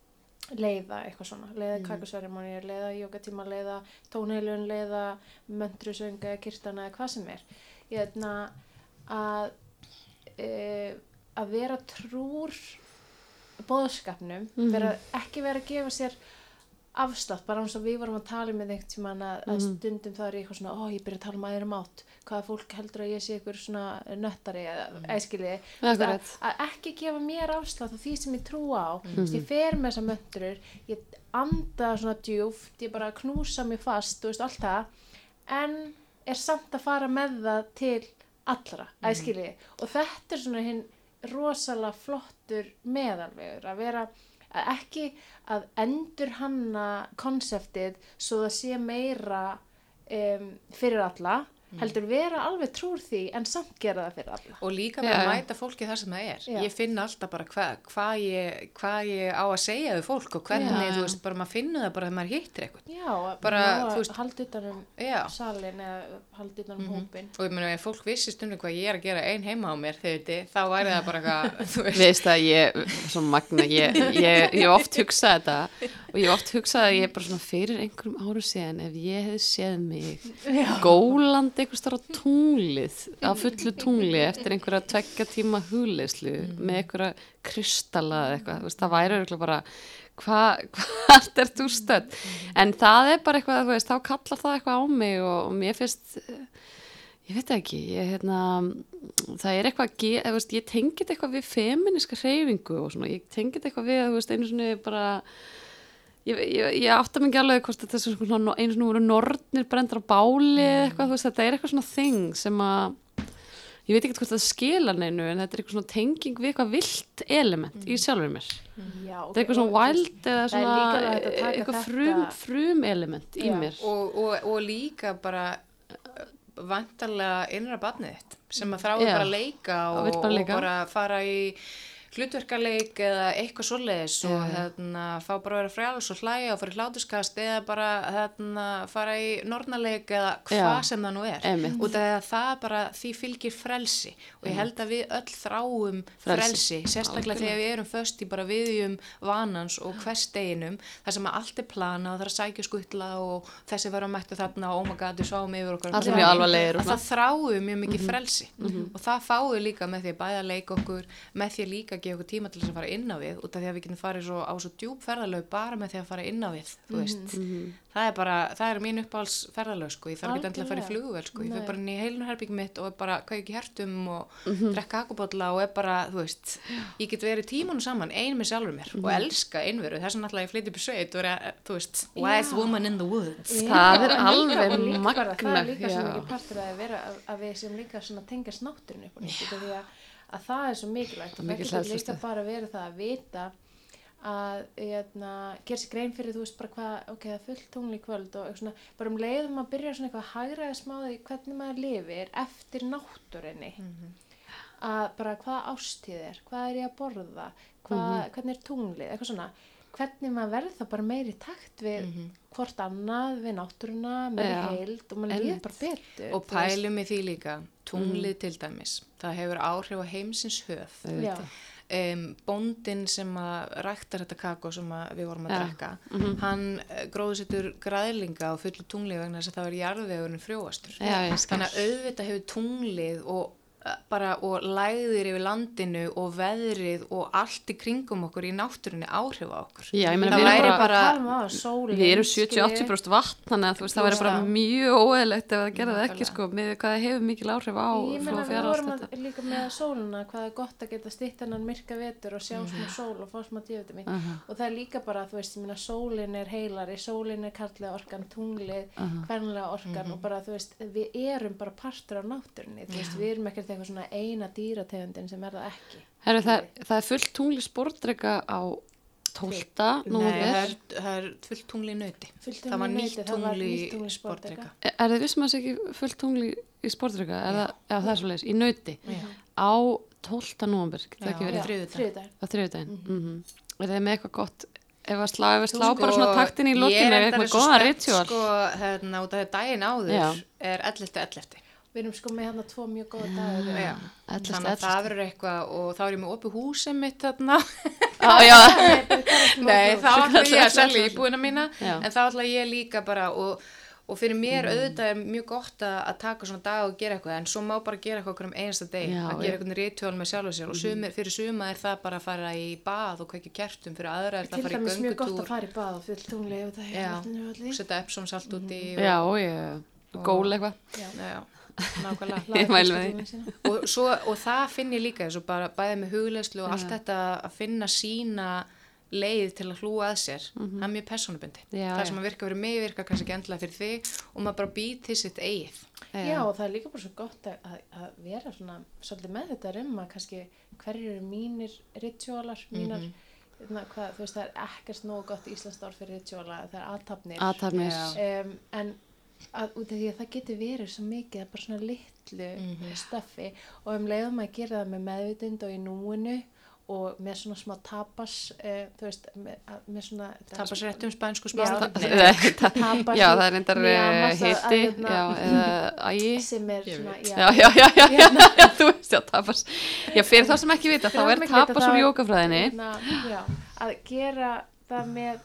[SPEAKER 1] leiða eitthvað svona leiða mm. kakasverimónir, leiða jókatíma leiða tónheilun, leiða möndrusönga, kirtana eða hvað sem er ég veitna að e, að vera trúr bóðskapnum
[SPEAKER 2] Mhm.
[SPEAKER 1] vera, ekki vera að gefa sér afslátt, bara eins og við vorum að tala með einhvern tímann að, að
[SPEAKER 2] Mhm.
[SPEAKER 1] stundum það er eitthvað svona, ó ég byrja að tala um aðra mátt hvaða fólk heldur að ég sé ykkur svona nöttari eða
[SPEAKER 3] Mhm.
[SPEAKER 1] æskili
[SPEAKER 2] Akkurat.
[SPEAKER 1] að ekki gefa mér afslátt á því sem ég trú á mm ég fer með þessar möndrur ég anda svona djúft ég bara knúsa mig fast, þú veist allt það en er samt að fara með það til allra, æskili og þetta er svona hinn rosalega flottur meðalvegur að vera að ekki að endur hanna konseptið svo það sé meira um, fyrir alla heldur vera alveg trúr því en samt gera það fyrir alla.
[SPEAKER 3] Og líka bara
[SPEAKER 2] já.
[SPEAKER 3] mæta fólki þar sem það er.
[SPEAKER 1] Já.
[SPEAKER 3] ég finn alltaf bara hvað hva ég, hva ég á að segja við fólk og hvernig,
[SPEAKER 2] Já,
[SPEAKER 3] þú veist, bara maður finnur það bara þegar maður hittir eitthvað.
[SPEAKER 1] Já,
[SPEAKER 3] Bara, veist-
[SPEAKER 1] haldi utan um
[SPEAKER 3] já,
[SPEAKER 1] salin eða haldi utan um hópin.
[SPEAKER 3] og ég meina ef fólk vissi stundum hvað ég er að gera ein heima á mér þegar þetta, þá væri það bara eitthvað þú veist,
[SPEAKER 2] Veist að ég, svo magna, ég, ég, ég oft hugsað þetta. Og ég oft hugsaði að ég bara svona fyrir einhverjum árum síðan ef ég hefði séð mig
[SPEAKER 1] Já.
[SPEAKER 2] Gólandi einhvers þar á tunglið á fullu tungli eftir einhverja tveggja tíma hugleyslu með einhverja kristalla eða eitthvað, veist, það væri örugglega bara hvað hva er þú stödd? En það er bara eitthvað, þú veist, þá kallar það eitthvað á mig og, og mér finnst ég veit ekki, ég, hérna, það er eitthvað, veist, ég tengið eitthvað við feminiska hreyfingu og svona, ég tengið eitthvað við, þú veist, einu svona bara ég, ég, ég átta mig ekki alveg hvort þetta er svona, einu svona voru nornir brendar á báli eða eitthvað, þú veist, þetta er eitthvað svona þing sem að ég veit ekki hvort það skila neinu en þetta er eitthvað svona tenging við eitthvað vilt element í sjálfur mér.
[SPEAKER 1] Já,
[SPEAKER 2] þetta er eitthvað svona wild eða svona eitthvað frum, frum element í
[SPEAKER 1] Já.
[SPEAKER 2] mér.
[SPEAKER 3] Og, og, og líka bara vantarlega innra barnið þitt sem að þráði
[SPEAKER 2] Já.
[SPEAKER 3] bara að leika og,
[SPEAKER 2] vill bara leika.
[SPEAKER 3] og bara fara í hlutverkaleik eða eitthvað svoleiðis og
[SPEAKER 2] Já.
[SPEAKER 3] hérna, fá bara að vera frjáls og hlæja og fara í hlátuskast eða bara hérna, fara í nornaleik eða hvað
[SPEAKER 2] Já.
[SPEAKER 3] sem það nú er því að það bara því fylgir frelsi og ég held að við öll þráum
[SPEAKER 2] Frelsi.
[SPEAKER 3] frelsi, sérstaklega
[SPEAKER 2] Algjörlega.
[SPEAKER 3] þegar við erum föst í bara viðjum vanans og hvers deginum þar sem að allt er plana og það er að sækja skuttla og þessi var að mættu þarna og oh my god, við sváum yfir okkur
[SPEAKER 2] Allir mjög alvarlegir og
[SPEAKER 3] að það þráum mjög mikið
[SPEAKER 2] Mhm.
[SPEAKER 3] frelsi og það fáum líka með því að bæða leika okkur með því að gefa okkur tíma til þess að fara inn á við út af því að við getum farið svo, á svo djúb ferðalög bara með því að fara inn á við veist,
[SPEAKER 2] Mhm.
[SPEAKER 3] það er bara það er mín uppáhalds ferðalög sko, ég þarf ekki endilega að fara í flugvél sko, ég fyrir bara inn í heilunherbyggjum mitt og er bara kveiki hertum og
[SPEAKER 2] Mhm.
[SPEAKER 3] drekka akubotla og er bara, þú veist ég get verið tímanu saman, ein með sjálfur mér
[SPEAKER 2] Mhm.
[SPEAKER 3] og elska einveru, þess að náttúrulega ég flytti upp í sveit og er, þú veist, wise woman in the woods.
[SPEAKER 1] Já,
[SPEAKER 2] Það er
[SPEAKER 1] og
[SPEAKER 2] alveg
[SPEAKER 1] og það að, það er svo mikilvægt. Og það getur líka bara verið það að vita að hérna, gera sér grein fyrir þú veist bara hvað, ok, það er fullt tungli í kvöld og svona, bara um leiðum að byrja svona eitthvað að hægraða smáði hvernig maður lifir eftir náttúrinni að bara hvað ástíð er, hvað er ég að borða hvað, hvernig er tunglið, eitthvað svona. Hvernig maður verður þá bara meiri takt við hvort annað, við náttúruna með
[SPEAKER 2] Já,
[SPEAKER 1] heild og maður
[SPEAKER 2] einmitt.
[SPEAKER 1] bara betur
[SPEAKER 3] og pælum í því líka tunglið til dæmis, það hefur áhrif á heimsins höf. Um, bóndin sem að ræktar þetta kakó sem við vorum að
[SPEAKER 2] Já.
[SPEAKER 3] drekka hann gróðsettur græðlinga á fullu tunglið vegna þess að það var jarðvegurinn frjóastur.
[SPEAKER 2] Skil.
[SPEAKER 3] þannig að auðvitað hefur tunglið og eh, bara og læðir yfir landinu og veðrið og allt í kringum okkur í náttúrunni áhrif á okkur.
[SPEAKER 2] Já, ég meina við erum bara,
[SPEAKER 3] bara-
[SPEAKER 2] við erum
[SPEAKER 1] skiljiði.
[SPEAKER 2] 70-80% vatn þannig að þú veist það væri bara mjög óeðlegt ef það gerði ekki sko með hvað hefur mikil áhrif á
[SPEAKER 1] Ég
[SPEAKER 2] flóð
[SPEAKER 1] meina
[SPEAKER 2] og
[SPEAKER 1] við vorum að, líka með sóluna hvað er gott að geta stitt hennan myrka vetur og sjá smá sól og fá smá dífitami
[SPEAKER 2] Aha.
[SPEAKER 1] og það er líka bara, þú veist, ég meina sólin er heilari, sólin er karlega orkan, tunglið, hvernlega orkan og bara, þú veist, við erum bara partur af náttúrunni, þú veist, við erum ekkert eitthvað svona eina dýrategundin sem er það ekki.
[SPEAKER 2] Herru, það, er- það er fullt tungli spordrega á 12.
[SPEAKER 3] Nei, það er, það er fullt tungli
[SPEAKER 1] Fullt
[SPEAKER 3] það var nýtt tungli sportdreka
[SPEAKER 1] sportdreka.
[SPEAKER 2] Er þið vissum að það sé ekki fullt tungli í spordrega? Er það, já, það er svo leiðis, í nauti.
[SPEAKER 3] Já.
[SPEAKER 2] Á 12. nóvember, getur það ekki verið? Á þriðjudaginn. Mm Er það með eitthvað gott, ef að slá, ef að slá
[SPEAKER 3] Sko,
[SPEAKER 2] bara svona taktin í
[SPEAKER 3] er
[SPEAKER 2] er
[SPEAKER 3] reyndar
[SPEAKER 2] eitthvað góða ritual?
[SPEAKER 3] sko, hérna, út af daginn áður
[SPEAKER 2] Já.
[SPEAKER 3] er 11. 11.
[SPEAKER 1] Við erum sko með hérna tvo mjög góða dagur.
[SPEAKER 3] Já.
[SPEAKER 2] Ellefti,
[SPEAKER 3] þannig að
[SPEAKER 2] ellefti.
[SPEAKER 3] það verður eitthvað og þá er ég með opið húsið mitt þarna
[SPEAKER 2] Já, já,
[SPEAKER 3] nei, þá ætla ég að selja íbúina mína
[SPEAKER 2] Já.
[SPEAKER 3] en þá ætla ég líka bara og, og fyrir mér auðvitað er mjög gott að, að taka svona dag og gera eitthvað en svo má bara gera eitthvað okkur um einasta deg
[SPEAKER 2] Já,
[SPEAKER 3] að
[SPEAKER 2] já.
[SPEAKER 3] gera eitthvað ritual með sjálf og sér og sumir, fyrir suma er það bara að fara í bað og kveikja kertum fyrir aðra er það
[SPEAKER 1] Til
[SPEAKER 3] að fara í
[SPEAKER 1] dæmis mjög gott að
[SPEAKER 3] göngutúr
[SPEAKER 1] fara í bað og fullt tungli og það
[SPEAKER 3] Já.
[SPEAKER 1] er vatninu og allir.
[SPEAKER 3] setja Epsom salt úti
[SPEAKER 2] já, já, gól eitthvað.
[SPEAKER 3] Og, svo, og það finn ég líka eins og bara bæði með hugleyslu og allt þetta að finna sína leið til að hlúa að sér. Það er mjög persónubundi
[SPEAKER 2] Já,
[SPEAKER 3] það sem að virka fyrir mig virka kannski ekki endilega fyrir þig og maður bara býð til sitt eigið.
[SPEAKER 1] Já, og það er líka bara svo gott að, að, vera svona svolítið með þetta um að kannski hverjir eru mínir ritualar, mínar, mm hvað, þú veist, það er ekkert nógu gott íslenskt orð fyrir rituala, það er aðtapnir. Um, en að, út af því að það getur verið svo mikið að bara svona litlu
[SPEAKER 3] Mhm.
[SPEAKER 1] stöffi og um leiðum að gera það með meðvitund og í núinu og með svona smá tapas, uh, þú veist, með, með svona...
[SPEAKER 3] tapas réttum spænsku smátt
[SPEAKER 1] tapas
[SPEAKER 2] Já, það er reyndar
[SPEAKER 1] með
[SPEAKER 2] eh, hitti,
[SPEAKER 1] hérna-
[SPEAKER 2] já, eða ægi.
[SPEAKER 1] sem er svona.
[SPEAKER 2] Já, já, já, já, já, þú veist, já, tapas. Já, fyrir þá sem ekki vita, þá er tapas úr jókafræðinni.
[SPEAKER 1] hérna, já, að gera það með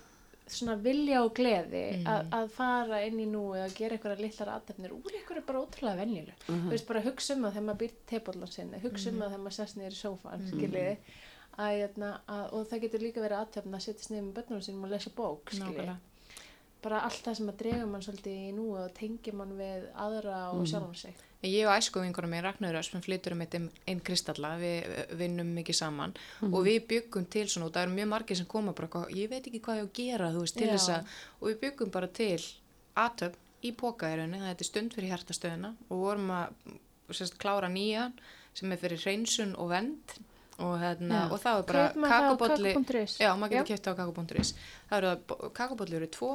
[SPEAKER 1] svona vilja og gleði
[SPEAKER 3] Mhm.
[SPEAKER 1] að, að fara inn í nú eða gera eitthvað litlar aðtefnir úr eitthvað bara ótrúlega venjuleg þú veist bara hugsa um það þegar maður býr tepallan sinni hugsa
[SPEAKER 3] Mhm.
[SPEAKER 1] um það þegar maður sest niður í sófan skiljiði að, jötna, að, og það getur líka verið aðtefn að setjast niður með börnunum sínum og lesa bók skiljiði. Bara allt það sem að drega mann svolítið í nú og tengja mann við aðra og sjálfum sig.
[SPEAKER 3] Ég og æskuvingunum með Ragnarður sem flyttur um eitt einn kristalla, við eh, vinnum mikið saman og við byggum til svona og það eru mjög margir sem koma bara, ég veit ekki hvað ég á að gera, veist, til
[SPEAKER 1] Já.
[SPEAKER 3] þess að og við byggum bara til aðtöfn í pókaðirunni, það er stund fyrir hjartastöðuna og vorum að sérst, klára nýjan sem er fyrir hreinsun og vend og, hérna, og það er bara
[SPEAKER 1] kakó.is?
[SPEAKER 3] Já, maður getur kæft á kakó.is það eru að kakóbolli eru tvo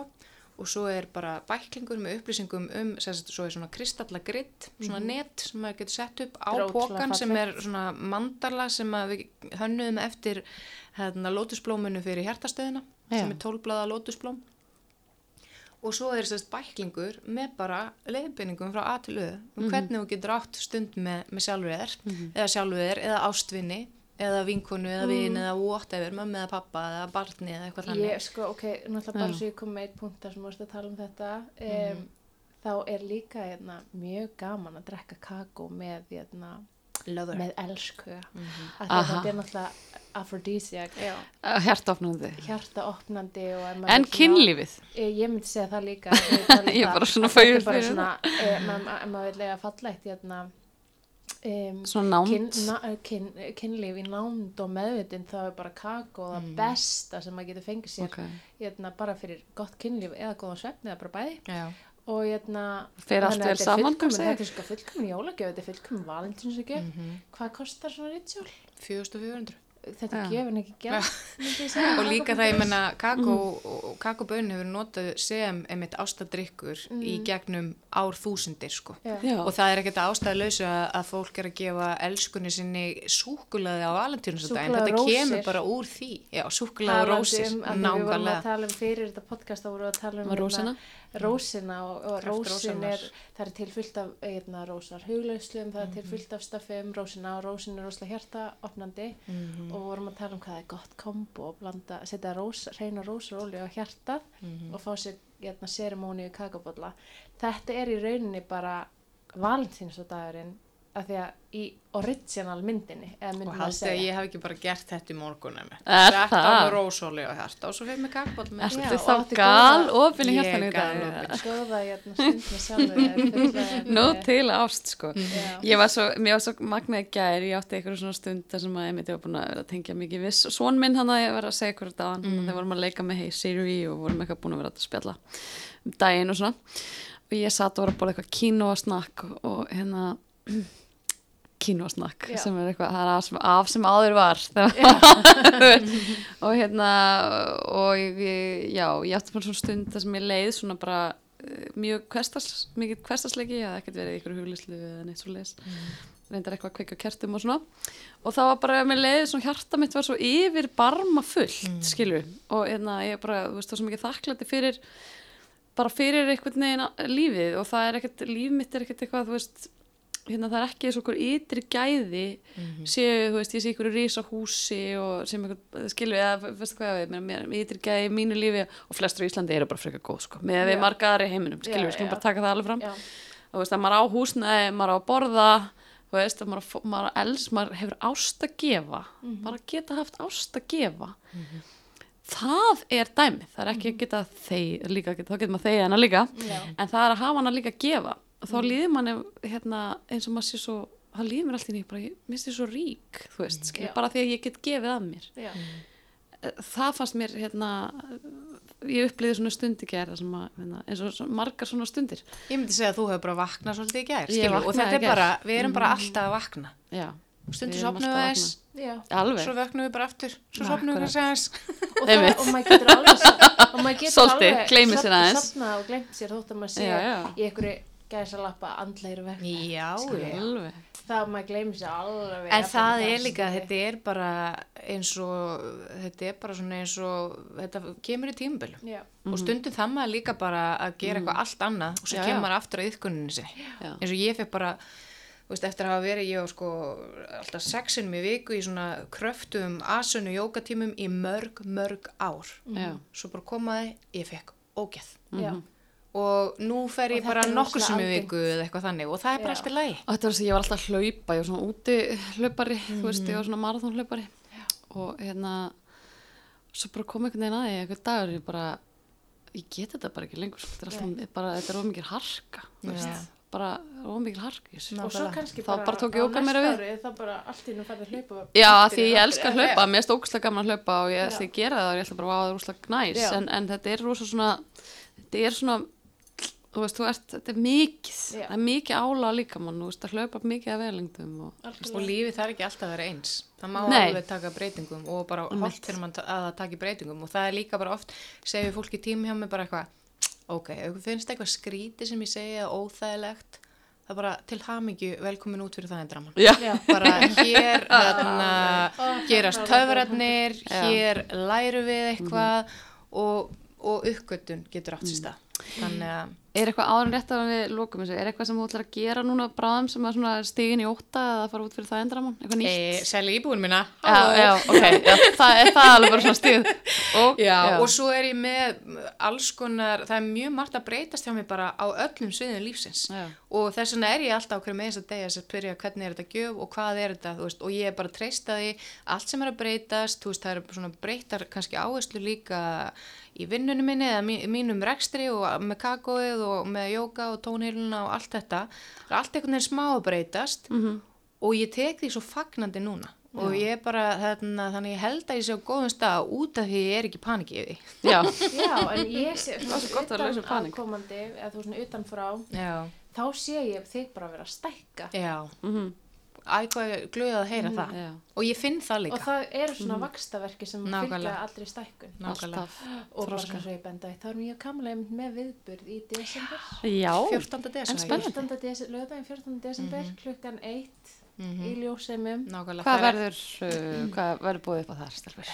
[SPEAKER 3] og svo er bara bæklingur með upplýsingum um, sérst, svo er svona kristallagritt svona net sem maður getur sett upp á pókan sem er svona mandala sem við hönnuðum eftir hérna, lótusblóminu fyrir hjartastöðina
[SPEAKER 2] Já.
[SPEAKER 3] sem er tólblaða lótusblóm. Og svo er sérst bæklingur með bara leiðbeiningum frá A til Ö um hvernig þú getur átt stund með, með sjálfur þér eða sjálfur þér eða ástvinni eða vinkonu eða vin eða whatever, mömmu eða pappa eða barni eða eitthvað þannig
[SPEAKER 1] Ég, sko, ok, náttúrulega bara svo ég kom með eitt punkt þar sem vorst að tala um þetta um, þá er líka hérna, mjög gaman að drekka kakó með, hérna,
[SPEAKER 3] Lover.
[SPEAKER 1] með elsku að
[SPEAKER 2] Aha.
[SPEAKER 1] þetta er náttúrulega.
[SPEAKER 2] Hjartofnandi.
[SPEAKER 1] hjartaopnandi maður
[SPEAKER 2] En kynlífið?
[SPEAKER 1] Ég myndi segja það líka
[SPEAKER 2] Ég er bara svona
[SPEAKER 1] er bara
[SPEAKER 2] fyrir
[SPEAKER 1] svona, eh, maður ef maður vil lega fallegt hérna, um, kynlíf í nánd og meðvitin þá er bara kakó það besta sem maður getur fengið sér.
[SPEAKER 2] Ok.
[SPEAKER 1] hérna, bara fyrir gott kynlíf eða góðan svefni eða bara bæði.
[SPEAKER 3] Já.
[SPEAKER 1] og hérna
[SPEAKER 2] Fer allt
[SPEAKER 1] þannig að
[SPEAKER 2] vel
[SPEAKER 1] þetta er
[SPEAKER 2] saman,
[SPEAKER 1] fullkomin- þetta er sko fullkomin jólagjöf þetta er fullkomin valentínsgjöf hvað kostar svona ritsjól?
[SPEAKER 3] 4400
[SPEAKER 1] þetta er gefin ekki segja.
[SPEAKER 3] og líka það ég menna kakó og kakóbönn hefur notað sem einmitt ástadrykkur í gegnum ár þúsundir sko.
[SPEAKER 1] Já.
[SPEAKER 3] Og það er ekkert ástæðalausu að, að fólk er að gefa elskunni sinni súkulaði á valentínusdaginn,
[SPEAKER 1] Súkkulaði
[SPEAKER 3] þetta
[SPEAKER 1] rósir.
[SPEAKER 3] kemur bara úr því. Já, súkulaði rósir,
[SPEAKER 1] um, að því við vorum að
[SPEAKER 3] nákvæmlega.
[SPEAKER 1] tala um fyrir þetta podcast þá vorum við að tala um
[SPEAKER 2] Um rósina?
[SPEAKER 1] hérna, rósina? og, og rósin er það er til fullt af hérna, rósar huglausluðum það er til fullt af staffi um rósina og rósin er róslega hjarta opnandi og vorum að tala um hvað er gott kombo og blanda, setja rós, reyna rósar olíu á hjartað og fá sér hérna, seremóni í kakabólla þetta er í rauninni bara valentínsdagurinn af því að í original myndinni eða
[SPEAKER 3] og
[SPEAKER 1] myndin að
[SPEAKER 3] að ég hef ekki bara gert þetta í morgunum á
[SPEAKER 2] það?
[SPEAKER 3] með rósóli og svo fyrir mig kakbóll með
[SPEAKER 1] og
[SPEAKER 2] þá gal opinn í
[SPEAKER 3] Ég
[SPEAKER 2] hjartan í dag?
[SPEAKER 1] góða hérna, fulla-
[SPEAKER 2] Nó til ást sko.
[SPEAKER 1] Já.
[SPEAKER 2] Ég var svo, mér var svo magnaði gær, ég átti eitthvað svona stund þar sem að ég myndi var búin að vera að tengja mikið viss. Svon minn hann að ég var að segja hverju dagann, mm. þegar vorum að leika með Hey Siri og vorum eitthvað búin að vera að spjalla um daginn og svona. Og ég satt og var að borða eitthvað kínu og snakk og, og hérna kínu og snakk
[SPEAKER 1] Já.
[SPEAKER 2] sem er eitthvað, af sem, af sem áður var. Og hérna og ég, já, ég átti bara svona stund þar sem ég leið svona bara eh, mjög kvestars, mikið kvestarsleiki ég hafði ekkert verið í ykkur huglislu eða neitt svo leis reyndar eitthvað að kveika kertum og svona. Og það var bara, mér leiði svona hjarta mitt var svo yfir barma fullt mm. skilju, og hérna, ég bara, þú veist, það var svo mikið þakklæti fyrir bara fyrir einhvern veginn lífið. Og það er ekkert, líf mitt er ekkert eitthvað, þú veist hérna það er ekki eins og okkur ytri gæði séu, þú veist, ég sé ykkur rísa húsi og sem ykkur, skilju eða, veistu hvað ég við, mér ytri gæði í mínu lífi og flestur í Íslandi eru bara frekar góð, sko. Með við
[SPEAKER 1] Já.
[SPEAKER 2] marga aðri í heiminum, skilju, við skulum bara taka það alveg fram.
[SPEAKER 1] Já.
[SPEAKER 2] og veist, að maður á húsnæði, maður á að borða þú veist, að maður, maður, els, maður hefur ást að gefa. Bara geta haft ást að gefa. Það er dæmið. Það er ekki að geta þeir líka, þá getur maður þeir hana líka.
[SPEAKER 1] Já.
[SPEAKER 2] en það er að hafa hana líka að gefa. og þá líður manni hérna, eins og maður sé svo það líður mér alltaf í bara, ég minnst ég svo rík þú veist, skilur,
[SPEAKER 1] Já.
[SPEAKER 2] bara því að ég get gefið að mér.
[SPEAKER 1] Já.
[SPEAKER 2] það fannst mér hérna ég upplýði svona stundi að, hérna, eins og svona, margar svona stundir.
[SPEAKER 3] Ég myndi segja að þú hefur bara vaknað svolítið í gær
[SPEAKER 2] Ég
[SPEAKER 3] skilur, og þetta er bara, við erum bara alltaf að vakna.
[SPEAKER 2] Já, erum
[SPEAKER 3] sopnum við
[SPEAKER 2] að
[SPEAKER 3] þess
[SPEAKER 1] Já.
[SPEAKER 2] alveg.
[SPEAKER 3] Svo vöknum við bara aftur. Svo sopnum við aðeins
[SPEAKER 1] Og, og maður getur alveg og maður getur alveg
[SPEAKER 2] aðeins.
[SPEAKER 1] sofnað og glemt sér þótt að maður
[SPEAKER 2] já.
[SPEAKER 1] í einhverju gæsa lappa andleiri vekk
[SPEAKER 3] já, já
[SPEAKER 2] alveg
[SPEAKER 1] það að maður gleymir sér alveg
[SPEAKER 3] En það er líka, þetta er bara eins og, þetta er bara svona eins og, þetta kemur í tímabölu.
[SPEAKER 1] Já.
[SPEAKER 3] Og stundum það maður líka bara að gera eitthvað allt annað og svo
[SPEAKER 2] Já,
[SPEAKER 3] kemur maður aftur að yðkunninu sinni.
[SPEAKER 2] Já.
[SPEAKER 3] Eins og ég fekk bara, þú veist, eftir að hafa verið ég á sko alltaf sexinum í viku í svona kröftum asunu jókatímum í mörg, mörg ár
[SPEAKER 2] Já.
[SPEAKER 3] svo bara komaði, ég fekk ógeð
[SPEAKER 1] Já.
[SPEAKER 3] Og nú fer ég
[SPEAKER 1] Og
[SPEAKER 3] bara nokkur sem
[SPEAKER 1] algengt.
[SPEAKER 3] viku eða eitthvað þannig og það er bara
[SPEAKER 1] Já.
[SPEAKER 3] í lagi
[SPEAKER 2] Og þetta var þess að ég var alltaf að hlaupa, ég var svona úti hlaupari, þú veist, ég var svona marathónhlaupari og hérna, svo bara kom einhvern veginn að því, einhvern dagur ég bara, ég get þetta bara ekki lengur, þetta er alltaf, bara, þetta er ómikið harka, þú
[SPEAKER 3] Já.
[SPEAKER 2] veist, bara ómikið harka í þessu.
[SPEAKER 3] Ná.
[SPEAKER 1] og svo
[SPEAKER 3] Nákvæmlega.
[SPEAKER 1] kannski
[SPEAKER 2] Þá
[SPEAKER 1] bara,
[SPEAKER 2] bara tók
[SPEAKER 1] á
[SPEAKER 2] yoga meira
[SPEAKER 1] næsta
[SPEAKER 2] við.
[SPEAKER 1] ári, þá bara allt í nú færði að hlaupa
[SPEAKER 2] Já, því ég elska að hlaupa, mér finnst ógustlega gaman að hlaupa og ég
[SPEAKER 1] Já.
[SPEAKER 2] að gera það og ég ætla bara að það er úrslega næs,
[SPEAKER 1] Já.
[SPEAKER 2] en, en þetta er rosa svona, þetta er svona, þú veist, þú ert, þetta er mikið,
[SPEAKER 1] Já.
[SPEAKER 2] það er mikið ála líka mann, þú veist, að hlaupa mikið af veðlengdum og,
[SPEAKER 3] og lífið þarf ekki alltaf að vera eins það má
[SPEAKER 2] Nei.
[SPEAKER 3] alveg taka breytingum og bara holdt fyrir mann að það taki breytingum og það er líka bara oft, segir fólki tími hjá mig bara eitthvað, ok, ykkur finnst eitthvað skríti sem ég segja óþægilegt það er bara til hamingju velkomin út fyrir það en draman
[SPEAKER 2] Já.
[SPEAKER 1] Já.
[SPEAKER 3] bara hér þarna,
[SPEAKER 1] Ó,
[SPEAKER 3] gerast
[SPEAKER 1] það
[SPEAKER 2] Já.
[SPEAKER 3] hér læru við eitthvað og, og uppgötun getur átt sér stað þannig að
[SPEAKER 2] Er eitthvað áður en rétt að við lókum þessu, er eitthvað sem þú ætlar að gera núna bráðum sem er svona stigin í óta eða fara út fyrir það endramann, eitthvað nýtt?
[SPEAKER 3] e, selja íbúin mína.
[SPEAKER 2] Já, já, ok, já, það er það alveg bara svona stig. Og,
[SPEAKER 3] og svo er ég með alls konar, það er mjög margt að breytast hjá mig bara á öllum sviðum lífsins. Og þess vegna er ég alltaf okkur með þess að degja að spyrja hvernig er þetta gjöf og hvað er þetta veist, og ég er bara að treysta því allt sem er að breytast, veist, það svona breytar kannski áherslu líka í vinnunum minni eða mí- mínum rekstri og með kakóið og með jóka og tónheiluna og allt þetta það er allt einhvern veginn smá að breytast
[SPEAKER 2] Mhm.
[SPEAKER 3] og ég tek því svo fagnandi núna. Og ég er bara, þarna, þannig ég held að ég sé á góðum stað út af því ég er ekki paniki yfir því.
[SPEAKER 2] Já,
[SPEAKER 1] Já, en ég sé
[SPEAKER 2] Það er svo gott að við panik.
[SPEAKER 1] komandi, eða þú svona utanfrá
[SPEAKER 3] Já,
[SPEAKER 1] þá sé ég þig bara vera að stækka.
[SPEAKER 3] Já,
[SPEAKER 2] mhm,
[SPEAKER 3] æ, hvað ég glöð að heyra það
[SPEAKER 2] já,
[SPEAKER 3] og ég finn það
[SPEAKER 1] og
[SPEAKER 3] líka
[SPEAKER 1] það eru svona vakstaverki sem fylgja allri stækkun
[SPEAKER 2] alltaf.
[SPEAKER 1] og bara svona svo ég benda eitt, þá erum ég kamlega með viðburð í desember
[SPEAKER 2] Já,
[SPEAKER 3] 14. desember
[SPEAKER 2] En spennandi.
[SPEAKER 1] 14. desember, lögðaginn 14. desember klukkan 1 í ljósemum
[SPEAKER 3] Nákvæmlega,
[SPEAKER 2] hvað
[SPEAKER 3] það er-
[SPEAKER 2] verður, uh, hvað verður búið upp á þar, stelpur?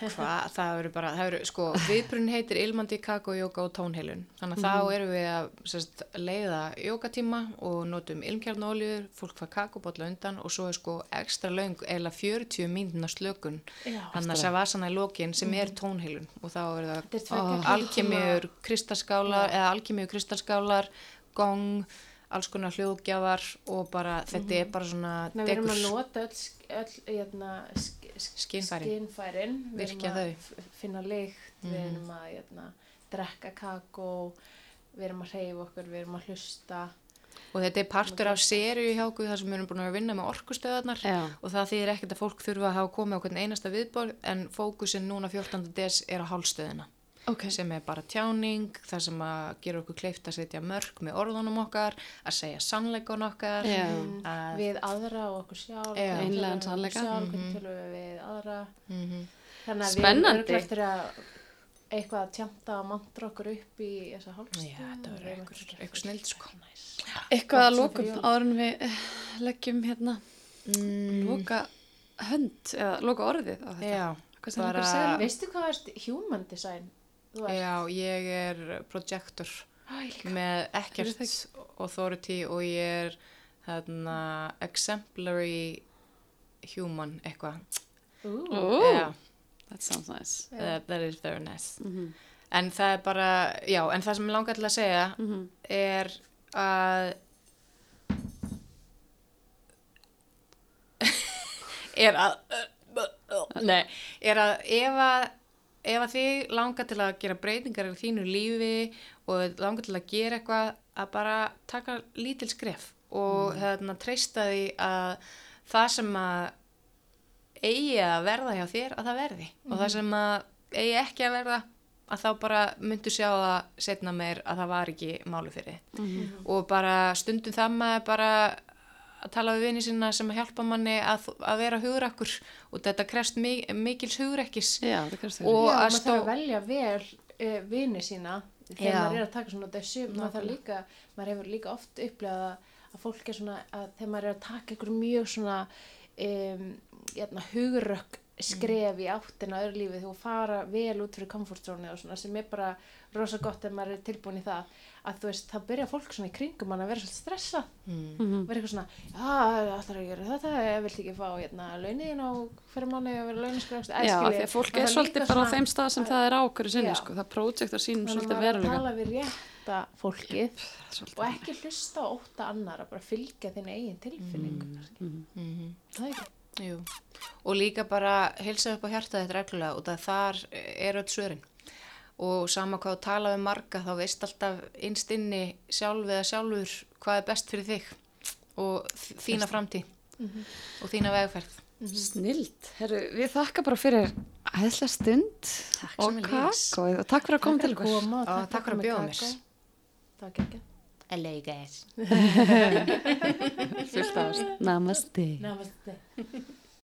[SPEAKER 3] Hvað, það verður bara, það verður, sko, viðbrunn heitir ilmandi kakó, jóka og tónheilun. Þannig að þá erum við að sérst, leiða jókatíma og notum ilmkjarnolíur, fólk fær kakóbotla undan og svo er sko ekstra löng, eða 40 mínúna slökun. Þannig að savasana í lokin sem er tónheilun og þá er það alkemiur kristalskálar, eða alkemiur kristalskálar, gong, alls konar hljóðgjafar og bara, þetta er bara svona
[SPEAKER 1] Nei, við erum að nota öll, öll hérna, sk- sk-
[SPEAKER 3] Skynfærin.
[SPEAKER 1] skynfærin. Við erum
[SPEAKER 3] Virkja
[SPEAKER 1] að finna lykt, við erum að hérna, drekka kakó, við erum að hreyfa okkur, við erum að hlusta.
[SPEAKER 3] Og þetta er partur af sériu hjá okkur þar sem við erum búin að vinna með orkustöðarnar
[SPEAKER 2] Já.
[SPEAKER 3] og það þýðir ekkert að fólk þurfa að hafa komið á hvern einasta viðbor en fókusin núna 14. des er á hálstöðina
[SPEAKER 2] Ok,
[SPEAKER 3] sem er bara tjáning, það sem að gera okkur kleift að setja mörg með orðunum okkar, að segja sannleikon okkar,
[SPEAKER 2] Já.
[SPEAKER 3] að,
[SPEAKER 1] Við aðra og okkur sjálf. Við við okkur
[SPEAKER 2] sannleika.
[SPEAKER 1] Sjálf, hvernig tölum við við aðra.
[SPEAKER 3] mm
[SPEAKER 1] Þannig að
[SPEAKER 2] Spennandi.
[SPEAKER 1] við erum eftir að eitthvað að tjanta og mantra okkur upp í þessa hálfstöð.
[SPEAKER 3] já, þetta verður eitthvað, eitthvað snild sko.
[SPEAKER 2] eitthvað að lókum áður en við eh, leggjum hérna
[SPEAKER 3] Mm,
[SPEAKER 2] loka hönd eða loka orðið á þetta.
[SPEAKER 3] já,
[SPEAKER 2] Hvað sem
[SPEAKER 3] bara-?
[SPEAKER 1] Veistu hvað er human design?
[SPEAKER 3] Já, ég er projektor með
[SPEAKER 2] er
[SPEAKER 3] ekkert authority og ég er þarna exemplary human eitthvað. Já.
[SPEAKER 2] that sounds nice.
[SPEAKER 3] that, that is very nice
[SPEAKER 2] Mm
[SPEAKER 3] en það er bara, já, en það sem ég langar til að segja
[SPEAKER 2] -hmm.
[SPEAKER 3] er að er að nei, er að ef að ef að þið langar til að gera breytingar í þínu lífi og langar til að gera eitthvað að bara taka lítil skref og hérna treysta því að það sem að eigi að verða hjá þér að það verði. Og það sem að eigi ekki að verða að þá bara myndu sjá það setna meir að það var ekki máli fyrir þið og bara stundum það maður bara að tala við vini sína sem að hjálpa manni að, að vera hugrakkur og þetta krefst mi mikils hugrekkis
[SPEAKER 2] Já, það kannski
[SPEAKER 3] Og-
[SPEAKER 1] Já,
[SPEAKER 3] að
[SPEAKER 1] maður
[SPEAKER 3] stó-
[SPEAKER 1] þarf að velja vel uh, vini sína þegar
[SPEAKER 3] Já.
[SPEAKER 1] maður er að taka svona þessu, maður þarf líka, maður hefur líka oft upplegað að, að fólk er svona, að þegar maður er að taka einhver mjög svona um, jæna, hugrökk skref í áttina öðru lífi þú fara vel út fyrir komfortzónu og svona sem er bara rosa gott ef maður er tilbúin í það að þú veist, þá byrja fólk svona í kringum mann að vera svolítið stressa
[SPEAKER 3] Mm.
[SPEAKER 1] vera eitthvað svona, já, alltaf að gera þetta ég vilt ekki fá hérna launin á fyrir manni að vera launaskræfst
[SPEAKER 2] Já, því að fólk er svolítið bara á þeim stað sem það er ákvöru sinni,
[SPEAKER 1] Já.
[SPEAKER 2] sko. Það projektar sínum
[SPEAKER 1] þannig að
[SPEAKER 2] svolítið
[SPEAKER 1] maður er að við rétta fólkið
[SPEAKER 2] Svolítið.
[SPEAKER 1] og ekki hlusta á ótta annara bara fylgja þinn eigin tilfinningum mm.
[SPEAKER 3] Mm
[SPEAKER 1] það er ekki
[SPEAKER 3] Jú. Og líka bara hilsa upp á hjarta þetta reglulega og það þar er öll svörin. Og sama hvað þú tala um marga þá veist alltaf innst inni sjálf eða sjálfur hvað er best fyrir þig og þína framtíð og þína vegferð.
[SPEAKER 2] Snild. Herru, við þakka bara fyrir æðslega stund
[SPEAKER 3] Takk
[SPEAKER 2] og kakó og takk fyrir að koma til okkur.
[SPEAKER 1] og
[SPEAKER 3] Já, takk fyrir að bjóða mér.
[SPEAKER 1] það var ekki
[SPEAKER 3] LA guys.
[SPEAKER 2] Namaste.
[SPEAKER 1] Namaste